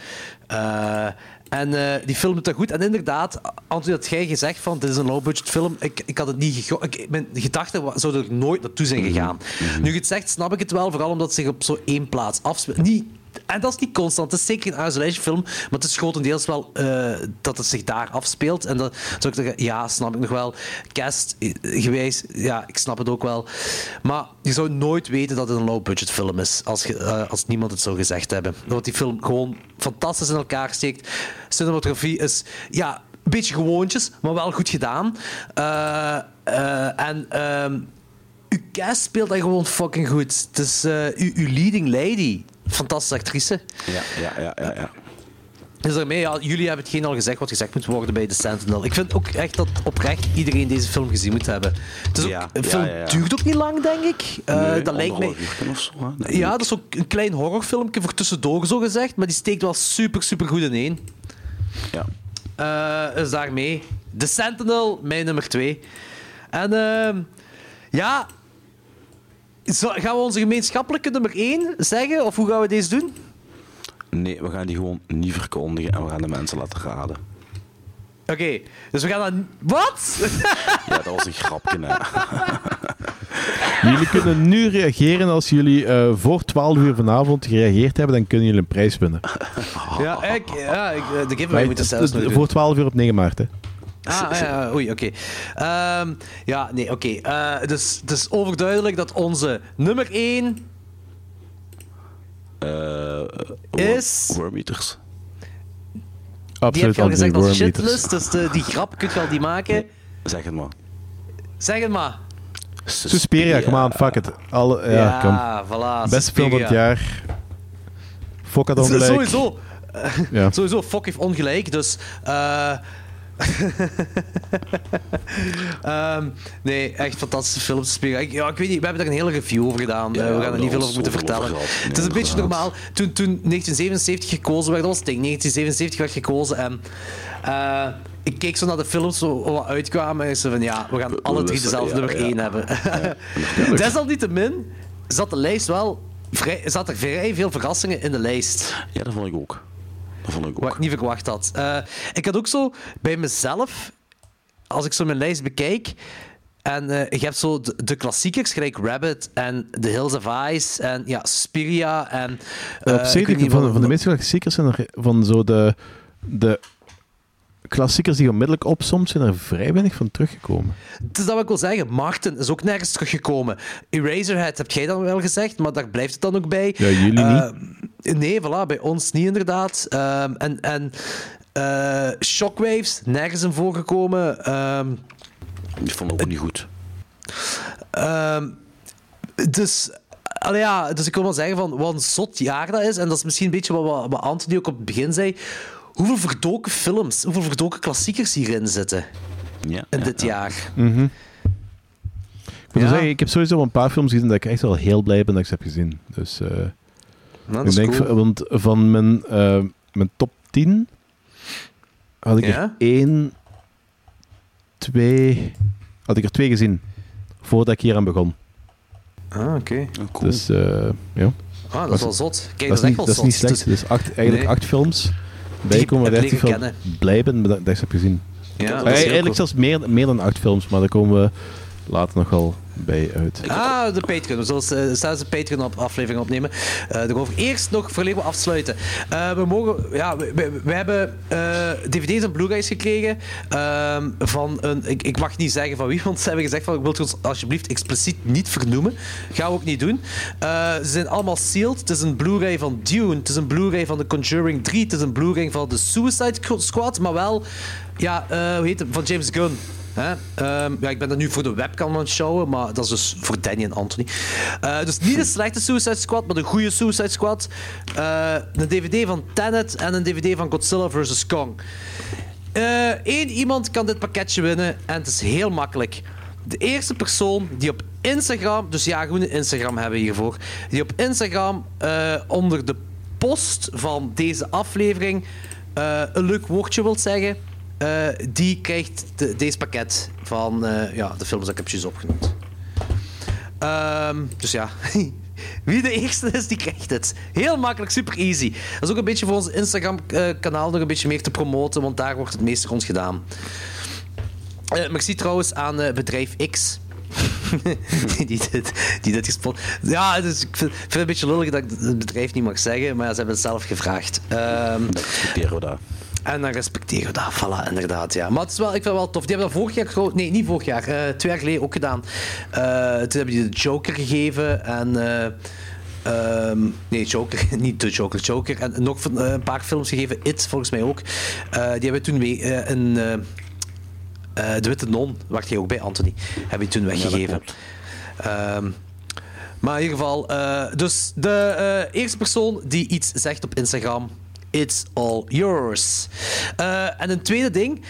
En eh, die film doet dat goed. En inderdaad, Anthony, dat jij gezegd van dit is een low-budget film. Ik, ik had het niet ik, Mijn gedachten zouden er nooit naartoe zijn gegaan. Nu je het zegt, snap ik het wel. Vooral omdat het zich op zo één plaats afspeelt. Niet, en dat is niet constant. Het is zeker een isolation film. Maar het is grotendeels wel eh, dat het zich daar afspeelt. En dat zou ik zeggen, ja, snap ik nog wel. Cast eh, gewijs, ja, ik snap het ook wel. Maar je zou nooit weten dat het een low-budget film is. Als, eh, als niemand het zou gezegd hebben. Want die film gewoon fantastisch in elkaar steekt. Cinematografie is, ja, een beetje gewoontjes, maar wel goed gedaan. Eh, en ehm, uw cast speelt dat gewoon fucking goed. Het is uw leading lady. Fantastische actrice. Ja, ja, ja, ja. ja. Dus daarmee, ja, jullie hebben hetgeen al gezegd wat gezegd moet worden bij The Sentinel. Ik vind ook echt dat oprecht iedereen deze film gezien moet hebben. Het is ook, Ja, de ja, film ja, duurt ook niet lang, denk ik. Eh, Nee, dat lijkt mij... zo? Nee, Ja, dat is ook een klein horrorfilmpje voor tussendoor, zo gezegd. Maar die steekt wel super, super goed in één. Ja. Eh dus daarmee. The Sentinel, mijn nummer 2. En ehm ja. Zo, gaan we onze gemeenschappelijke nummer 1 zeggen? Of hoe gaan we deze doen? Nee, we gaan die gewoon niet verkondigen en we gaan de mensen laten raden. Oké, dus we gaan dan. Wat? Ja, dat was een grapje, hè. Jullie kunnen nu reageren als jullie eh, voor 12 uur vanavond gereageerd hebben, dan kunnen jullie een prijs winnen. ja, ik, ja ik, de giveaway moet het- zelfs voor doen. 12 uur op 9 maart, hè? Ah, ja, oei, oké. Ehm, ja, nee, oké. Eh, dus het is overduidelijk dat onze nummer 1 Eh, Is- Wor- Wormeaters. Die heb Absoluut je al gezegd als shitlist, dus de, die grap kun je al die maken. Zeg het maar. Zeg het maar. Suspiria, kom aan, fuck it. Alle, ja, kom. voilà. Beste film van het jaar. Fok had ongelijk. Sowieso. Ja. Sowieso, Fok heeft ongelijk, dus... eh ehm, nee, echt fantastische film. Suspiria. Ik, ja, ik weet niet, we hebben daar een hele review over gedaan. Ja, Eh, we gaan er niet veel over moeten over vertellen. het is een beetje normaal. Toen, toen 1977 gekozen werd, dat was het ding. 1977 werd gekozen en... eh, ik keek zo naar de films zo wat uitkwamen en zei van ja, we gaan We- alle drie dezelfde nummer. 1 hebben. Desalniettemin zat de lijst wel vrij, zat er vrij veel verrassingen in de lijst. Ja, dat vond ik ook. Dat vond ik Wat ook. ik niet verwacht had. Eh, ik had ook zo bij mezelf, als ik zo mijn lijst bekijk. En eh je hebt zo de, de klassiekers, gelijk Rabbit en The Hills of Ice en ja, Spiria en... Eh, op eh, zich, ik van, wat- van de meeste klassiekers zijn er van zo de, de klassiekers die onmiddellijk opsomt, zijn er vrij weinig van teruggekomen. Het is dat wat ik wil zeggen. Martin is ook nergens teruggekomen. Eraserhead heb jij dan wel gezegd, maar daar blijft het dan ook bij. Ja, jullie Eh, niet. Nee, voilà, bij ons niet inderdaad. Ehm, en en eh, Shockwaves, nergens in voorgekomen. Ehm, Die vond ik ook niet goed. Ehm, dus, allee, ja, dus ik wil wel zeggen van wat een zot jaar dat is. En dat is misschien een beetje wat, wat, wat Anthony ook op het begin zei. Hoeveel verdoken films, hoeveel verdoken klassiekers hierin zitten Ja, in ja, dit ja. jaar. Mhm. Ik, moet Ja. zeggen, ik heb sowieso wel een paar films gezien dat ik echt wel heel blij ben dat ik ze heb gezien. Dus eh, Nou, dat ik denk, cool. van- want van mijn, eh, mijn top 10 had ik Ja? er één, twee, had ik er twee gezien voordat ik hier aan begon. Ah, oké. Ja, cool. Dus eh, ja, Ah, dat Was- is wel zot. Kijk, dat, dat, is niet, echt wel dat is zot. niet slecht. Dus- Dus acht, eigenlijk Nee. acht films bijkomen waar heb ik kennen. blij ben dat dat ik ze heb gezien. ja, dat Eh, is heel eigenlijk cool. zelfs meer, meer dan acht films, maar daar komen we later nog wel bij uit. Ah, de Patreon. We zullen uh, zelfs een Patreon-aflevering opnemen. Eh daarover. Eerst nog, we afsluiten. Eh, we, mogen, ja, we, hebben dvd's en blu-rays gekregen ehm, van een... Ik, ik mag niet zeggen van wie, want ze hebben gezegd van... Ik wil het alsjeblieft expliciet niet vernoemen. Gaan we ook niet doen. Ze zijn allemaal sealed. Het is een blu-ray van Dune. Het is een blu-ray van The Conjuring 3. Het is een blu-ray van The Suicide Squad. Maar wel... Ja, hoe heet het? Van James Gunn. Ehm, ja, ik ben dat nu voor de webcam aan het showen, maar dat is dus voor Danny en Anthony. Eh, dus niet de slechte Suicide Squad, maar de goede Suicide Squad. Eh, een DVD van Tenet en een DVD van Godzilla vs. Kong. Eén iemand kan dit pakketje winnen en het is heel makkelijk. De eerste persoon die op Instagram, dus ja, gewoon Instagram hebben we hiervoor, die op Instagram eh, onder de post van deze aflevering eh, een leuk woordje wilt zeggen, eh, die krijgt de- deze pakket van eh, ja, de films dat ik heb opgenoemd. Ehm, dus ja, wie de eerste is, die krijgt het. Heel makkelijk, super easy. Dat is ook een beetje voor ons Instagram-kanaal nog een beetje meer te promoten, want daar wordt het meeste rond gedaan. Eh merci trouwens aan eh, bedrijf X. die, dit, die dit. Ja, dus ik vind, ik het een beetje lullig dat ik het bedrijf niet mag zeggen, maar ze hebben het zelf gevraagd. Ehm, Dat. En dan respecteren we dat, voilà, inderdaad. Ja. Maar het is wel, ik vind het wel tof. Die hebben dat vorig jaar, gewoon- nee, niet vorig jaar, eh, twee jaar geleden ook gedaan. Eh, toen hebben die de Joker gegeven en. eh, ehm, nee, Joker, niet de Joker, Joker. En nog van, een paar films gegeven, It volgens mij ook. Die hebben toen mee een. de Witte Non, wacht jij ook bij, Anthony, hebben die toen weggegeven. Ehm, maar in ieder geval, dus de eerste persoon die iets zegt op Instagram, it's all yours. Eh, en een tweede ding,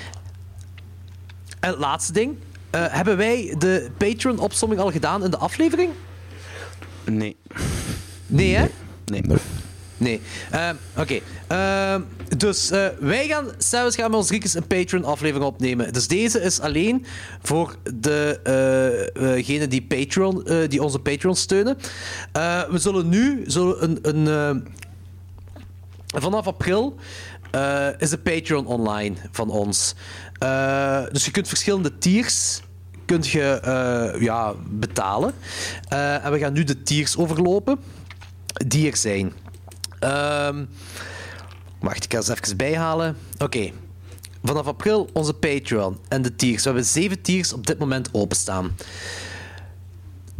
en het laatste ding, eh, hebben wij de Patreon-opsomming al gedaan in de aflevering? Nee. Nee, hè? Nee. Nee. Nee. Ehm, Oké. Ehm, dus eh, wij gaan, zelfs gaan met ons Riekes een Patreon-aflevering opnemen. Dus deze is alleen voor degenen die, Patreon, eh, die onze Patreon steunen. Eh, we zullen nu zullen een, een, vanaf april eh, is de Patreon online van ons. Eh, dus je kunt verschillende tiers kunt je, eh, ja, betalen. En we gaan nu de tiers overlopen die er zijn. Ehm, wacht, ik ga ze even bijhalen. Oké. Vanaf april onze Patreon en de tiers. We hebben zeven tiers op dit moment openstaan.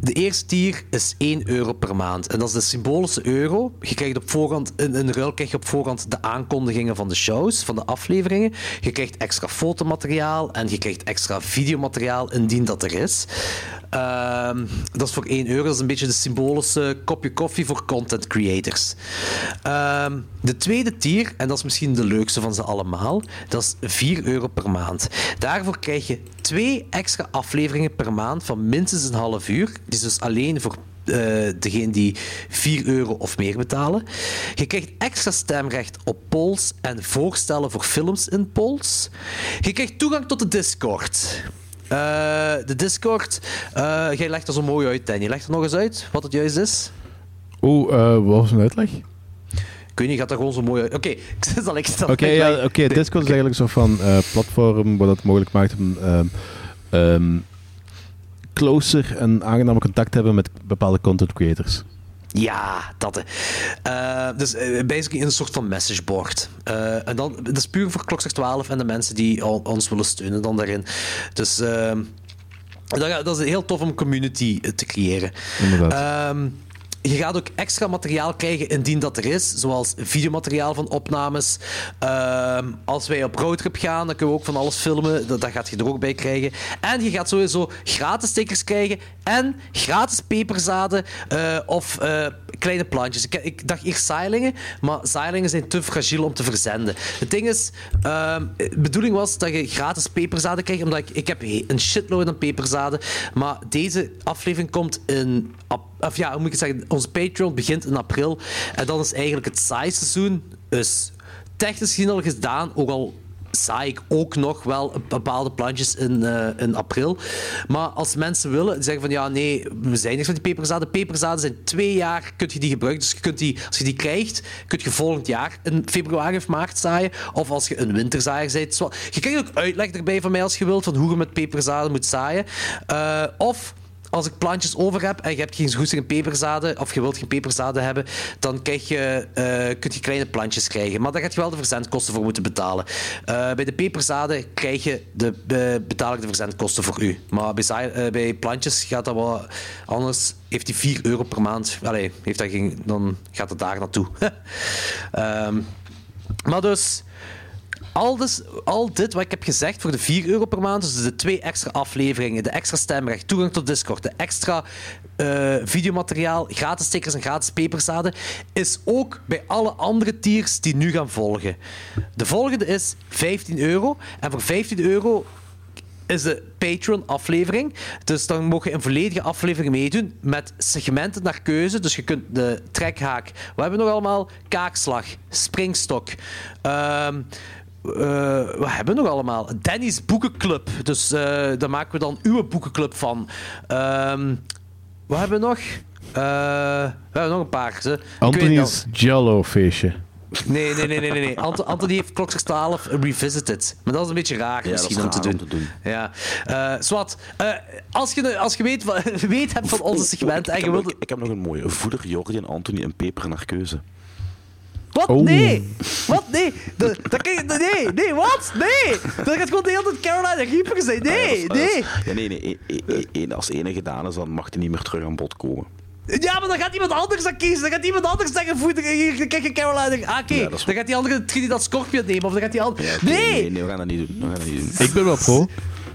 De eerste tier is 1 euro per maand. En dat is de symbolische euro. Je krijgt op voorhand, in, in ruil krijg je op voorhand de aankondigingen van de shows, van de afleveringen. Je krijgt extra fotomateriaal en je krijgt extra videomateriaal indien dat er is. Ehm, dat is voor 1 euro. Dat is een beetje de symbolische kopje koffie voor content creators. Ehm, de tweede tier, en dat is misschien de leukste van ze allemaal, dat is 4 euro per maand. Daarvoor krijg je twee extra afleveringen per maand van minstens een half uur. Die is dus alleen voor eh degene die 4 euro of meer betalen. Je krijgt extra stemrecht op polls en voorstellen voor films in polls. Je krijgt toegang tot de Discord. Eh, de Discord, eh, jij legt er zo mooi uit, Danny. Leg er nog eens uit wat het juist is. Oeh, eh, wat was een uitleg? Ik weet niet, gaat dat gewoon zo mooi uit. Oké, ik zal ik stel Oké, ja, oké. Discord is eigenlijk een soort van platform wat het mogelijk maakt om ehm, ehm, closer en aangenamer contact te hebben met bepaalde content creators. Ja, dat. Eh, dus eh, basically een soort van messageboard. Eh, en dan, dat is puur voor Klokslag 12 en de mensen die al- ons willen steunen dan daarin. Dus dat, dat is heel tof om community te creëren. Inderdaad. Ehm, je gaat ook extra materiaal krijgen indien dat er is, zoals videomateriaal van opnames. Ehm, als wij op roadtrip gaan, dan kunnen we ook van alles filmen. Dat, dat gaat je er ook bij krijgen. En je gaat sowieso gratis stickers krijgen en gratis peperzaden eh, of eh, kleine plantjes. Ik, ik dacht eerst zaailingen, maar zaailingen zijn te fragiel om te verzenden. Het ding is, ehm, de bedoeling was dat je gratis peperzaden krijgt, omdat ik, ik heb een shitload aan peperzaden. Maar deze aflevering komt in... Of ja, hoe moet ik het zeggen? Onze Patreon begint in april. En dan is eigenlijk het seizoen. Dus technisch gezien al gedaan, ook al zaai ik ook nog wel bepaalde plantjes in, eh, in april. Maar als mensen willen, zeggen van ja, nee, we zijn niks van die peperzaden. Peperzaden zijn twee jaar, kun je die gebruiken. Dus je kunt die, als je die krijgt, kun je volgend jaar in februari of maart zaaien. Of als je een winterzaaier bent. Je krijgt ook uitleg erbij van mij als je wilt, van hoe je met peperzaden moet zaaien. Eh, of als ik plantjes over heb en je hebt geen goestige peperzaden, of je wilt geen peperzaden hebben, dan krijg je, eh, kun je kleine plantjes krijgen. Maar daar gaat je wel de verzendkosten voor moeten betalen. Eh, bij de peperzaden krijg je de, eh, betaal ik de verzendkosten voor u. Maar bij, eh, bij plantjes gaat dat wel anders. Heeft hij 4 euro per maand. Allee, heeft dat geen, dan gaat het daar naartoe. Ehm, maar dus. Al, dus, al dit wat ik heb gezegd voor de 4 euro per maand, dus de twee extra afleveringen, de extra stemrecht, toegang tot Discord, de extra eh, videomateriaal, gratis stickers en gratis peperzaden, is ook bij alle andere tiers die nu gaan volgen. De volgende is 15 euro. En voor 15 euro is de Patreon-aflevering. Dus dan mogen je een volledige aflevering meedoen met segmenten naar keuze. Dus je kunt de trekhaak... Wat hebben we nog allemaal? Kaakslag, springstok... ehm, eh, wat hebben we nog allemaal? Danny's Boekenclub. Dus eh, daar maken we dan uw boekenclub van. Ehm, wat hebben we nog? Eh, we hebben nog een paar. Ze. Ik Anthony's Jello feestje. Nee, nee, nee, nee, nee. nee. Ant Anthony heeft Klokslag 12 revisited. Maar dat is een beetje raar Ja, misschien dat om is te doen. om te doen. Ja. Eh Swat, eh, als je, als je weet, weet hebt van onze segmenten en ik, je heb wilt... nog, ik heb nog een mooie. Voeder Jordi en Anthony een peper naar keuze. Wat? Oh. Nee! Wat? Nee! Dat, dat kan je... Nee! Nee, wat? Nee! Dat gaat gewoon de hele tijd Carolina Reaper zijn. Nee! Ah, ja, dat Nee! Ja, nee, nee. e- e- e- als ene gedaan is, dan mag hij niet meer terug aan bod komen. Ja, maar dan gaat iemand anders dat kiezen. Dan gaat iemand anders zeggen, voet, hier, dan krijg je Carolina... Ah, oké. Ja, dat is- Dan gaat die andere Trinidad Scorpion nemen. Of dan gaat die andere... Ja, nee! nee! Nee, we gaan dat niet doen. We gaan dat niet doen. Ik ben wel pro.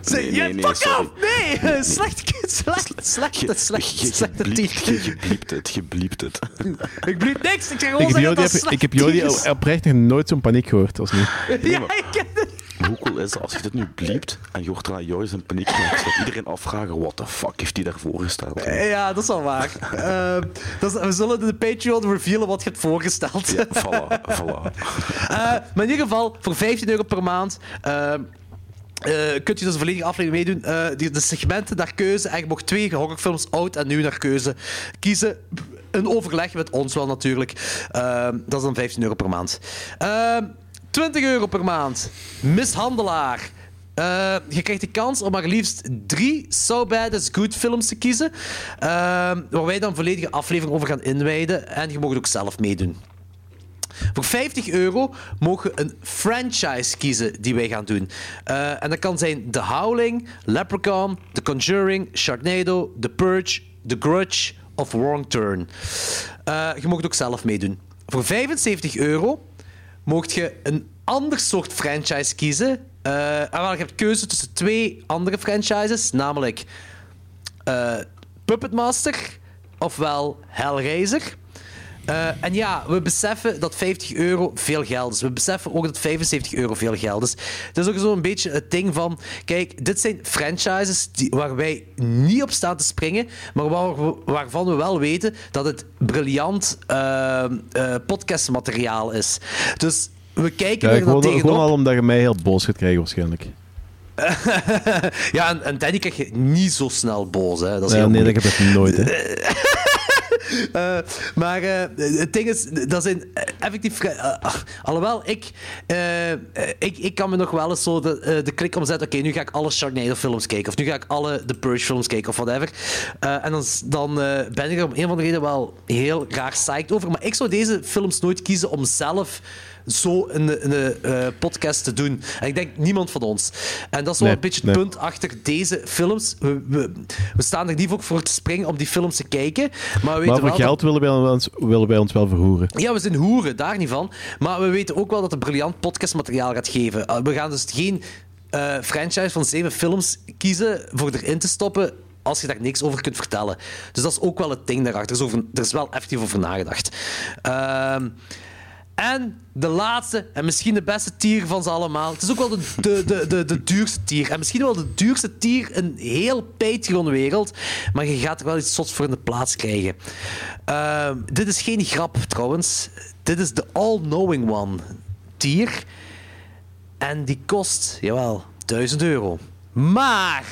Nee, nee, nee, fuck sorry. off! Nee! Slecht, slecht, slecht, Je, slecht, je, slechte bliept, je, het, je bliept het. Ik bliep niks. Ik zeg Ik gewoon heb Jody, dat ik heb Jody is. oprecht nog nooit zo'n paniek gehoord als nu. Ja, ik het. Hoe cool is het als je dit nu bliept en je hoort daarna Joyce in paniek dat iedereen afvragen, what the fuck heeft hij daarvoor gesteld? Ja, dat is wel waar. Ehm, dat is- we zullen de Patreon revealen wat je hebt voorgesteld. Ja, voilà, voilà. Eh, maar in ieder geval, voor 15 euro per maand. ehm, eh, kunt je dus een volledige aflevering meedoen. Eh, die- de segmenten naar keuze. En je mocht twee horrorfilms oud en nieuw naar keuze kiezen. Een overleg met ons wel natuurlijk. Ehm, dat is dan 15 euro per maand. Ehm 20 euro per maand. Mishandelaar. Eh, je krijgt de kans om maar liefst drie So Bad Is Good films te kiezen. Waar wij dan volledige aflevering over gaan inwijden. En je mag ook zelf meedoen. Voor 50 euro mogen we een franchise kiezen die wij gaan doen. Eh, en dat kan zijn The Howling, Leprechaun, The Conjuring, Sharknado, The Purge, The Grudge of Wrong Turn. Eh, je mag het ook zelf meedoen. Voor 75 euro mocht je een ander soort franchise kiezen. En wel, je hebt keuze tussen twee andere franchises, namelijk eh, Puppet Master ofwel Hellraiser. Eh, en ja, we beseffen dat 50 euro veel geld is. We beseffen ook dat 75 euro veel geld is. Het is ook zo'n beetje het ding van... Kijk, dit zijn franchises die, waar wij niet op staan te springen, maar waar we- waarvan we wel weten dat het briljant eh, eh, podcastmateriaal is. Dus we kijken Ja, er gewoon, tegenop. gewoon al omdat je mij heel boos gaat krijgen waarschijnlijk. Ja, en, en Danny krijg je niet zo snel boos. Hè. Dat is heel nee, moeilijk. dat heb ik nooit. Hè. Eh, maar eh, het ding is, dat zijn eh, effectief... eh, alhoewel, ik, ik, ik kan me nog wel eens zo de, de klik omzetten. Oké, nu ga ik alle Sharknado-films kijken. Of nu ga ik alle The Purge-films kijken, of whatever. En dan, dan ben ik er om een of andere reden wel heel raar psyched over. Maar ik zou deze films nooit kiezen om zelf zo een, een, eh, podcast te doen. En ik denk niemand van ons. En dat is wel Nee, een beetje het nee. punt achter deze films. We, we, we staan er niet voor, voor te springen om die films te kijken. Maar we weten Maar voor wel dat- geld willen wij, ons, willen wij ons wel verhoeren. ja, we zijn hoeren, daar niet van. Maar we weten ook wel dat het briljant podcastmateriaal gaat geven. Uh, we gaan dus geen eh, franchise van zeven films kiezen voor erin te stoppen als je daar niks over kunt vertellen. Dus dat is ook wel het ding daarachter. Er is, over, er is wel effectief over nagedacht. Ehm, en de laatste, en misschien de beste tier van ze allemaal. Het is ook wel de, de, de, de, duurste tier. En misschien wel de duurste tier in heel Patreon-wereld. Maar je gaat er wel iets zots voor in de plaats krijgen. Ehm, dit is geen grap, trouwens. Dit is de All-Knowing One tier. En die kost, jawel, 1000 euro. Maar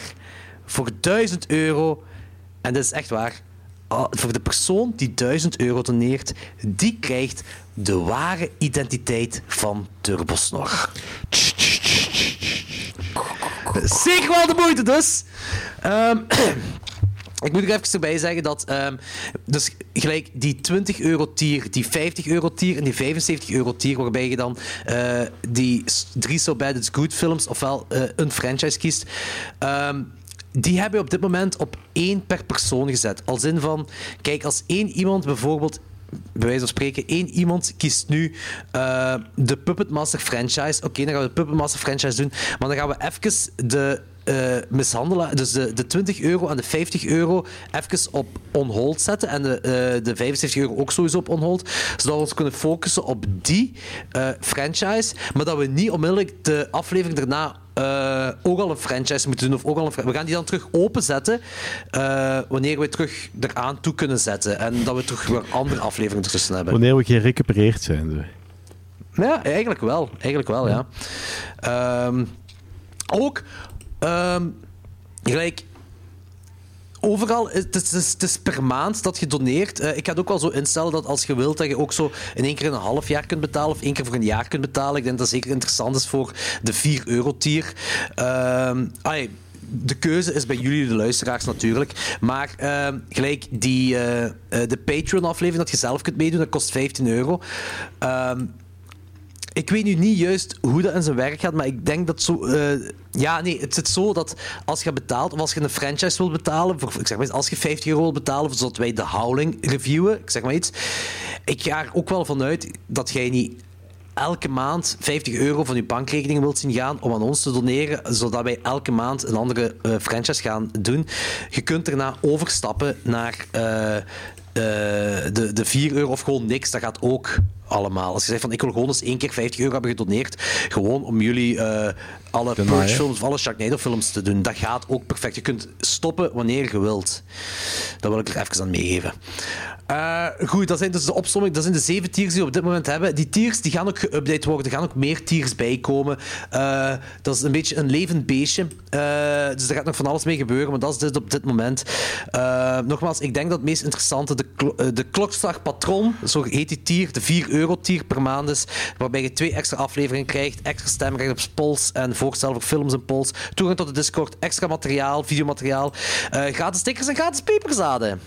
voor 1000 euro, en dit is echt waar, ah, voor de persoon die 1000 euro doneert, die krijgt de ware identiteit van Turbosnor. Zeker wel de moeite dus. Ehm, ik moet er even erbij zeggen dat ehm, dus gelijk die 20 euro tier, die 50 euro tier en die 75 euro tier, waarbij je dan eh, die drie So Bad It's Good films ofwel eh, een franchise kiest, ehm, die hebben we op dit moment op één per persoon gezet. Als in van, kijk, als één iemand bijvoorbeeld bij wijze van spreken, één iemand kiest nu eh, de Puppet Master franchise. Oké, dan gaan we de Puppet Master franchise doen. Maar dan gaan we even de eh mishandelaar, dus de, de 20 euro en de 50 euro, even op on hold zetten. En de, eh, de 75 euro ook sowieso op on hold. Zodat we ons kunnen focussen op die eh, franchise. Maar dat we niet onmiddellijk de aflevering daarna ook al een franchise moeten doen. Of ook al een we gaan die dan terug openzetten eh, wanneer we terug eraan toe kunnen zetten. En dat we terug weer andere afleveringen ertussen hebben. Wanneer we gerecupereerd zijn. Zo. Ja, eigenlijk wel. Eigenlijk wel, ja. Ehm, ook, ehm, gelijk, overal, het is, het is- per maand dat je doneert. Eh, ik ga het ook wel zo instellen dat als je wilt, dat je ook zo in één keer een half jaar kunt betalen of één keer voor een jaar kunt betalen. Ik denk dat dat zeker interessant is voor de 4 euro tier. Ehm, de keuze is bij jullie, de luisteraars natuurlijk. Maar ehm, gelijk die, eh, eh, de Patreon-aflevering dat je zelf kunt meedoen, dat kost 15 euro. Ehm, ik weet nu niet juist hoe dat in zijn werk gaat, maar ik denk dat zo. eh, ja, nee, het zit zo dat als je betaalt, of als je een franchise wilt betalen, voor, ik zeg maar, iets, als je 50 euro wilt betalen, zodat wij de Howling reviewen, ik zeg maar iets. Ik ga er ook wel vanuit dat jij niet elke maand 50 euro van je bankrekening wilt zien gaan om aan ons te doneren, zodat wij elke maand een andere eh, franchise gaan doen. Je kunt daarna overstappen naar eh, de, de 4 euro of gewoon niks. Dat gaat ook allemaal. Als je zegt van ik wil gewoon eens één keer 50 euro hebben gedoneerd, gewoon om jullie eh, alle. Purge films of alle Sharknado films te doen. Dat gaat ook perfect. Je kunt stoppen wanneer je wilt. Dat wil ik er even aan meegeven. Eh, goed, dat zijn dus de opsomming. Dat zijn de zeven tiers die we op dit moment hebben. Die tiers die gaan ook geüpdate worden. Er gaan ook meer tiers bijkomen. Eh, dat is een beetje een levend beestje. Eh, dus er gaat nog van alles mee gebeuren, maar dat is dit op dit moment. Eh, nogmaals, ik denk dat het meest interessante de, eh, de klokslag patron, zo heet die tier, de 4 euro tier per maand is, waarbij je twee extra afleveringen krijgt, extra stemrecht op polls en voorstel voor films en polls, toegang tot de Discord, extra materiaal, videomateriaal, eh, gratis stickers en gratis peperzaden.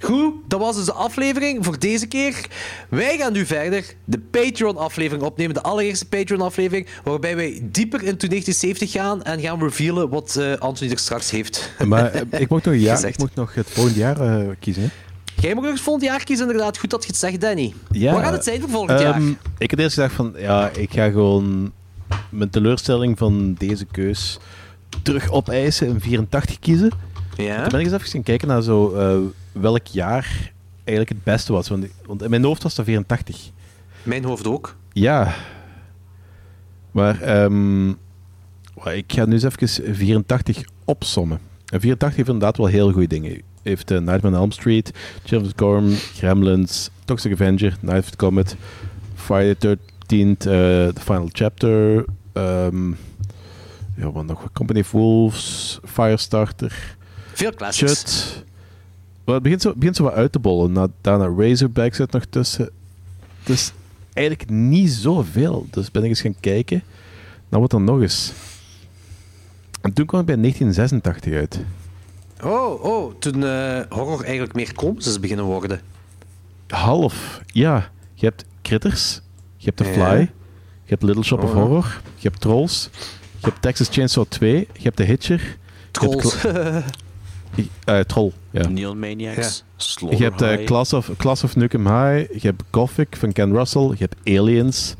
Goed, dat was dus de aflevering voor deze keer. Wij gaan nu verder de Patreon-aflevering opnemen. De allereerste Patreon-aflevering, waarbij wij dieper into 1970 gaan en gaan revealen wat eh, Anthony er straks heeft. Maar eh, ik mocht nog, jaar, Gezegd. ik mocht nog het volgende jaar eh, kiezen. hè. Jij mag nog het volgend jaar kiezen, inderdaad. Goed dat je het zegt, Danny. Ja. Wat gaat het zijn voor volgend jaar? Ehm, ik had eerst gedacht van, ja, ik ga gewoon mijn teleurstelling van deze keus terug opeisen en 84 kiezen. Ja? Toen ben ik eens even gaan kijken naar zo, welk jaar eigenlijk het beste was. Want, want in mijn hoofd was dat 84. Mijn hoofd ook. Ja. Maar ehm, wa- ik ga nu eens even 84 opsommen. En 84 heeft inderdaad wel heel goede dingen. Heeft uh, Nightmare on Elm Street, Children of the Corn, Gremlins, Toxic Avenger, Night of the Comet, Friday the 13th, eh, The Final Chapter, ehm, ja, wat nog? Company of Wolves, Firestarter, Veel classics. Chut, Maar het begint zo, begint zo wat uit te bollen. Na, daarna Razorback zit nog tussen. Is eigenlijk niet zoveel. Dus ben ik eens gaan kijken. Nou, wat dan nog eens. En toen kwam ik bij 1986 uit. Oh, oh, toen eh, horror eigenlijk meer is beginnen worden. Half, ja. Je hebt Critters. Je hebt The Ja. Fly. Je hebt Little Shop of Oh. Horror. Je hebt Trolls. Je hebt Texas Chainsaw 2. Je hebt The Hitcher. Trolls. Eh Troll, ja. Neon Maniacs. Slaughter Je hebt High. Class, of, Class of Nukem High, je hebt Gothic van Ken Russell, je hebt Aliens,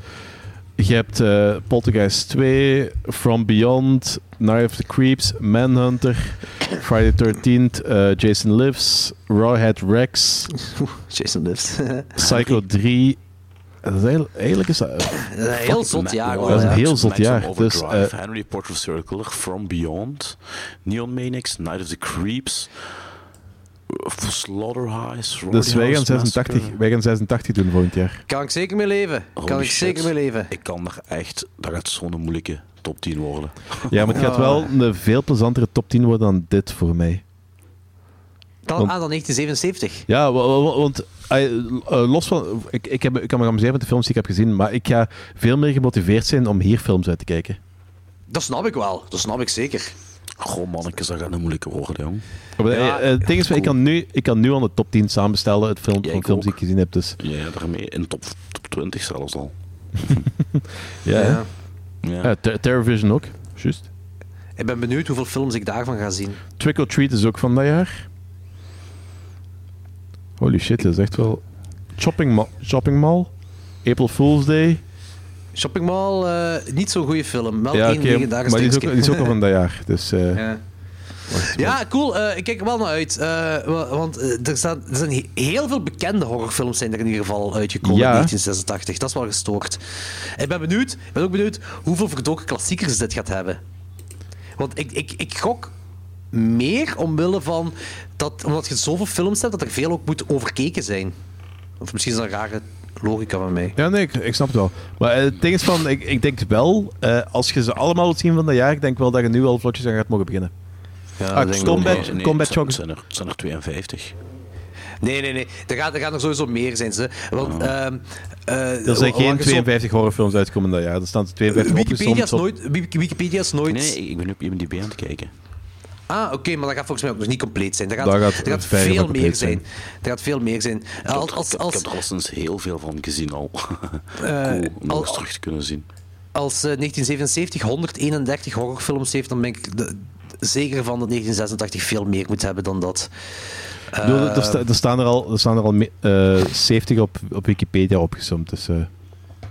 je hebt eh, Poltergeist 2, From Beyond, Night of the Creeps, Manhunter, Friday the 13th, eh, Jason Lives, Rawhead Rex, Jason Lives. Psycho 3. Dat is eigenlijk, eigenlijk is dat... Dat is een heel zot jaar. Dat is een ja. heel zot jaar. Dus, Overdrive, eh, Henry Serial Killer, From Beyond, Neon Maniacs, Night of the Creeps, uh, Slaughter Highs, Dus wij gaan, Roadhouse 86, Massacre. wij gaan 86 doen volgend jaar. Kan ik zeker mee leven. Kan ik shit. zeker mee leven. Ik kan er echt... Dat gaat zo'n moeilijke top 10 worden. Ja, maar het gaat wel een veel plezantere top 10 worden dan dit voor mij. Dan, Want- ah, dan 1977. Ja, wa- wa- wa- want eh, eh, los van... Ik, ik, heb, ik kan me amuseren met de films die ik heb gezien, maar ik ga veel meer gemotiveerd zijn om hier films uit te kijken. Dat snap ik wel. Dat snap ik zeker. Goh, mannetjes, dat gaat een moeilijke worden, jong. Maar, Ja, eh, het ding is, ik, kan nu, ik kan nu aan de top 10 samenstellen, het film, Ja, van films die ik gezien heb. Dus, Ja, daarmee in top, top 20 zelfs al. ja, ja. Ja. ja Ter- Terrorvision ook, juist. Ik ben benieuwd hoeveel films ik daarvan ga zien. Trick or Treat is ook van dat jaar. Holy shit, dat is echt wel... Shopping, Ma- Shopping Mall, April Fool's Day. Shopping Mall, eh, niet zo'n goede film. Wel ja, één maar die is, ook, die is ook al van dat jaar. Dus, eh, Ja. Ja, cool. eh, ik kijk er wel naar uit. wa- want er, staan, er zijn he- heel veel bekende horrorfilms zijn er in ieder geval uitgekomen Ja. in 1986. Dat is wel gestoord. Ik ben benieuwd. Ik ben ook benieuwd hoeveel verdoken klassiekers dit gaat hebben. Want ik, ik, ik gok meer omwille van dat, omdat je zoveel films hebt, dat er veel ook moet overkeken zijn. Of misschien is dat een rare logica van mij. Ja, nee, ik, ik snap het wel. Maar eh, het ding is van, ik, ik denk wel, eh, als je ze allemaal wilt zien van dat jaar, ik denk wel dat je nu al vlotjes aan gaat mogen beginnen. Ja, Ah, Combat-. Nee, Combat het zijn- Shock- het zijn er, het zijn er 52. Nee, nee, nee. Er gaat, er gaan er sowieso meer zijn. Ze. Want, ehm, eh, Er zijn geen zo- 52 horrorfilms uitgekomen dat jaar. Er staan 52 Wikipedia is nooit. Wiki- Wikipedia is nooit. Nee, nee, ik ben op IMDb aan het kijken. Ah, oké, maar dat gaat volgens mij ook nog niet compleet zijn. Er gaat, Dat gaat er gaat veel meer zijn. zijn. Er gaat veel meer zijn. Ik heb, Als, er- als, ik, heb- ik als, heb er al sinds heel veel van gezien al. eh, cool, om nog als, eens terug te kunnen zien. als eh, 1977 131 horrorfilms heeft, dan ben ik de- zeker van dat 1986 veel meer moet hebben dan dat. Eh, er, sta- er staan er al, er staan er al me- eh, 70 op, op Wikipedia opgesomd. Dus, eh,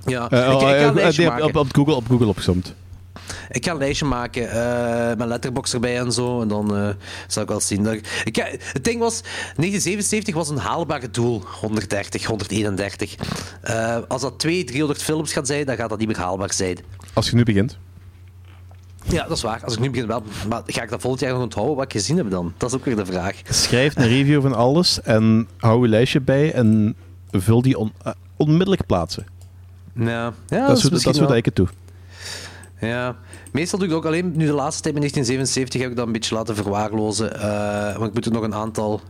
ja. eh, ik, ik ga eh, een eh, lijstje nee, maken. op, op, Google, op Google opgesomd. Ik ga een lijstje maken eh, met letterbox erbij en zo. En dan eh, zal ik wel zien. Dat ik, ik ga- het ding was, 1977 was een haalbare doel. 130, 131. Eh, als dat 200, 300 films gaat zijn, dan gaat dat niet meer haalbaar zijn. Als je nu begint. Ja, dat is waar. Als ik nu begin wel. Maar ga ik dat volgend jaar nog onthouden wat ik gezien heb dan? Dat is ook weer de vraag. Schrijf een review van alles en hou je lijstje bij en vul die on- onmiddellijk plaatsen. Ja, ja dat, is dat is dat ik het doe. Ja. Meestal doe ik het ook alleen, nu de laatste tijd met 1977 heb ik dat een beetje laten verwaarlozen. eh, want ik moet er nog een aantal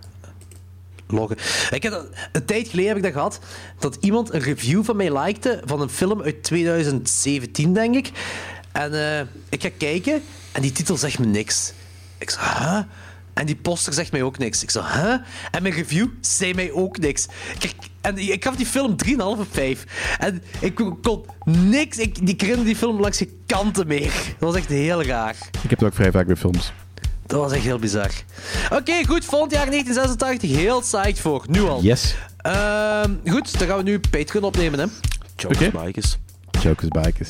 loggen. Ik heb dat, een tijd geleden heb ik dat gehad, dat iemand een review van mij likte van een film uit 2017, denk ik. En eh, ik ga kijken en die titel zegt me niks. Ik zeg, huh? En die poster zegt mij ook niks. Ik zeg, huh? En mijn review zei mij ook niks. Kijk, en ik gaf die film 3,5 op 5. En ik kon niks... Ik, die die film langs geen kanten meer. Dat was echt heel raar. Ik heb het ook vrij vaak bij films. Dat was echt heel bizar. Oké, goed. Volgend jaar 1986. Heel psyched voor. Nu al. Yes. Ehm, goed, dan gaan we nu Patreon opnemen, hè. Jokes Oké. bikers. Jokers bikers.